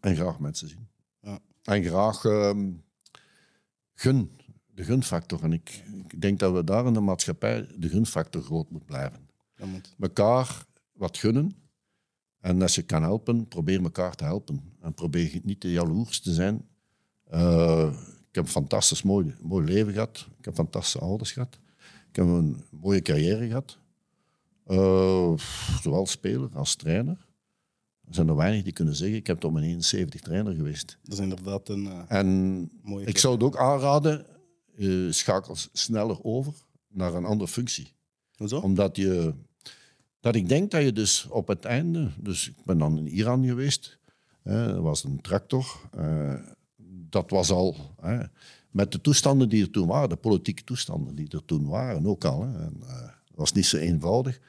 en graag mensen zien. Ja. En graag ehm, gun, de gunfactor. En ik, ik denk dat we daar in de maatschappij de gunfactor groot moet blijven Dat moet. elkaar wat gunnen. En als je kan helpen, probeer elkaar te helpen. En probeer niet te jaloers te zijn. Eh, ik heb een fantastisch mooi, mooi leven gehad. Ik heb fantastische ouders gehad. Ik heb een mooie carrière gehad. Eh, zowel speler als trainer. Er zijn er weinig die kunnen zeggen, ik heb tot mijn 71 trainer geweest. Dat is inderdaad een eh, En mooie ik zou het ook aanraden, eh, schakel sneller over naar een andere functie Hoezo? omdat je, dat ik denk dat je dus op het einde, dus ik ben dan in Iran geweest, hè, dat was een tractor, dat was al, hè, met de toestanden die er toen waren, de politieke toestanden die er toen waren ook al, hè, en, dat was niet zo eenvoudig.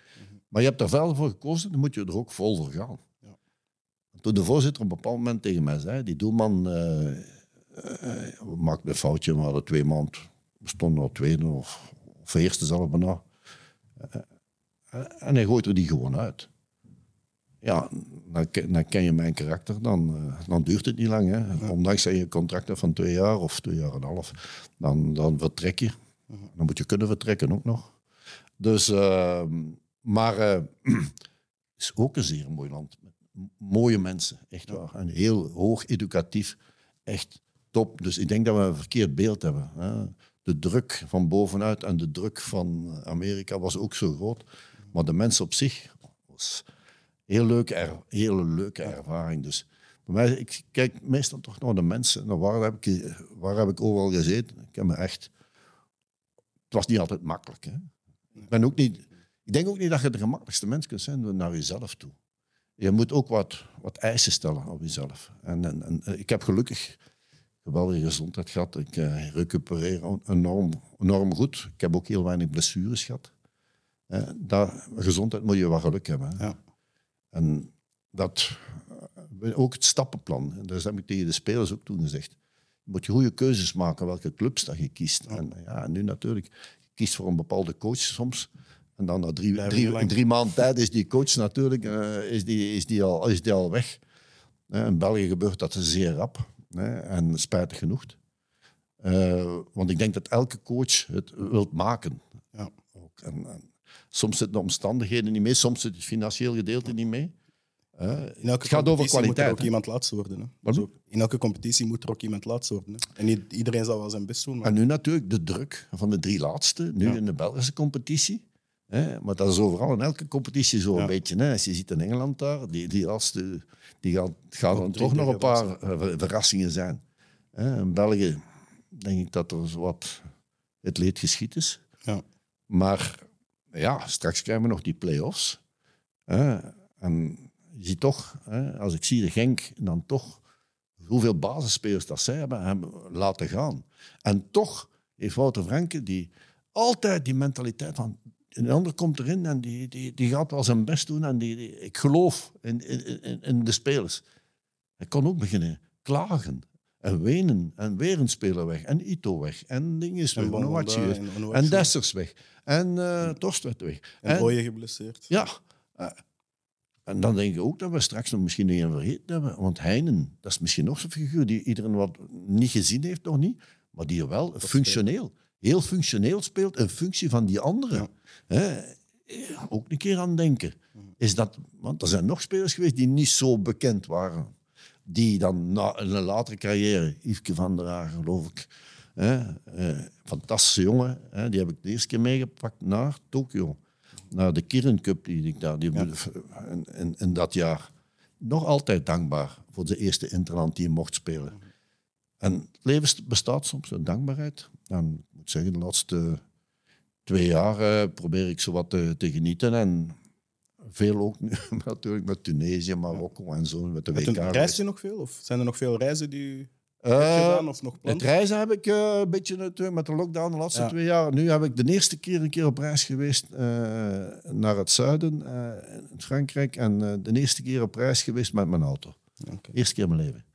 Maar je hebt er wel voor gekozen, dan moet je er ook vol voor gaan. Ja. Toen de voorzitter op een bepaald moment tegen mij zei, die doelman eh eh, maakte een foutje, we hadden twee maanden, we stonden al tweede of, of eerste zelf bijna. En hij gooit er die gewoon uit. Ja, dan, ken- dan ken je mijn karakter, dan, eh, dan duurt het niet lang. Hè. Ondanks dat je een contract hebt van twee jaar of twee jaar en een half, dan, dan vertrek je. Dan moet je kunnen vertrekken ook nog. Dus, eh, maar eh, het <clears throat> is ook een zeer mooi land. Mooie mensen, echt waar. En heel hoog educatief, echt top. Dus ik denk dat we een verkeerd beeld hebben. Hè. De druk van bovenuit en de druk van Amerika was ook zo groot. Maar de mensen op zich was een heel leuke, er, hele leuke ervaring. Dus bij mij, ik kijk meestal toch naar de mensen. Naar waar, heb ik, waar heb ik overal gezeten? Ik heb me echt... Het was niet altijd makkelijk. Hè? Ik, ben ook niet, ik denk ook niet dat je de gemakkelijkste mens kunt zijn naar jezelf toe. Je moet ook wat, wat eisen stellen op jezelf. En, en, en ik heb gelukkig geweldige gezondheid gehad. Ik eh, recupereer enorm, enorm goed. Ik heb ook heel weinig blessures gehad. Eh, dat, gezondheid moet je wat geluk hebben. Ja. En dat, eh, ook het stappenplan. En dat heb ik tegen de spelers ook toen gezegd. Je moet je goede keuzes maken welke clubs dat je kiest. En ja, nu natuurlijk, je kiest voor een bepaalde coach soms. En dan na drie, drie, maanden tijd is die coach natuurlijk eh, is die, is die al, is die al weg. Eh, In België gebeurt dat zeer rap. En spijtig genoeg. Eh, want ik denk dat elke coach het wilt maken. Ja. Ook. En, en soms zitten de omstandigheden niet mee, soms zit het financieel gedeelte niet mee. In elke het gaat over competitie moet er kwaliteit. ook iemand laatste worden. Hè. Zo, in elke competitie moet er ook iemand laatste worden. Hè. En iedereen zal wel zijn best doen. Maar En nu natuurlijk de druk van de drie laatste, nu Ja. in de Belgische competitie. Hè, maar dat is overal in elke competitie zo Ja. een beetje. Hè. Als je ziet in Engeland daar, die, die die dan drie toch nog een paar ver- verrassingen zijn. Hè. In België denk ik dat er wat het leed geschied is. Ja. Maar ja, straks krijgen we nog die play-offs. Hè. En je ziet toch, hè, als ik zie de Genk, dan toch hoeveel basisspelers dat zij hebben, hebben laten gaan. En toch heeft Wouter Franke die altijd die mentaliteit van een ander komt erin en die, die, die gaat wel zijn best doen en die, die- ik geloof in, in, in- de spelers. Hij kon ook beginnen klagen en wenen en weer een speler weg en Ito weg en ding is weg, en en en Dessers weg en eh Torst werd weg. En Ooyen geblesseerd. Ja. Eh, En dan denk ik ook dat we straks nog misschien een vergeten hebben. Want Heinen, dat is misschien nog zo'n figuur die iedereen wat niet gezien heeft, nog niet. Maar die er wel functioneel, heel functioneel speelt in functie van die eh, ook een keer aan denken. Is dat, want er zijn nog spelers geweest die niet zo bekend waren. Die dan na in een latere carrière, Yveske van der Hagen geloof ik, hè, eh, fantastische jongen, hè, die heb ik de eerste keer meegepakt naar Tokio. Naar de Kirin Cup die ik daar, die in, in, in dat jaar. Nog altijd dankbaar voor de eerste interland die mocht spelen. En het leven bestaat soms uit dankbaarheid. En ik moet zeggen, de laatste twee jaar eh, probeer ik zo wat te, te genieten. En veel ook nu, <laughs> natuurlijk met Tunesië, Marokko en zo, met de Met WK. reist je nog veel? Of zijn er nog veel reizen die u Eh, hebt gedaan of nog het reizen heb ik eh, een beetje natuurlijk met de lockdown de laatste Ja. twee jaar. Nu heb ik de eerste keer een keer op reis geweest eh, naar het zuiden, eh, in Frankrijk. En eh, de eerste keer op reis geweest met mijn auto. Eerste keer in mijn leven.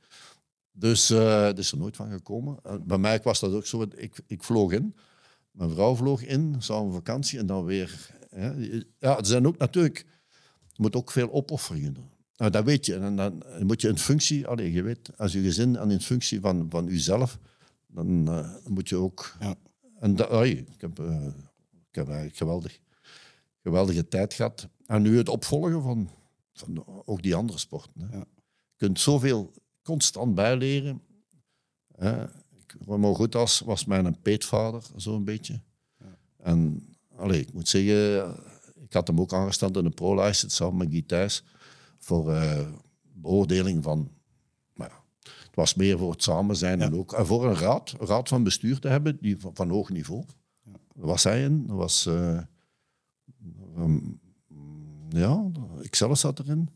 Dus eh dat is er nooit van gekomen. Eh, bij mij was dat ook zo. Ik, ik vloog in. Mijn vrouw vloog in, samen vakantie en dan weer. Hè. Ja, er zijn ook natuurlijk. Je moet ook veel opofferingen doen. Nou, dat weet je. En dan moet je in functie, allee, je weet, als je gezin en in functie van, van jezelf, dan eh, moet je ook. Ja. En dat, ik, heb, ik heb eigenlijk geweldig, geweldige tijd gehad. En nu het opvolgen van, van ook die andere sporten. Hè. Ja. Je kunt zoveel constant bijleren. Hè. Goed als was mijn peetvader, zo'n beetje. En allee, ik moet zeggen, ik had hem ook aangesteld in de pro-license samen met Guy Thijs voor eh, beoordeling van. Maar ja, het was meer voor het samen zijn en ook en voor een raad, een raad van bestuur te hebben die van, van hoog niveau. Daar was hij in. Dat was. eh, ehm, ja, ik zelf zat erin.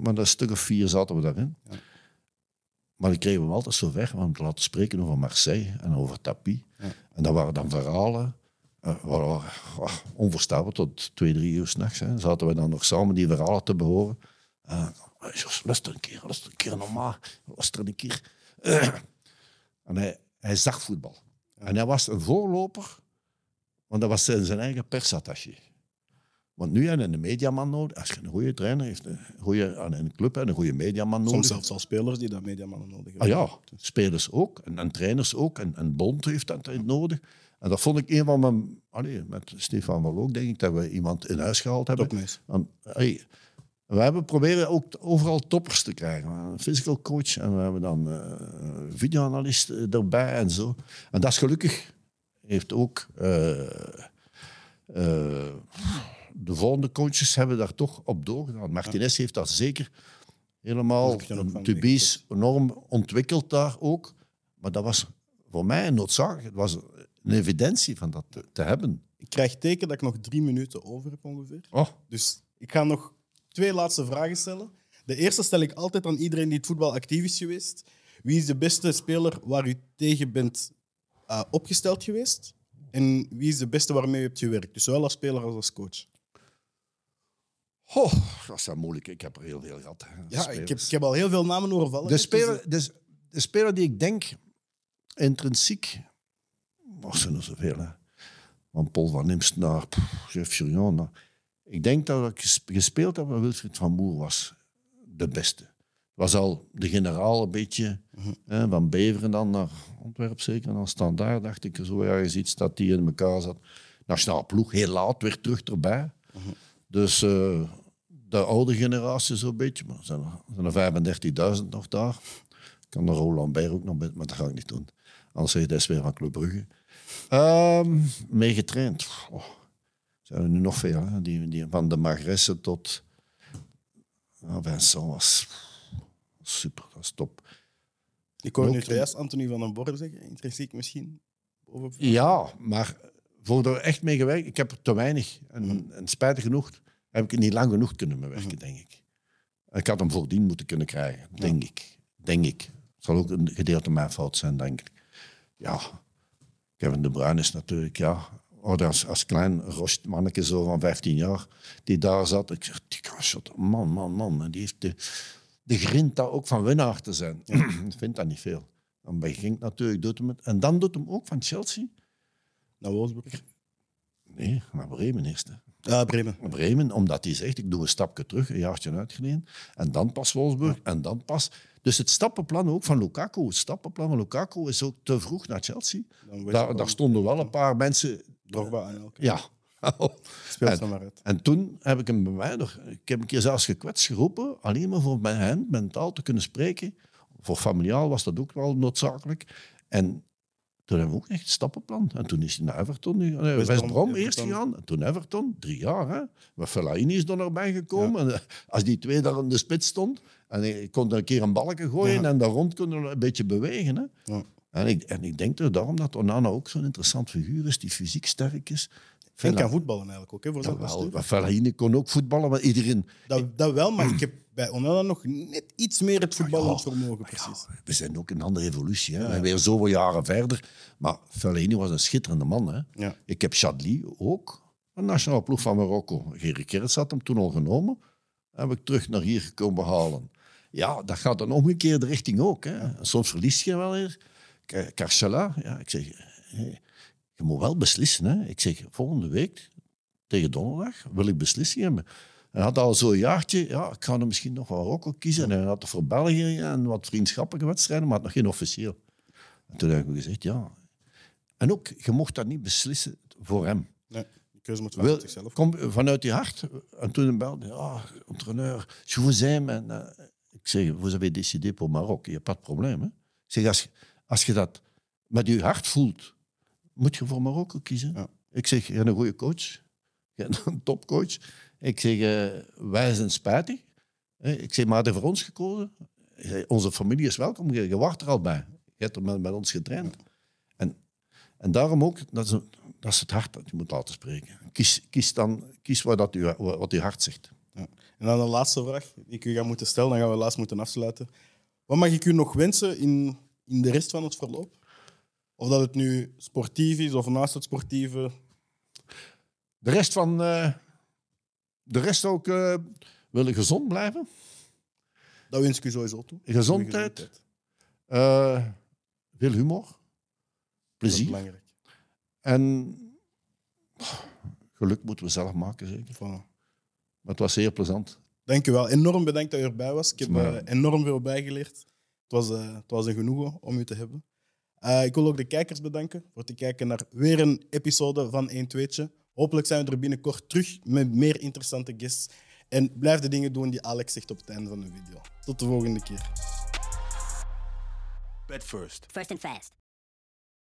Maar een stuk of vier zaten we daarin. Maar kregen we hem altijd zo weg om te laten spreken over Marseille en over Tapis. En dat waren dan verhalen. eh, waar- onverstaanbaar tot twee, drie uur s'nachts. Zaten we dan nog samen die verhalen te behoren. Uh, Jos, luister een keer, luister een keer normaal. Luister een keer. Eh, <clears throat> en hij, hij zag voetbal. En hij was een voorloper, want dat was zijn, zijn eigen persattaché. Want nu heb je een mediaman nodig. Als je een goede trainer heeft, een goede, aan een club hebt, een goede mediaman nodig. Soms zelfs al spelers die dat mediamannen nodig Ah hebben. ja, spelers ook. En, en trainers ook. En, en Bond heeft dat nodig. En dat vond ik een van mijn... Allee, met Stefan van ook denk ik dat we iemand in huis gehaald hebben. Hey, we hebben proberen ook overal toppers te krijgen. Een physical coach en we hebben dan eh videoanalist eh, erbij en zo. En dat is gelukkig. Heeft ook... eh, de volgende coaches hebben daar toch op doorgedaan. Martinez heeft dat zeker helemaal... Tubies enorm ontwikkeld daar ook. Maar dat was voor mij een noodzakelijk. Het was een evidentie van dat te, te hebben. Ik krijg teken dat ik nog drie minuten over heb ongeveer. Oh, Dus ik ga nog twee laatste vragen stellen. De eerste stel ik altijd aan iedereen die het voetbal actief is geweest. Wie is de beste speler waar u tegen bent eh, opgesteld geweest? En wie is de beste waarmee u hebt gewerkt? Dus zowel als speler als als coach. Oh, dat is wel moeilijk. Ik heb er heel veel gehad. Ja, ik heb, ik heb al heel veel namen horen vallen. De Dus, speler, de, de speler die ik denk, intrinsiek, was er nog zoveel. Hè. Van Paul van Imst naar Jeff naar- Ik denk dat ik ges- gespeeld heb met Wilfried van Moer was de beste. Was al de generaal een beetje, hè, van Beveren dan naar Antwerpen zeker, en dan Standaard dacht ik zo ergens iets dat die in elkaar zat. Nationaal ploeg, heel laat, weer terug erbij. Dus eh, de oude generatie zo'n beetje. Maar er zijn er, zijn er 35.000 nog daar. Ik kan de Roland Beer ook nog bij, maar dat ga ik niet doen. Anders zeg je dat is weer van Club Brugge. Ehm mee getraind. Oh, zijn er nu nog veel. Hè? Die, die, van de Magresse tot... Ja, Vincent was super, dat is top. Ik hoor nu juist Anthony van den Borden zeggen. Intrinsiek misschien. Boven... Ja, maar voor er echt mee gewerkt, ik heb er te weinig. En, Mhm. en spijtig genoeg heb ik niet lang genoeg kunnen meewerken, denk ik. Ik had hem voordien moeten kunnen krijgen, denk ik. Denk ik. Het zal ook een gedeelte mijn fout zijn, denk ik. Ja, Kevin De Bruyne is natuurlijk, ja, oh, als, als klein rost manneke zo van 15 jaar, die daar zat. Ik zeg, die shot, man, man, man. En die heeft de, de daar ook van winnaar te zijn. <clears throat> ik vind dat niet veel. Dan Genk natuurlijk doet hem het. En dan doet hem ook van Chelsea. Naar Wolfsburg. Nee, naar Bremen eerst. hè. Ja, Bremen. Bremen, omdat hij zegt, ik doe een stapje terug, een jaartje uitgeleden. En dan pas Wolfsburg, en dan pas... Dus het stappenplan ook van Lukaku, het stappenplan van Lukaku is ook te vroeg naar Chelsea. Daar, daar stonden wel een paar mensen... Drogba en elke. Ja. <laughs> Speelt En- ze maar uit. En toen heb ik hem bij mij nog... Ik heb een keer zelfs gekwetst geroepen, alleen maar voor bij hen mentaal te kunnen spreken. Voor familiaal was dat ook wel noodzakelijk. En toen hebben we ook echt een stappenplan. En toen is hij naar Everton, nu- nee, West West Brom, Brom eerst Everton. gegaan. En toen Everton, drie jaar. Hè. Maar Fellaini is er nog bij gekomen. En, als die twee daar in de spits stond, en ik kon er een keer een balken gooien Ja. en daar rond kunnen we een beetje bewegen. Hè. Ja. En, ik, en ik denk er daarom dat Onana ook zo'n interessant figuur is, die fysiek sterk is. En Fella- kan voetballen eigenlijk ook, hè, voor postuur. maar Fellaini kon ook voetballen, maar iedereen... Dat, dat wel, maar <clears throat> ik heb bij Onana nog net iets meer het voetballend vermogen, precies. We zijn ook een andere evolutie. Hè. We zijn weer zoveel jaren verder. Maar Fellaini was een schitterende man. Hè. Ja. Ik heb Chadli ook, een nationale ploeg van Marokko. Gerry Kerts had hem toen al genomen. Heb ik terug naar hier gekomen halen. Ja, dat gaat een omgekeerde richting ook. Hè. Soms verlies je wel weer. Carcela, ja, ik zeg, je moet wel beslissen. Hè. Ik zeg, volgende week, tegen donderdag, wil ik beslissing hebben. Hij had al zo'n jaartje, ja, ik ga er misschien nog wel Marokko kiezen. En hij had er voor België en wat vriendschappelijke wedstrijden, maar had nog geen officieel. En toen heb ik gezegd, ja. En ook, je mocht dat niet beslissen voor hem. Nee, die keuze moet wel Wil, uit zichzelf. kom vanuit je hart. En toen belde ja, entraîneur, je vous aime. En, eh, ik zeg, vous avez décidé pour Maroc. Je hebt pas de probleem. Hè? Ik zeg, als, je- als je dat met je hart voelt, moet je voor Marokko kiezen. Ja. Ik zeg, je hebt een goede coach. Je hebt een topcoach. Ik zeg, eh, wij zijn spijtig. Eh, Ik zeg, maar voor ons gekozen. Zeg, Onze familie is welkom. Je, je wacht er al bij. Je hebt er met, met ons getraind. En, en daarom ook, dat is, dat is het hart dat je moet laten spreken. Kies, kies dan kies wat, dat u, wat je hart zegt. Ja. En dan de laatste vraag die ik u ga moeten stellen, dan gaan we helaas moeten afsluiten. Wat mag ik u nog wensen in, in de rest van het verloop? Of dat het nu sportief is of naast het sportieve. De rest van... eh, de rest ook eh, willen gezond blijven. Dat wens ik u sowieso toe. Gezondheid. Gezondheid. eh, veel humor. Dat is Plezier. belangrijk. En geluk moeten we zelf maken, zeker. Voilà. Maar het was zeer plezant. Dank u wel. Enorm bedankt dat u erbij was. Ik heb Maar- eh, enorm veel bijgeleerd. Het was, het was een genoegen om u te hebben. Ik wil ook de kijkers bedanken voor te kijken naar weer een episode van 1 2'tje. Hopelijk zijn we er binnenkort terug met meer interessante guests. En blijf de dingen doen die Alex zegt op het einde van de video. Tot de volgende keer. Bet first. First and fast.